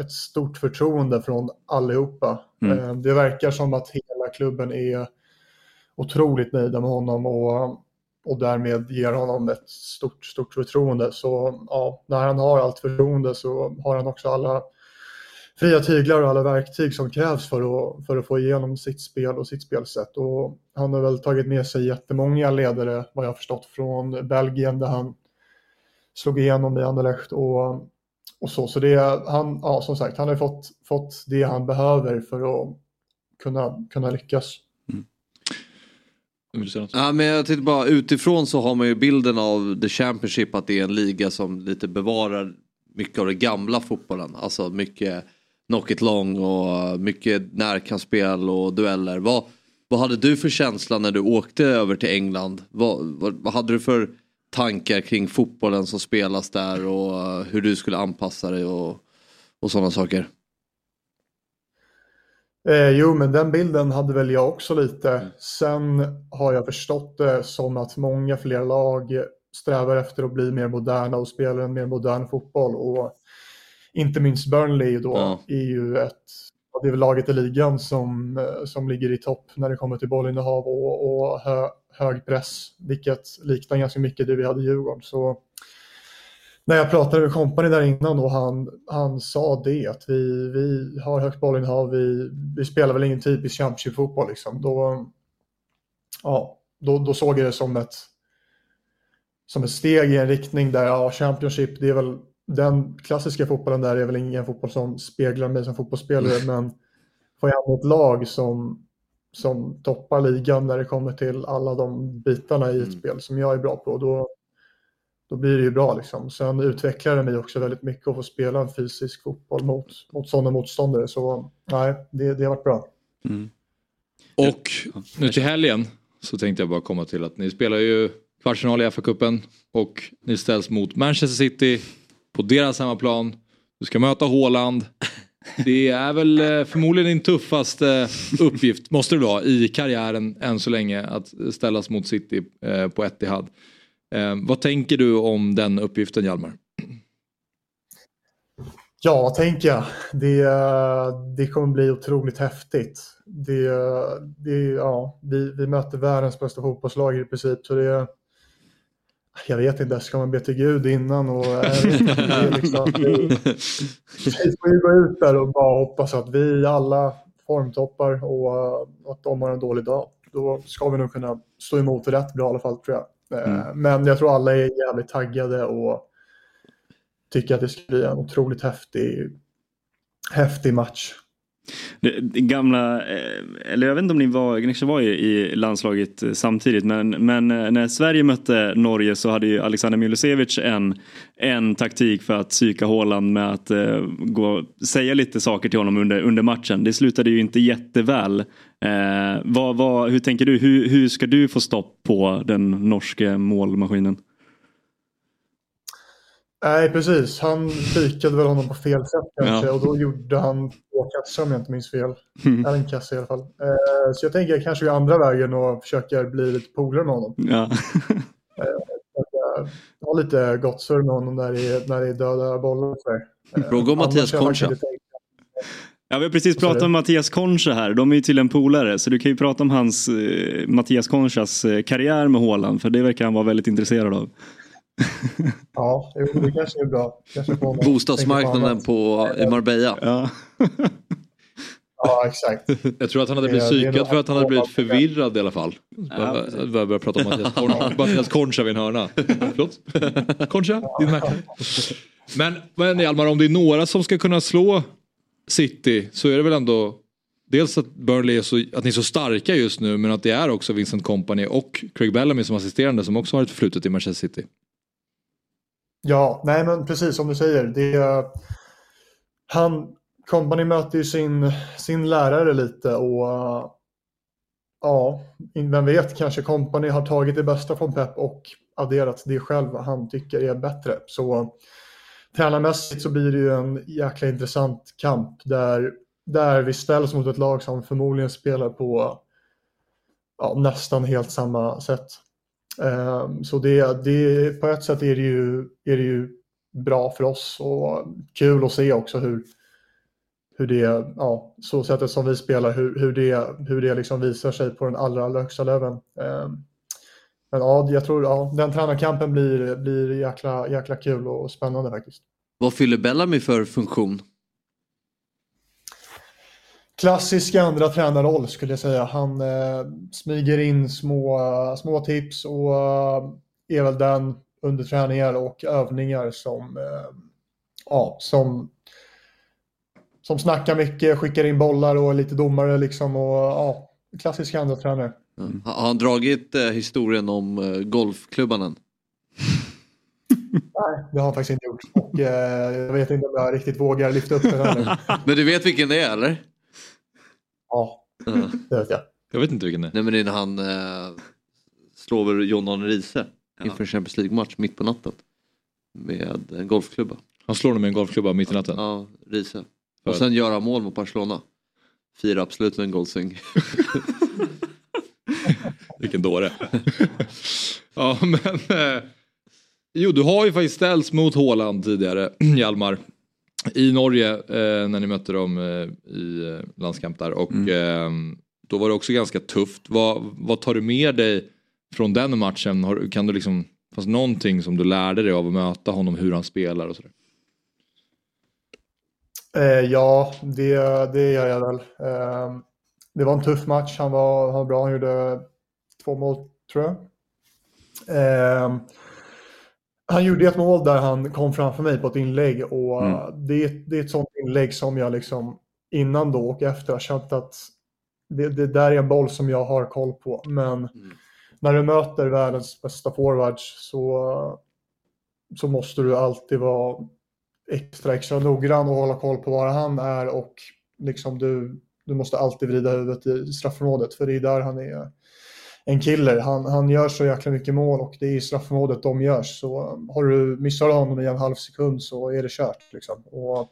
ett stort förtroende från allihopa. Mm. Eh, Det verkar som att hela klubben är otroligt nöjda med honom och, och därmed ger honom ett stort, stort förtroende. Så ja, när han har allt förtroende så har han också alla fria tyglar och alla verktyg som krävs för att, för att få igenom sitt spel och sitt spelsätt. Och han har väl tagit med sig jättemånga ledare, vad jag har förstått, från Belgien där han slog igenom i Anderlecht och, och så. Så det, han, ja, som sagt, han har fått, fått det han behöver för att kunna, kunna lyckas. Ja, men jag tänkte bara utifrån så har man ju bilden av the Championship att det är en liga som lite bevarar mycket av den gamla fotbollen. Alltså mycket knock it long och mycket närkampsspel och dueller. Vad, vad hade du för känsla när du åkte över till England? Vad, vad, vad hade du för tankar kring fotbollen som spelas där och hur du skulle anpassa dig och, och sådana saker? Eh, jo, men den bilden hade väl jag också lite. Sen har jag förstått det som att många fler lag strävar efter att bli mer moderna och spela en mer modern fotboll. Och inte minst Burnley då Ja. är ju ett det är väl laget i ligan som, eh, som ligger i topp när det kommer till bollinnehav och, och hö, hög press, vilket liknar ganska mycket det vi hade i Djurgården. Så när jag pratade med kompani där innan och han, han sa det att vi, vi har högt bollinnehav, vi, vi spelar väl ingen typisk Championship-fotboll liksom. Då, ja, då, då såg jag det som ett, som ett steg i en riktning där ja, Championship, det är väl den klassiska fotbollen där är väl ingen fotboll som speglar mig som fotbollsspelare, men får jag ett lag som, som toppar ligan när det kommer till alla de bitarna i ett spel som jag är bra på, då, då blir det ju bra. Liksom. Sen utvecklar det mig också väldigt mycket att få spela en fysisk fotboll mot, mot sådana motståndare. Så nej, det, det har varit bra. Och nu till helgen så tänkte jag bara komma till att ni spelar ju kvartsfinal i FA-cupen och ni ställs mot Manchester City på deras hemmaplan. Du ska möta Haaland. Det är väl eh, förmodligen din tuffaste eh, uppgift, måste det vara, i karriären än så länge att ställas mot City eh, på Etihad. Vad tänker du om den uppgiften Hjalmar? Ja, tänker jag. Det, det kommer bli otroligt häftigt. Det, det, ja, vi, vi möter världens bästa fotbollslag i princip. Så det, jag vet inte, ska man be till Gud innan? Och, inte, det liksom, vi, vi får ju gå ut där och bara hoppas att vi alla formtoppar och att de har en dålig dag. Då ska vi nog kunna stå emot rätt bra i alla fall tror jag. Eh, Men jag tror alla är jävligt taggade och tycker att det ska bli en otroligt häftig, häftig match. Det, det gamla, eh, eller jag vet inte om ni var, kanske var i, i landslaget eh, samtidigt men, men eh, när Sverige mötte Norge så hade ju Alexander Milosevic en, en taktik för att psyka Haaland med att eh, gå, säga lite saker till honom under, under matchen. Det slutade ju inte jätteväl. Eh, vad, vad, hur tänker du, hur, hur ska du få stopp på den norske målmaskinen? Nej, precis. Han pikade väl honom på fel sätt kanske Ja. och då gjorde han två kassar om jag inte minns fel. Mm. Eller en kasse i alla fall. Eh, så jag tänker kanske gå andra vägen och försöker bli lite polare med honom. Ja. Försöka Ha lite gott surr med honom när det är, när det är döda bollar. Eh, Fråga om Mattias jag Concha. lite- Ja, vi har precis pratat om Mattias Concha här. De är ju till en polare. Så du kan ju prata om hans, eh, Mattias Conchas eh, karriär med Haaland. För det verkar han vara väldigt intresserad av. Ja, det kanske är bra. Kanske på Bostadsmarknaden annat. på, i Marbella. Ja. Ja, exakt. Jag tror att han hade blivit psykad för att han hade blivit förvirrad i alla fall. Ja. Jag började prata om Mattias Concha, [LAUGHS] Mattias Concha vid en hörna. Förlåt? Concha? Din mäklare? Men, men Hjalmar, om det är några som ska kunna slå City så är det väl ändå Dels att Burnley är så, att ni är så starka just nu men att det är också Vincent Company och Craig Bellamy som assisterande som också har ett förflutet i Manchester City. Ja, nej men precis som du säger. Det är, han, Company möter ju sin, sin lärare lite och ja, vem vet, kanske Company har tagit det bästa från Pep och adderat det själv han tycker är bättre. Så tränarmässigt så blir det ju en jäkla intressant kamp där, där vi ställs mot ett lag som förmodligen spelar på ja, nästan helt samma sätt. Ehm, så det, det, på ett sätt är det, ju, är det ju bra för oss och kul att se också hur, hur det, ja, så sättet som vi spelar, hur, hur det, hur det liksom visar sig på den allra, allra högsta leveln. Ehm, men ja, jag tror ja, den tränarkampen blir, blir jäkla, jäkla kul och spännande faktiskt. Vad fyller Bellamy för funktion? Klassisk andra tränarroll skulle jag säga. Han eh, smyger in små, små tips och eh, är väl den under träningar och övningar som, eh, ja, som, som snackar mycket, skickar in bollar och är lite domare liksom. Och, ja, klassisk andra tränare. Har har han dragit eh, historien om eh, golfklubban än? Nej, det har han faktiskt inte gjort. Och eh, jag vet inte om jag riktigt vågar lyfta upp den heller. [LAUGHS] Men du vet vilken det är eller? Det vet jag. Jag vet inte vilken det är. Nej men det är när han eh, slår över John Arne Riise inför en Champions League-match mitt på natten. Med en golfklubba. Han slår honom med en golfklubba mitt i natten. Ja, Riise. Och sen gör han mål mot Barcelona. Firar absolut en goldsing. [LAUGHS] Vilken dåre. [LAUGHS] ja men. Eh, jo du har ju faktiskt ställts mot Haaland tidigare [CLEARS THROAT] Hjalmar. I Norge eh, när ni mötte dem eh, i eh, landskamp där. Och eh, då var det också ganska tufft. Vad, vad tar du med dig från den matchen? Har, kan du liksom, fast någonting som du lärde dig av att möta honom, hur han spelar och sådär? Eh, ja, det, det gör jag väl. Eh, det var en tuff match. Han var, han var bra. Han gjorde två mål, tror jag. Han gjorde ett mål där han kom framför mig på ett inlägg och Mm. det, det är ett sånt inlägg som jag liksom innan då och efter har känt att det, det där är en boll som jag har koll på. Men när du möter världens bästa forwards så, så måste du alltid vara extra, extra noggrann och hålla koll på var han är och liksom du, du måste alltid vrida huvudet i straffområdet för det är där han är en killer. Han, han gör så jäkla mycket mål och det är i straffområdet de görs. Så um, har du missar du honom i en halv sekund så är det kört. Liksom. Och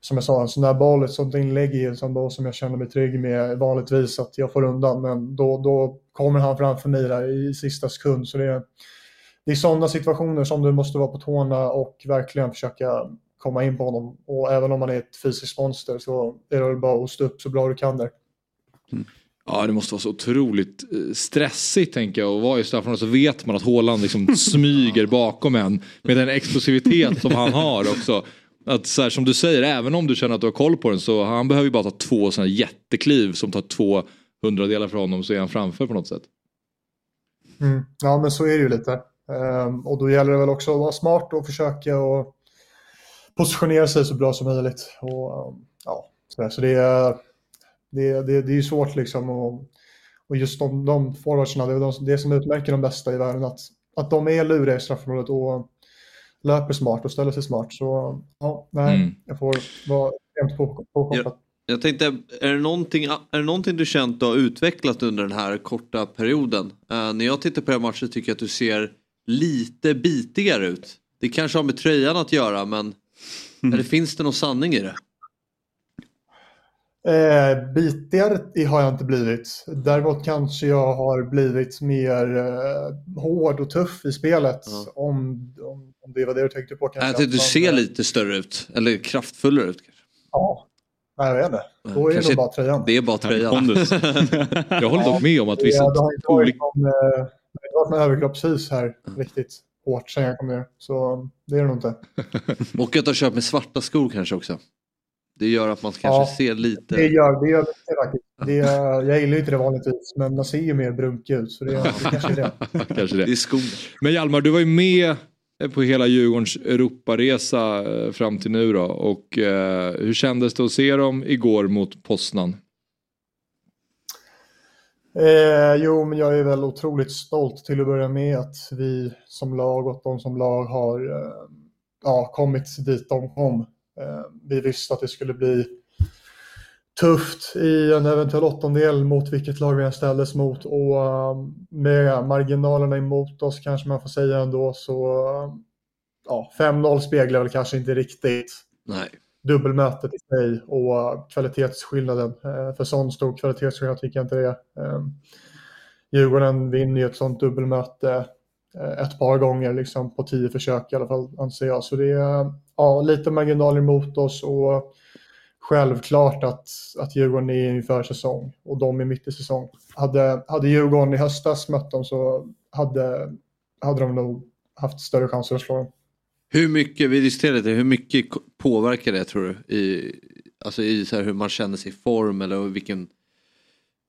som jag sa, en sån där boll, ett sånt inlägg är en boll som jag känner mig trygg med vanligtvis att jag får undan. Men då, då kommer han framför mig där i sista sekund. Så det är, det är sådana situationer som du måste vara på tårna och verkligen försöka komma in på honom. Och även om man är ett fysiskt monster så är det bara att stå upp så bra du kan där. Mm. Ja det måste vara så otroligt eh, stressigt tänker jag och vara i straffområdet så vet man att Haaland liksom [LAUGHS] smyger bakom en med den explosivitet som han har också. Att så här, som du säger, även om du känner att du har koll på den så han behöver ju bara ta två sådana jättekliv som tar två hundradelar för honom så är han framför på något sätt. Mm. Ja, men så är det ju lite. Ehm, och då gäller det väl också att vara smart och försöka och positionera sig så bra som möjligt. Och, ehm, ja, Så, där, så det, är, det, det, det är ju svårt liksom. Och, och just de, de forwardsarna, det är de, det som utmärker de bästa i världen. Att, att de är luriga i straffområdet och löper smart och ställer sig smart. Så ja, nej, Mm. jag får vara på, påkopplad. Jag, jag tänkte, är det, någonting, är det någonting du känt och har utvecklat under den här korta perioden? Eh, när jag tittar på den matchen tycker jag att du ser lite bitigare ut. Det kanske har med tröjan att göra men eller finns det någon sanning i det? Eh, bitigare i- har jag inte blivit. Däremot kanske jag har blivit mer eh, hård och tuff i spelet. Om, om, om det var det du tänkte på kanske. Jag tänkte du ser eh, lite större ut eller kraftfullare ut. Kanske. Ja, nej, jag vet inte. Då är det Kanske nog bara tröjan. Det är bara tröjan. [LAUGHS] Jag håller dock med om att Det, vissa det har inte varit olika... någon, eh, det inte varit någon överkroppshus här riktigt hårt sen jag kom ner. Så det är det nog inte. [LAUGHS] Och att du har kört med svarta skor kanske också. Det gör att man kanske Ja, ser lite... Det gör det. Gör det. Det, jag gillar ju inte det vanligtvis, men man ser ju mer brunkig ut. Så det, det kanske är det. [LAUGHS] Kanske det. Det är. Men Hjalmar, du var ju med på hela Djurgårdens Europaresa eh, fram till nu då. Och eh, hur kändes det att se dem igår mot Poznan? Eh, jo, men jag är väl otroligt stolt till att börja med att vi som lag och de som lag har eh, ja, kommit dit de kom. Eh, vi visste att det skulle bli tufft i en eventuell åttondel mot vilket lag vi än ställdes mot och eh, med marginalerna emot oss kanske man får säga ändå så eh, ja, 5-0 speglar väl kanske inte riktigt Nej. dubbelmötet i sig och kvalitetsskillnaden. För sån stor kvalitetsskillnad tycker jag inte det är. Djurgården vinner ju ett sånt dubbelmöte ett par gånger liksom på tio försök i alla fall anser jag. Så det är ja, lite marginaler mot oss och självklart att, att Djurgården är i försäsong och de är mitt i säsong. Hade, hade Djurgården i höstas mött dem så hade, hade de nog haft större chanser att slå dem. Hur mycket, vi diskuterade lite, hur mycket påverkar det tror du? I, alltså i så hur man känner sig i form eller vilken,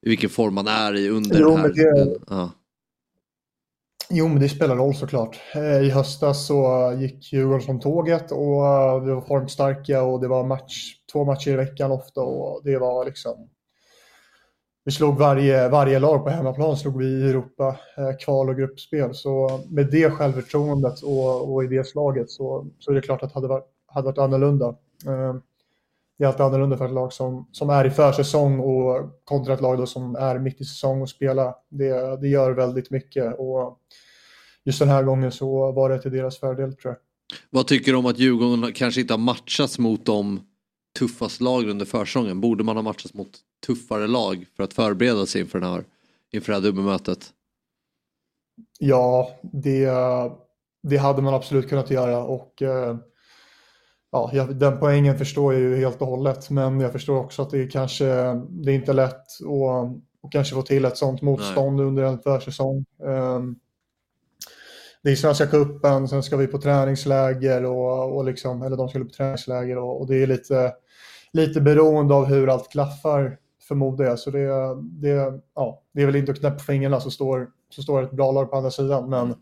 vilken form man är i under Jo, det här. det- Ja. Jo, men det spelar roll såklart. Eh, I höstas så gick Djurgården som tåget och eh, vi var formstarka och det var match, två matcher i veckan ofta och det var liksom... Vi slog varje, varje lag på hemmaplan slog vi i Europa-kval eh, och gruppspel. Så med det självförtroendet och, och i det slaget så, så är det klart att det hade varit, hade varit annorlunda. Det är alltid annorlunda för ett lag som, som är i försäsong och kontra ett lag som är mitt i säsong och spelar. Det, det gör väldigt mycket och just den här gången så var det till deras fördel tror jag. Vad tycker du om att Djurgården kanske inte har matchats mot de tuffaste lagen under försäsongen? Borde man ha matchats mot tuffare lag för att förbereda sig inför, den här, inför det här dubbelmötet? Ja, det, det hade man absolut kunnat göra och eh, ja, den poängen förstår jag ju helt och hållet men jag förstår också att det kanske det är inte lätt att, att kanske få till ett sånt motstånd under en försäsong. Um, det är Svenska cupen, sen ska vi på träningsläger och, och liksom, eller de skulle på träningsläger och, och det är lite, lite beroende av hur allt klaffar förmodar jag. Så det, det, ja, det är väl inte att knäppa på fingrarna så står, så står ett bra lag på andra sidan. Men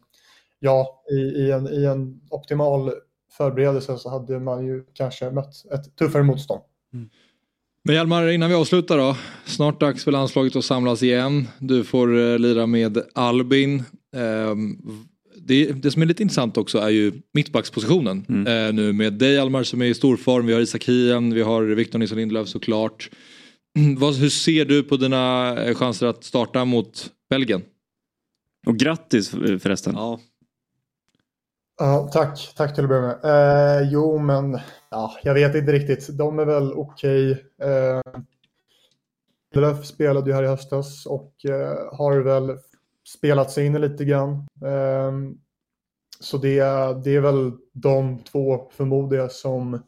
ja, i, i, en, i en optimal förberedelse så hade man ju kanske mött ett tuffare motstånd. Men Hjalmar, innan vi avslutar då. Snart dags för landslaget att samlas igen. Du får eh, lira med Albin. Ehm, det, det som är lite intressant också är ju mittbackspositionen. Eh, nu med dig Hjalmar som är i stor form. Vi har Isak Hien, vi har Victor Nilsson Lindelöf såklart. [CLEARS THROAT] Vad, hur ser du på dina eh, chanser att starta mot Belgien? Och grattis förresten. Ja. Ja, tack. Tack till att börja med. Eh, jo, men ja, jag vet inte riktigt. De är väl okej. Eh, Löf spelade ju här i höstas och eh, har väl spelat sig in lite grann. Eh, så det, det är väl de två, förmodar jag, som,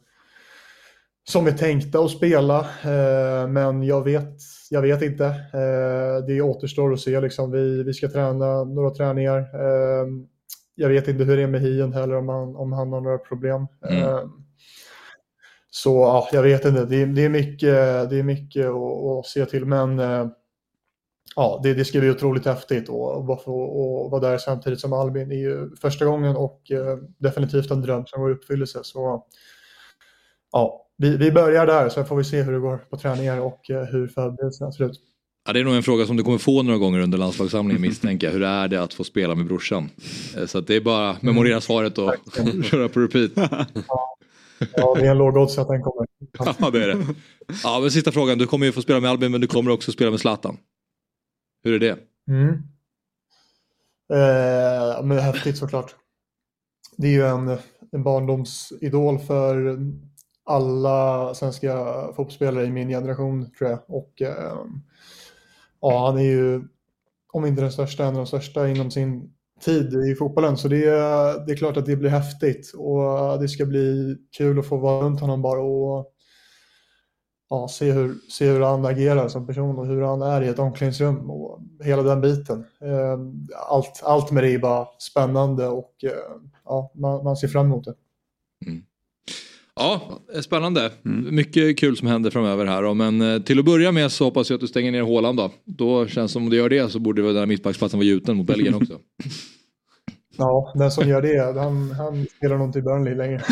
som är tänkta att spela. Eh, men jag vet, jag vet inte. Eh, det återstår att se. Liksom. Vi, vi ska träna några träningar. Ehm, jag vet inte hur det är med Hien heller, om han, om han har några problem. Mm. Eh, så ja, jag vet inte. Det, är- det är mycket, det är mycket att, att se till. Men eh, ja, det, det ska bli otroligt häftigt och, och och vara där samtidigt som Albin är ju första gången och eh, definitivt en dröm som går i uppfyllelse. Så ja, vi, vi börjar där, sen får vi se hur det går på träningar och hur förberedelserna ser ut. Ja, det är nog en fråga som du kommer få några gånger under landslagssamlingen misstänker jag. Hur är det att få spela med brorsan? Eh, Så att det är bara memorera svaret och [LAUGHS] köra på repeat. Ja, det är en låg odds att den kommer. [LAUGHS] Ja, det är det. Ja, men sista frågan. Du kommer ju få spela med Albin men du kommer också spela med Zlatan. Hur är det? Mm. Eh, men häftigt såklart. Det är ju en, en barndomsidol för alla svenska fotbollsspelare i min generation tror jag. Och eh, ja, han är ju, om inte den största, en av de största inom sin tid i fotbollen. Så det, är- det är klart att det blir häftigt och det ska bli kul att få vara runt honom bara och ja, se, hur, se hur han agerar som person och hur han är i ett omklädningsrum och hela den biten. Ehm, allt, allt med det är bara spännande och eh, ja, man, man ser fram emot det. Mm. Ja, spännande. Mycket kul som händer framöver här. då. Men eh, till att börja med så hoppas jag att du stänger ner Håland då. Då känns det som om du gör det så borde den här mittbacksplatsen vara gjuten mot Belgien också. [LAUGHS] Ja, den som gör det, han, han spelar nog inte i Burnley längre. [LAUGHS]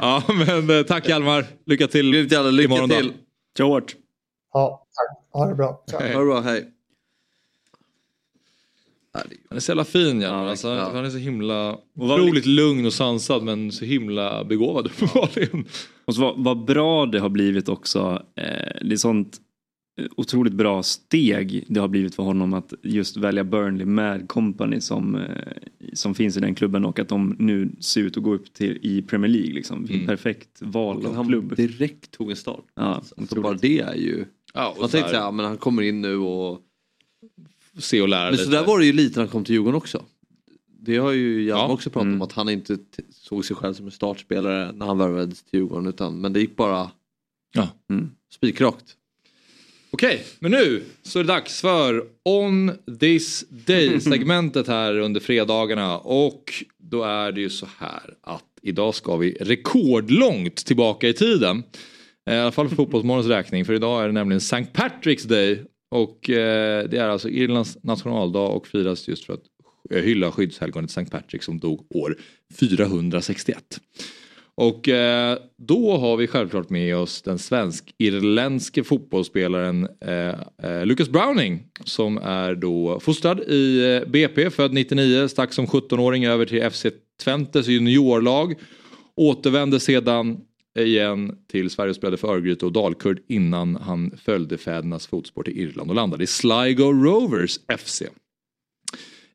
ja, men eh, tack Hjalmar. Lycka till lycka imorgon då. till. Kör hårt. Ja, tack. Ha det bra. Ciao. Ha det bra, hej. Han är så jävla fin Hjalmar. Alltså, ja. Han är så himla otroligt lugn och sansad men så himla begåvad [LAUGHS] uppenbarligen. Och så vad, vad bra det har blivit också. Eh, det är sånt otroligt bra steg det har blivit för honom att just välja Burnley med company som, eh, som finns i den klubben och att de nu ser ut att gå upp till i Premier League. Liksom. Mm. perfekt val Och av han klubb. direkt tog en start. Ja, så bara det är ju... Ja, och Man tänkte här, men han kommer in nu och... Se och lära Men så lite. där var det ju lite när han kom till Djurgården också. Det har ju Hjalmar Ja. också pratat Mm. om att han inte såg sig själv som en startspelare när han värvades till Djurgården. Utan, men det gick bara Ja. spikrakt. Okej, men nu så är det dags för On this day [LAUGHS] segmentet här under fredagarna och då är det ju så här att idag ska vi rekordlångt tillbaka i tiden. Eh, I alla fall för Fotbollsmorgons räkning för idag är det nämligen St. Patrick's Day och eh, det är alltså Irlands nationaldag och firas just för att eh, hylla skyddshelgonet St. Patrick som dog år 461. Och eh, då har vi självklart med oss den svensk-irländske fotbollsspelaren eh, eh Lucas Browning som är då fostrad i eh, BP, född 99, stack som 17-åring över till FC Twentes juniorlag. Återvände sedan igen till Sverige och spelade för Örgryte och Dalkurd innan han följde fädernas fotspår till Irland och landade i Sligo Rovers FC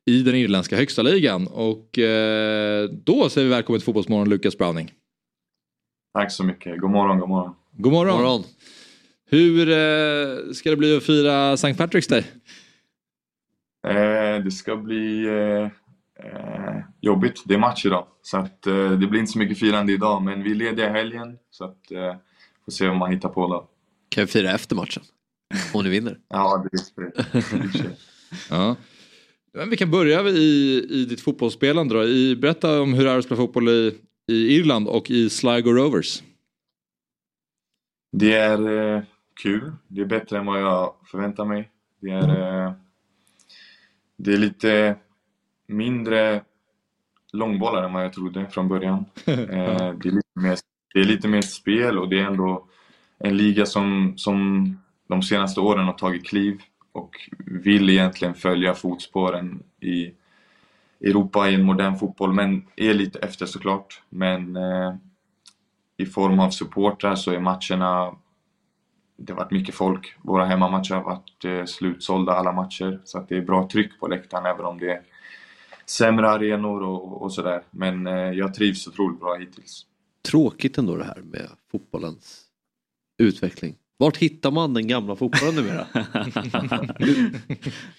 i den irländska högsta ligan. Och eh, då säger vi välkommen till Fotbollsmorgon Lucas Browning. Tack så mycket. God morgon, god morgon. God morgon. God morgon. Hur eh, ska det bli att fira St. Patrick's Day? Eh, det ska bli eh, eh, jobbigt. Det är match idag. Så att, eh, det blir inte så mycket firande idag. Men vi är lediga helgen. Så att, eh, får se vad man hittar på då. Kan vi fira efter matchen? Om ni vinner. [LAUGHS] Ja, det är spritt. [LAUGHS] Ja. Men vi kan börja i, i ditt fotbollsspelande då. I, berätta om hur det är att spela fotboll i, i Irland och i Sligo Rovers. Det är eh, kul. Det är bättre än vad jag förväntar mig. Det är, eh, det är lite mindre långbollar än vad jag trodde från början. [LAUGHS] Eh, det, är lite mer, det är lite mer spel och det är ändå en liga som, som de senaste åren har tagit kliv och vill egentligen följa fotspåren i Europa i en modern fotboll, men är lite efter såklart. Men eh, i form av supportrar så är matcherna det har varit mycket folk. Våra hemmamatcher har varit eh, slutsålda alla matcher. Så att det är bra tryck på läktaren även om det sämre arenor och, och sådär. Men eh, jag trivs otroligt bra hittills. Tråkigt ändå det här med fotbollens utveckling. Vart hittar man den gamla fotbollen numera?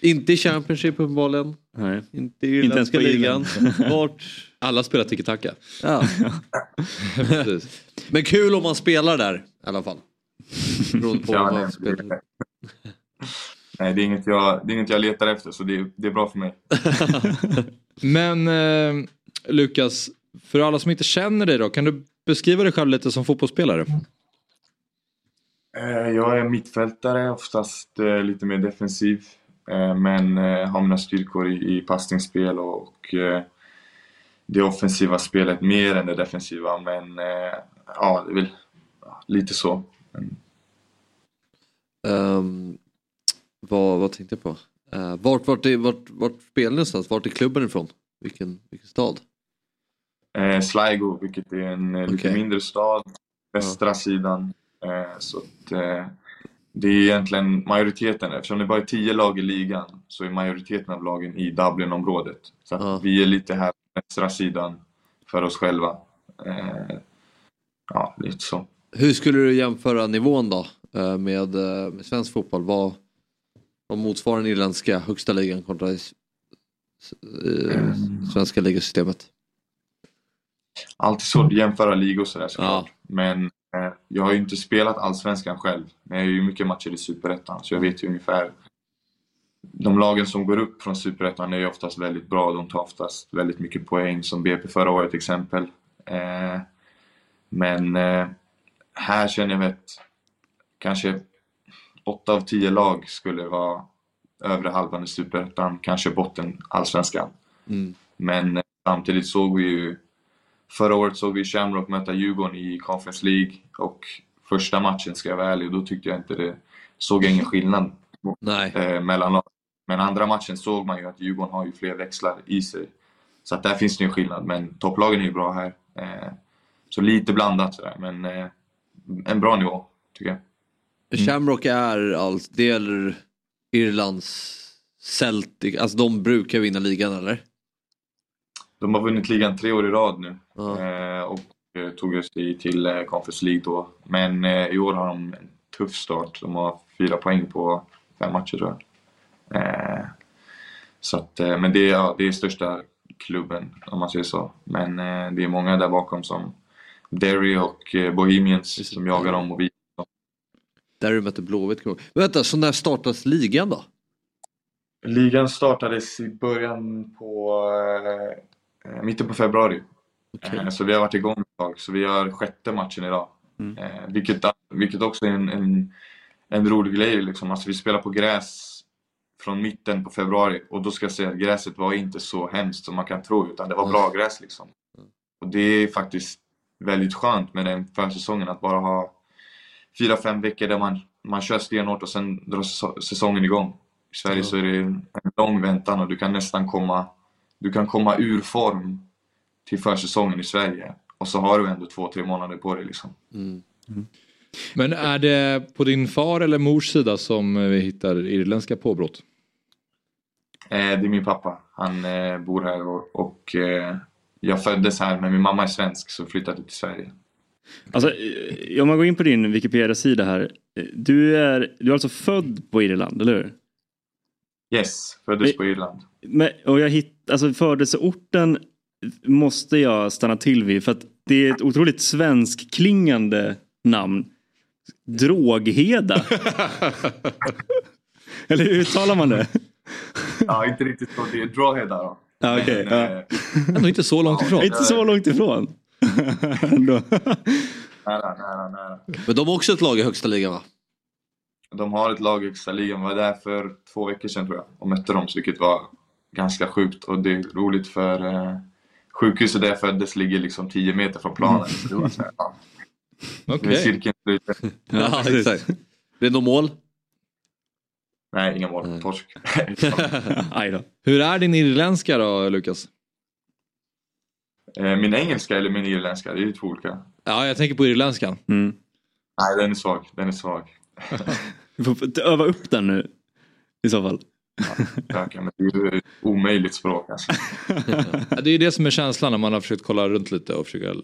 [LAUGHS] inte i Championship uppenbarligen. Nej. Inte i irländska ligan. [LAUGHS] Vart? Alla spelar tiki-taka. Ja. [LAUGHS] Men kul om man spelar där i alla fall. Beroende på Ja, vad nej, man spelar. Nej, det är inget jag, det är inget jag letar efter så det, det är bra för mig. [LAUGHS] Men eh, Lukas, för alla som inte känner dig då, kan du beskriva dig själv lite som fotbollsspelare? Eh, Jag är mittfältare, oftast eh, lite mer defensiv. eh, Men har mina styrkor i, passningsspel och, det offensiva spelet mer än det defensiva. Men ja, det är väl lite så. Ehm, vad, vad tänkte jag på? Uh, vart, vart, är, vart, vart spelar ni någonstans? Vart är klubben ifrån? Vilken, vilken stad? eh, Sligo, vilket är en eh, lite mindre stad, västra sidan. Eh, så att, eh, det är egentligen majoriteten, eftersom det bara är tio lag i ligan, så är majoriteten av lagen i Dublinområdet. Så Ja. vi är lite här på västra sidan för oss själva. Eh, ja, lite så. Hur skulle du jämföra nivån då med, med svensk fotboll? Vad, vad motsvarar den irländska högsta ligan kontra i eh, svenska ligasystemet? Alltid svårt att jämföra ligor sådär såklart. Men eh, jag har ju inte spelat allsvenskan själv. Men jag har ju mycket matcher i superettan så jag vet ju ungefär. De lagen som går upp från superettan är ju oftast väldigt bra. De tar oftast väldigt mycket poäng som BP förra året till exempel. Eh, men eh, här känner jag att kanske åtta av tio lag skulle vara övre halvan i superettan, kanske botten allsvenskan. Mm. Men eh, samtidigt såg vi ju Förra året såg vi Shamrock möta Djurgården i Conference League och första matchen, ska jag vara ärlig, då tyckte jag inte det... Såg jag ingen skillnad [LAUGHS] eh, mellan lagen. Men andra matchen såg man ju att Djurgården har ju fler växlar i sig. Så att där finns det ju en skillnad, men topplagen är ju bra här. Eh, så lite blandat sådär, men eh, en bra nivå, tycker jag. Shamrock är allt, det är Irlands Celtic, alltså de brukar vinna ligan eller? De har vunnit ligan tre år i rad nu eh, och eh, tog sig till eh, Conference League då. Men eh, i år har de en tuff start. De har fyra poäng på fem matcher tror jag. Eh, så att, men det är, ja, det är största klubben om man säger så. Men det är många där bakom som Derry och Bohemians som jagar dem och vi. Där du mötte Blåvitt. Men vänta, så när startas ligan då? Ligan startades i början på eh, eh, mitten på februari. Eh, Så vi har varit igång ett tag. Så vi har sjätte matchen idag. Eh, vilket, vilket också är en, en, en rolig grej. Liksom. Alltså, vi spelar på gräs från mitten på februari och då ska jag säga att gräset var inte så hemskt som man kan tro utan det var bra gräs liksom. Och det är faktiskt väldigt skönt med den försäsongen att bara ha fyra, fem veckor där man, man kör stenhårt och sen drar säso- säsongen igång. I Sverige Ja. så är det en lång väntan och du kan nästan komma, du kan komma ur form till försäsongen i Sverige. Och så har du ändå två, tre månader på dig liksom. Mm. Men är det på din far eller mors sida som vi hittar irländska påbrott? Eh, det är min pappa. Han eh, bor här och, och eh, jag föddes här men min mamma är svensk så flyttade till Sverige. Alltså, om man går in på din Wikipedia-sida här. Du är, du är alltså född på Irland, eller hur? Yes, föddes på Irland. Men, och jag hitt, alltså födelseorten måste jag stanna till vid för att det är ett otroligt svenskklingande namn. Drogheda. [LAUGHS] Eller hur uttalar man det? Ja, inte riktigt så. Det är Drawheada då. Ja, okej, Men, ja. eh, Ändå inte så långt ifrån. Inte så långt ifrån. Nära, nära, nära. Men de har också ett lag i högsta ligan va? De har ett lag i högsta ligan. var där för två veckor sedan tror jag och mötte dem, så vilket var ganska sjukt. Och det är roligt för eh, sjukhuset där jag föddes ligger liksom 10 meter från planen. Så det var så här, ja. [LAUGHS] Okej. Nu är cirkeln sluten. [LAUGHS] Ja, exakt. Det är något mål? Nej, inga mål. Torsk. [LAUGHS] Hur är din irländska då Lukas? Eh, min engelska eller min irländska, det är ju två olika. Ja, jag tänker på irländskan. Mm. Nej, den är svag. Den är svag. [LAUGHS] Du får öva upp den nu. I så fall. Men det är ju ett omöjligt språk alltså. [LAUGHS] Ja, Det är ju det som är känslan när man har försökt kolla runt lite och försöka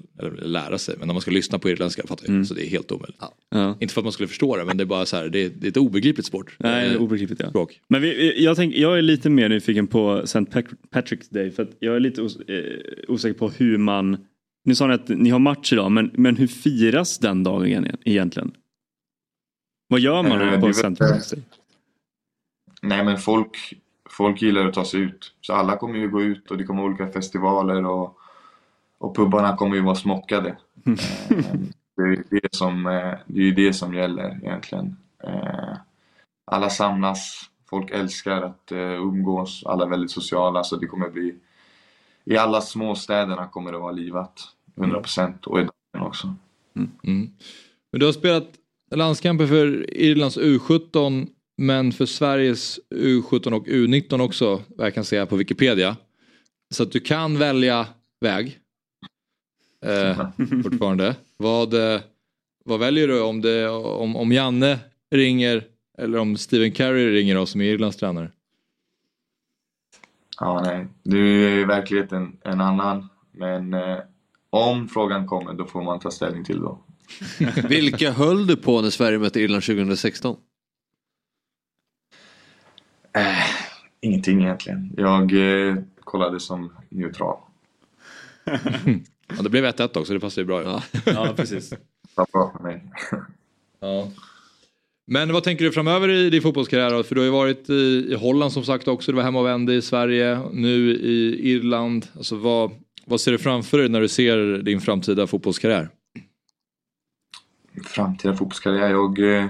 lära sig. Men när man ska lyssna på irländska fattar jag. Mm. Så det är helt omöjligt. Ja. Inte för att man skulle förstå det men det är bara så här, det är, det är ett obegripligt sport. Nej, Eh, obegripligt ja. språk. Men vi, jag, tänk, jag är lite mer nyfiken på St. Pat- Patrick's Day för att jag är lite os, eh, osäker på hur man Nu sa ni att ni har match idag men, men hur firas den dagen egentligen? Vad gör man Eh, på det är St. Patrick's Day? Nej men folk, folk gillar att ta sig ut. Så alla kommer ju gå ut och det kommer olika festivaler och, och pubbarna kommer ju vara smockade. Eh, det är ju det som, eh, det är det som gäller egentligen. Eh, Alla samlas, folk älskar att umgås, alla är väldigt sociala så det kommer bli I alla småstäderna kommer det vara livat 100% och i Dublin också. Mm. Men du har spelat landskamper för Irlands U17 men för Sveriges U17 och U19 också vad jag kan se här på Wikipedia. Så att du kan välja väg. Eh, [LAUGHS] fortfarande. Vad, eh, vad väljer du om, det, om, om Janne ringer eller om Steven Carey ringer oss som är Irlands tränare? Ja, nej. Nu är ju verkligheten en annan. Men eh, om frågan kommer, då får man ta ställning till då. [LAUGHS] Vilka höll du på när Sverige mötte Irland 2016? Eh, ingenting egentligen. Jag eh, kollade som neutral. [LAUGHS] Ja, det blev 1-1 också, det passar ju bra. Ja, ja precis. Det bra för mig. Ja. Men vad tänker du framöver i din fotbollskarriär då? För du har ju varit i, i Holland som sagt också, du var hemma och vände i Sverige, nu i Irland. Alltså vad, vad ser du framför dig när du ser din framtida fotbollskarriär? Framtida fotbollskarriär? Jag, eh,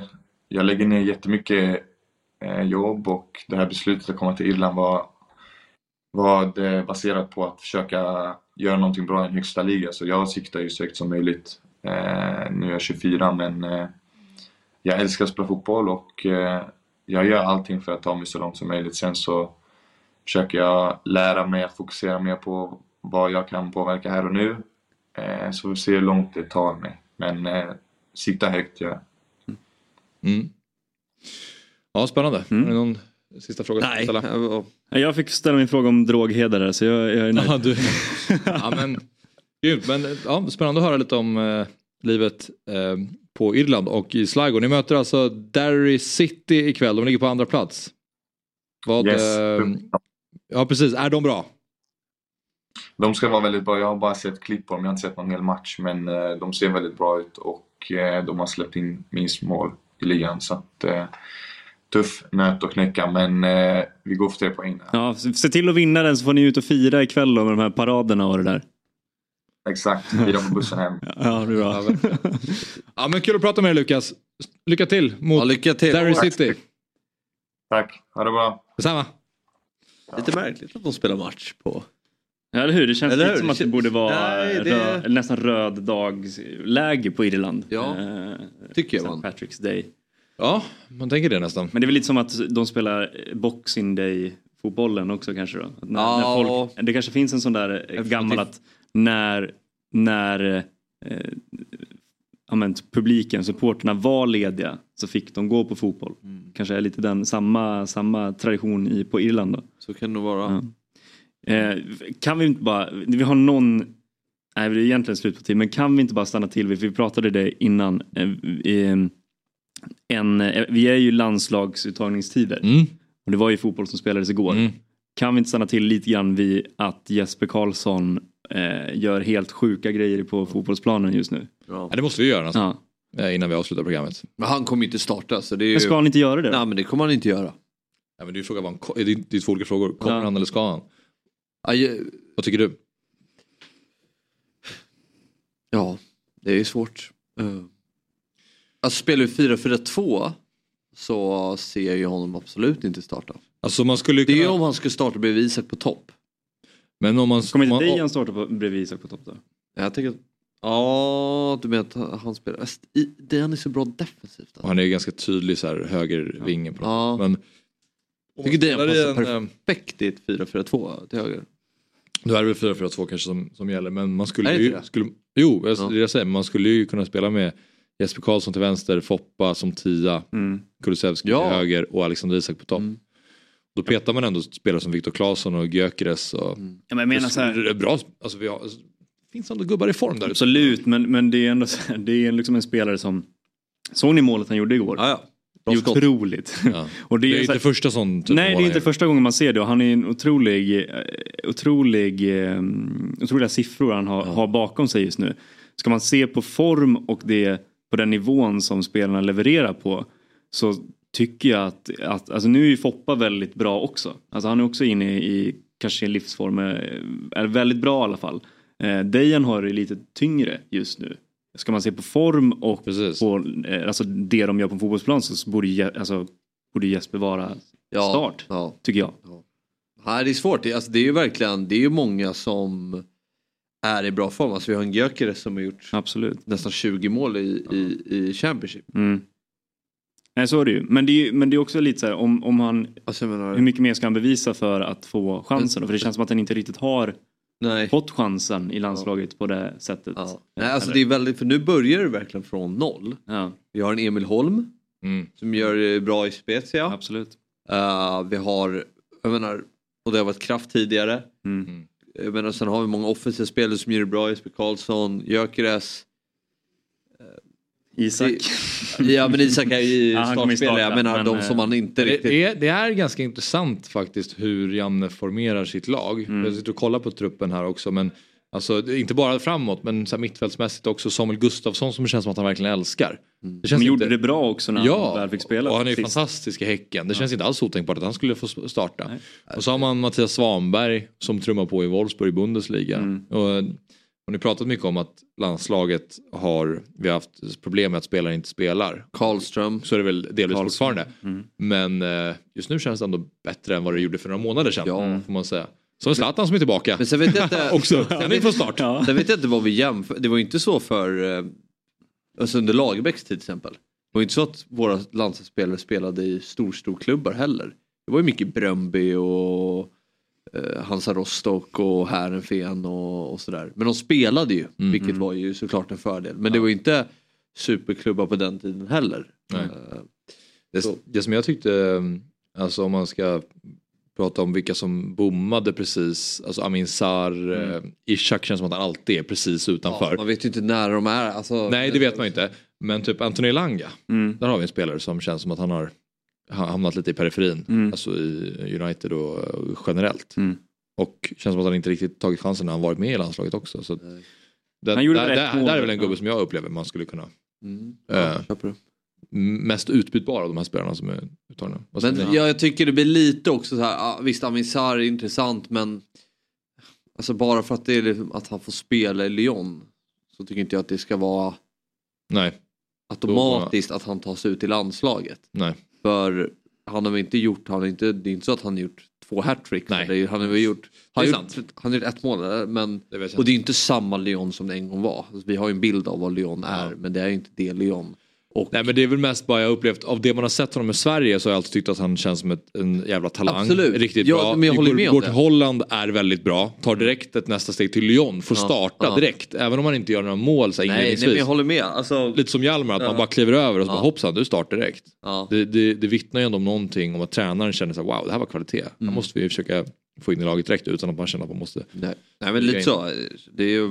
jag lägger ner jättemycket Eh, jobb och det här beslutet att komma till Irland var, var det baserat på att försöka göra någonting bra i en högsta liga. Så jag siktar ju så högt som möjligt. Eh, nu är jag 24 men eh, jag älskar att spela fotboll och eh, jag gör allting för att ta mig så långt som möjligt. Sen så försöker jag lära mig att fokusera mer på vad jag kan påverka här och nu. Eh, så vi ser hur långt det tar mig. Men eh, sikta högt gör jag. Mm. Ja, spännande. Mm. Har du någon sista fråga? Nej. Ställa? Jag fick ställa min fråga om drogheder så jag, jag är nöjd. Ja, du... [LAUGHS] ja, men, grymt. Men, ja, spännande att höra lite om eh, livet eh, på Irland och i Sligo. Ni möter alltså Derry City ikväll, de ligger på andra plats. Vad, Yes. eh, ja precis, är de bra? De ska vara väldigt bra. Jag har bara sett klipp på dem. Jag har inte sett någon hel match. Men eh, de ser väldigt bra ut och eh, de har släppt in minst mål i ligan. Så att, eh, tuff nöt att knäcka. Men eh, vi går för tre poäng. Ja, se till att vinna den så får ni ut och fira ikväll då med de här paraderna och det där. Exakt. Är på bussen hem. [LAUGHS] Ja, det är bra. Ja men kul att prata med dig Lukas. Lycka till mot Ja, lycka till. Derry Tack. City. Tack. Ha det bra. Detsamma. Lite märkligt att de spelar match på... Ja, eller hur? Det känns Eller lite som att det borde vara Nej, det- rö- eller nästan röd dagsläge på Irland. Ja, Eh, tycker jag St. Patrick's Day. Ja, man tänker det nästan. Men det är väl lite som att de spelar Boxing Day fotbollen också kanske då? Att när, Ja. när folk, det kanske finns en sån där eh, gammal att när, när eh, ja, men, publiken, supporterna var lediga så fick de gå på fotboll. Kanske är lite den samma, samma tradition i, på Irland då. Så kan det nog vara. Ja. Eh, kan vi inte bara, vi har någon, nej det är egentligen slut på tid, men kan vi inte bara stanna till för vi pratade det innan, eh, eh, en, eh, vi är ju landslagsuttagningstider. Mm. Och det var ju fotboll som spelades igår. Mm. Kan vi inte stanna till lite grann vid att Jesper Karlsson eh, gör helt sjuka grejer på fotbollsplanen just nu? Ja. Ja, det måste vi göra nästan. Ja. Eh, Innan vi avslutar programmet. Men han kommer inte starta så det är ju... Men ska han inte göra det? då? Nej men det kommer han inte göra. Ja, men det är ju frågan vad han, det är det är två olika frågor. Kommer Ja. han eller ska han? Aj, Vad tycker du? Ja, det är svårt. Uh. Alltså spelar vi 4-4-2 så ser jag honom absolut inte starta. Alltså man skulle ju Det är ju kunna... om han ska starta bredvid Isak på topp. Men om man... Kommer inte Dejan starta på, bredvid Isak på topp då? Jag tänker att... Ja, du menar att han spelar... Han är så bra defensivt. Alltså. Han är ju ganska tydlig så här högervinge på något Ja. Men... Jag tycker i passar en, eh, perfekt i ett 4-4-2 till höger. Då är det väl 4-4-2 kanske som, som gäller. Men man skulle ju... Skulle, jo, Ja. det jag säger. Man skulle ju kunna spela med Jesper Karlsson till vänster, Foppa som tia, Mm. Kulusevski Ja. till höger och Alexander Isak på topp. Mm. Då petar man ändå spelare som Viktor Claesson och Gyökeres. Och, Mm. Ja, men jag menar så här, Det är bra, alltså vi har, alltså, det finns ändå gubbar i form där absolut, men, men det är ändå här, det är liksom en spelare som... Såg ni målet han gjorde igår? Ja, ja. det är otroligt. Ja. [LAUGHS] och Det är så inte här- första sån typ Nej, det är inte första gången man ser det och han är en otrolig, eh, otrolig, eh, otroliga siffror han har, har bakom sig just nu. Ska man se på form och det på den nivån som spelarna levererar på så tycker jag att, att alltså nu är ju Foppa väldigt bra också. Alltså han är också inne i kanske sin livsform, eh, är väldigt bra i alla fall. Eh, Dejan har det lite tyngre just nu. Ska man se på form och Precis. på eh, alltså det de gör på fotbollsplan så borde, alltså, borde Jesper vara Ja, start. Ja. Tycker jag. Nej, det är svårt. Det, alltså, det är ju verkligen, det är ju många som är i bra form. Alltså vi har en Gyökeres som har gjort Absolut. nästan 20 mål i, i, i Championship. Mm. Nej så är det ju. Men det är, men det är också lite så här om, om han... Alltså, menar, Hur mycket mer ska han bevisa för att få chansen? då? För det känns som att han inte riktigt har Nej. fått chansen i landslaget på det sättet. Ja. Nej, alltså Eller? det är väldigt, för nu börjar det verkligen från noll. Ja, Vi har en Emil Holm Mm. som gör det bra i Spezia. absolut. Eh, vi har, jag menar, och det har varit kraft tidigare. Mm. Jag menar, sen har vi många offensiva spelare som gör det bra. Jesper Karlsson, Gyökeres. Isak. [LAUGHS] Ja men Isak är ju [LAUGHS] Ja, startspelare. Jag menar men, de eh, som man inte riktigt... Det är, det är ganska intressant faktiskt hur Janne formerar sitt lag. Mm. Jag sitter och kollar på truppen här också men Alltså inte bara framåt men så här mittfältsmässigt också Samuel Gustafsson som det känns som att han verkligen älskar. Det Han inte... gjorde det bra också när Ja, han väl fick spela. och han är ju sist. fantastisk i Häcken. Det känns inte alls otänkbart att han skulle få starta. Och så har man Mattias Svanberg som trummar på i Wolfsburg i Bundesliga. Mm. Och, och ni pratat mycket om att landslaget har, vi har haft problem med att spelare inte spelar. Karlström. Så är det väl delvis Karlström. fortfarande. Mm. Men eh, just nu känns det ändå bättre än vad det gjorde för några månader sedan. Ja. Får man säga. Så är Zlatan som är tillbaka. Men sen vet jag inte... [LAUGHS] också. Han är från start. Ja. Sen vet jag inte vad vi jämför. Det var ju inte så för... eh, Alltså under Lagerbäcks tid till exempel. Det var ju inte så att våra landslagsspelare spelade i stor, stor klubbar heller. Det var ju mycket Bröndby och eh, Hansa Rostock och Härenfen och, och sådär. Men de spelade ju, Mm. vilket var ju såklart en fördel. Men det var ju inte superklubbar på den tiden heller. Nej. Eh, Det, det som jag tyckte, alltså om man ska prata om vilka som bommade precis, alltså Amin Sarr, eh, Ishak känns som att han alltid är precis utanför. Mm. ja, man vet ju inte när de är. Alltså, Nej det vet man inte. Men typ Anthony Langa, Mm. där har vi en spelare som känns som att han har ha- hamnat lite i periferin. Mm. Alltså i United och eh, generellt. Mm. Och känns som att han inte riktigt tagit chansen när han varit med i landslaget också. Så det, Han gjorde där, rätt där, mål. där är väl en gubbe Ja. som jag upplever man skulle kunna Mm. Eh. Ja, köper det. Mest utbytbara av de här spelarna som är uttagna. Men ja, jag tycker det blir lite också så här, ja, visst Amin Sarr är intressant men alltså bara för att, det är liksom, att han får spela i Lyon så tycker inte jag att det ska vara Nej, automatiskt att han tas ut i landslaget. nej. För han har väl inte gjort, han har inte, det är inte så att han har gjort två är- Han har väl gjort, han har gjort, han har gjort ett mål eh, men Det och det är inte samma Lyon som det en gång var. Alltså, vi har ju en bild av vad Lyon är men det är ju inte det Lyon. Och Nej men det är väl mest bara jag upplevt av det man har sett honom i Sverige så har jag alltid tyckt att han känns som ett, en jävla talang. Absolut. Riktigt Ja, bra. men jag håller med går till Holland är väldigt bra. Tar direkt ett nästa steg till Lyon. Får Ja, starta ja. direkt. Även om man inte gör några mål så nej, nej men jag håller med. Alltså, Lite som Hjalmar att man bara kliver över och så bara hoppsan du startar direkt. ja. Det, det, det vittnar ju ändå om någonting om att tränaren känner så här, wow det här var kvalitet. Mm. Här måste vi försöka få in i laget direkt utan att man känner att man måste. Nej, nej men lite så. Det är ju,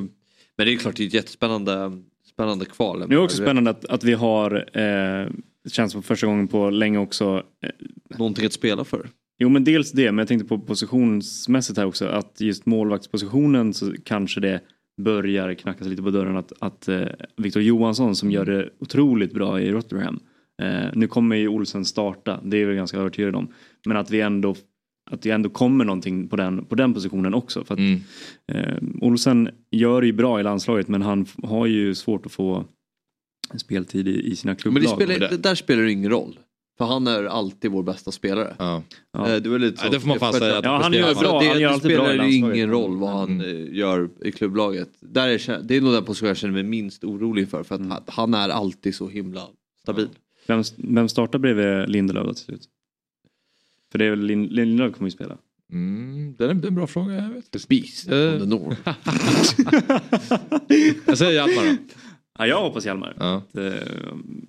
men det är klart det är ett jättespännande spännande kval. Det är också spännande att, att vi har, eh, det känns som första gången på länge också, eh, Någonting att spela för. Jo men dels det, men jag tänkte på positionsmässigt här också att just målvaktspositionen så kanske det börjar knackas lite på dörren att, att eh, Victor Johansson som gör det otroligt bra i Rotterdam. Eh, nu kommer ju Olsen starta, det är vi ganska övertygade om. Men att vi ändå att det ändå kommer någonting på den, på den positionen också. För att, Mm. eh, Olsen gör det ju bra i landslaget men han har ju svårt att få speltid i, i sina Men klubblag. det spelar, det- där spelar det ingen roll. För han är alltid vår bästa spelare. Ja. Eh, Det, var lite så. Ja, det får man För- säga att Ja, han gör bra. Det, Han gör det alltid bra i spelar ju landslaget. ingen roll vad han Mm. eh, gör i klubblaget. Där är, det är nog den position jag känner mig minst orolig för. För att Mm. han- är alltid så himla stabil. Vem, vem startar bredvid Lindelöf till slut? För det är väl Lin, Lindelöf kommer ju spela. Mm, det är en bra fråga. Jag vet. Beast Eh. on the north. Jag säger Hjalmar då. Ja, jag hoppas Hjalmar. Ja. Det,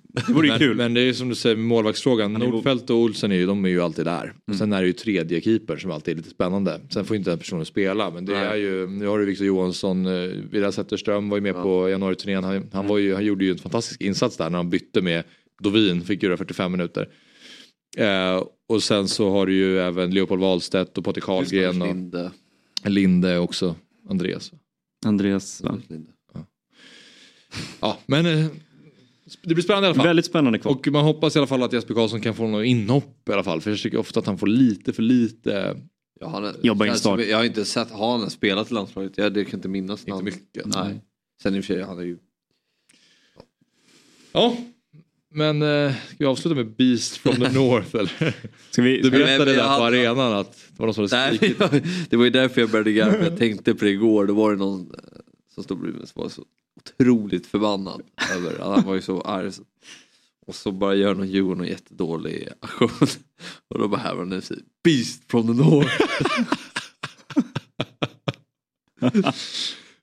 det vore ju men, kul. men det är ju som du säger med målvaktsfrågan. Han är god. Nordfeldt och Olsen är ju, de är ju alltid där. Och Mm. sen är det ju tredje keeper som alltid är lite spännande. Sen får inte den personen spela. Men det Nej. är ju, nu har du Victor Johansson, eh, Vidar Zetterström var ju med Ja. på januari-turnén. Han, han, var ju, han gjorde ju en fantastisk insats där när han bytte med Dovin, fick göra 45 minuter. Eh, och sen så har du ju även Leopold Wahlstedt och Potte Karlgren och Linde. Linde också. Andreas. Andreas, va? Linde. Ja, men eh, det blir spännande i alla fall. Väldigt spännande kvar. Och man hoppas i alla fall att Jesper Karlsson kan få något inhopp i alla fall. För jag tycker ofta att han får lite för lite. Ja, han är, Jobba in start. Jag har inte sett, har han spelat i landslaget? Jag det kan inte minnas. Inte mycket. Nej. Sen i och för sig, han är ju... Ja, men eh, ska vi avsluta med Beast from the North eller? [LAUGHS] Ska vi, Du berättade Men- där på arenan att det var någon som hade skrikit. [LAUGHS] det var ju därför jag började garva. Jag tänkte på det igår. Då var det någon, som stod bredvid mig som var så otroligt förbannad över han var ju så arg. Och så bara gör någon Djurgården en jättedålig aktion. [LAUGHS] Och då bara här var den sig Beast from the North.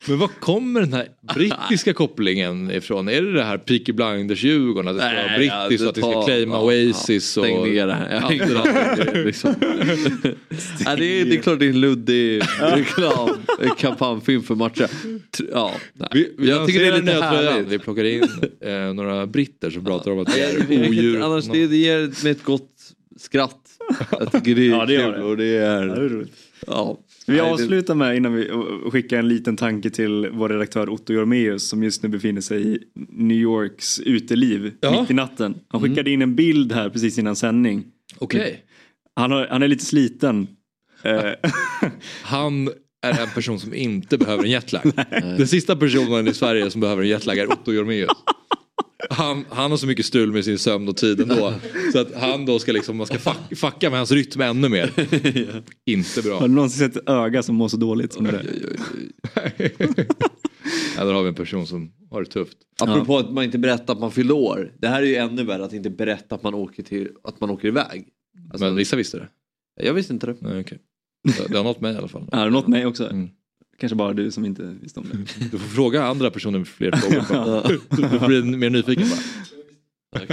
Men var kommer den här [LAUGHS] brittiska kopplingen ifrån? Är det det här Peaky Blinders-Djurgården? Att det ska vara ja, brittiskt det och att vi ska claima ja, Oasis? ja, och... stäng ner det här. Jag hängde där. Liksom. [LAUGHS] Nej, det, är, det är klart det är en luddig reklam, kampanjfilm för matcher. Ja. Vi, vi jag tycker det är lite härligt. Vi plockar in eh, några britter som pratar om att det är odjur. annars det, det ger mig ett gott skratt. Jag tycker det är Ja, det kul det. och det är... Ja, det är roligt. Ja. Vi Nej, det- avsluta med innan vi och skicka en liten tanke till vår redaktör Otto Jormeus som just nu befinner sig i New Yorks uteliv Ja. mitt i natten. Han skickade in en bild här precis innan sändning. Okej. Han, har, han är lite sliten. Eh, [LAUGHS] Han är en person som inte behöver en jetlag. [LAUGHS] Den sista personen i Sverige som behöver en jetlag är Otto Jormeus. Han, han har så mycket stul med sin sömn och tid ändå. Så att han då ska liksom, man ska fuck, fucka med hans rytm ännu mer. [LAUGHS] Inte bra. har du någonsin sett ett öga som mår så dåligt som det? [LAUGHS] Ja, där har vi en person som har det tufft. Apropå att man inte berättar att man fyllde år. Det här är ju ännu värre att inte berätta att man åker, till, att man åker iväg. Alltså, Men vissa visste det. Jag visste inte det. Nej. Det- Det har nått mig i alla fall. Ja, det har nått mig också. Mm. Kanske bara du som inte visste om det. [LAUGHS] Du får fråga andra personer med fler frågor. [LAUGHS] Du får bli mer nyfiken bara. [LAUGHS]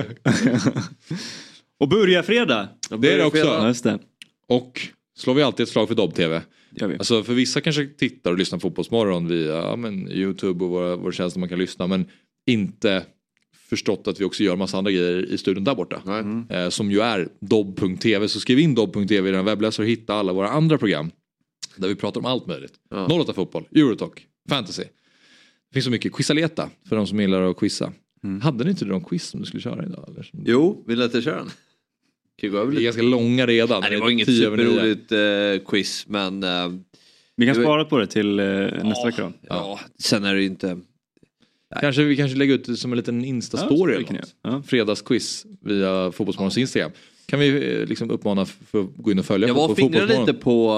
Och börja fredag. Det är det också. Just det. Och slår vi alltid ett slag för Dobb-TV. Alltså för vissa kanske tittar och lyssnar på Fotbollsmorgon via ja, men, Youtube och våra, våra tjänster man kan lyssna men inte förstått att vi också gör massa andra grejer i studion där borta. Mm. Eh, som ju är dobb.tv. Så skriv in dobb.tv i den webbläsare och hitta alla våra andra program. Där vi pratar om allt möjligt. Ja. 08 fotboll, Eurotalk, fantasy. Det finns så mycket. Quizaleta för de som gillar att quizza. Hade ni inte någon quiz som du skulle köra idag? Eller? Jo, vill du att jag kör den? Vi är lite? ganska långa redan. Nej, det var inget 10 över nio. superroligt eh, quiz men... Eh, Vi kan Det var- spara på det till eh, nästa vecka då. ja, sen är det ju inte... Kanske vi kanske lägger ut det som en liten Ja, Insta-story. det eller något. Ja. Fredagsquiz via Fotbollsmorgons Instagram. Kan vi eh, liksom uppmana för att gå in och följa Jag var och fingrade lite på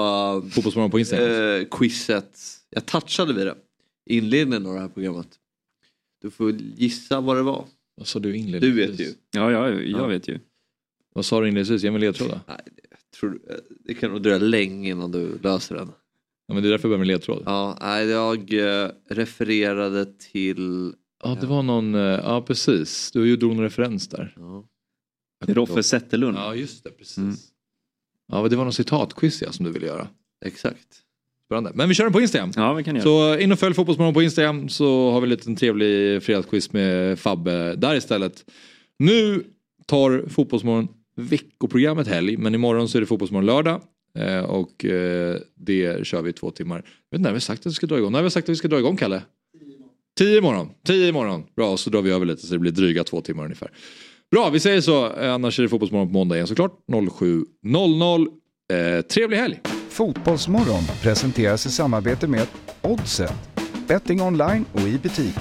uh, Fotbollsmorgon på Instagram. eh, quizet. Jag touchade vid det. Inledningen av det här programmet. Du får gissa vad det var. Vad sa du Du inledningsvis? vet ju. Ja, ja, jag Ja. vet ju. Vad sa du inledningsvis? Ge mig ledtrådar. Nej, det, tror, eh, det kan nog dröja länge innan du löser den. Ja, men det är därför jag börjar med ledtråd. Ja, Ja, nej, jag eh, refererade till... det var någon, eh, ja precis. Du ju drog någon referens där. Ja. Roffe Zetterlund. Ja just det, precis. Mm. Ja men det var någon citatquiz ja, som du ville göra. Exakt. Spännande. Men vi kör den på Instagram. Ja, vi kan göra. Så in och följ Fotbollsmorgon på Instagram så har vi en liten trevlig fredagsquiz med Fabbe där istället. Nu tar Fotbollsmorgon veckoprogrammet helg men imorgon så är det Fotbollsmorgon lördag. Eh, och eh, det kör vi i två timmar. Jag vet inte när vi sagt att vi ska dra igång. När har vi sagt att vi ska dra igång Kalle? Tio imorgon. Tio imorgon. Bra, så drar vi över lite så det blir dryga två timmar ungefär. Bra, vi säger så. Eh, annars är det Fotbollsmorgon på måndag igen såklart. 07.00. Eh, trevlig helg! Fotbollsmorgon presenteras i samarbete med Oddset, betting online och i butik.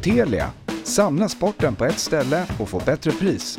Telia, samla sporten på ett ställe och få bättre pris.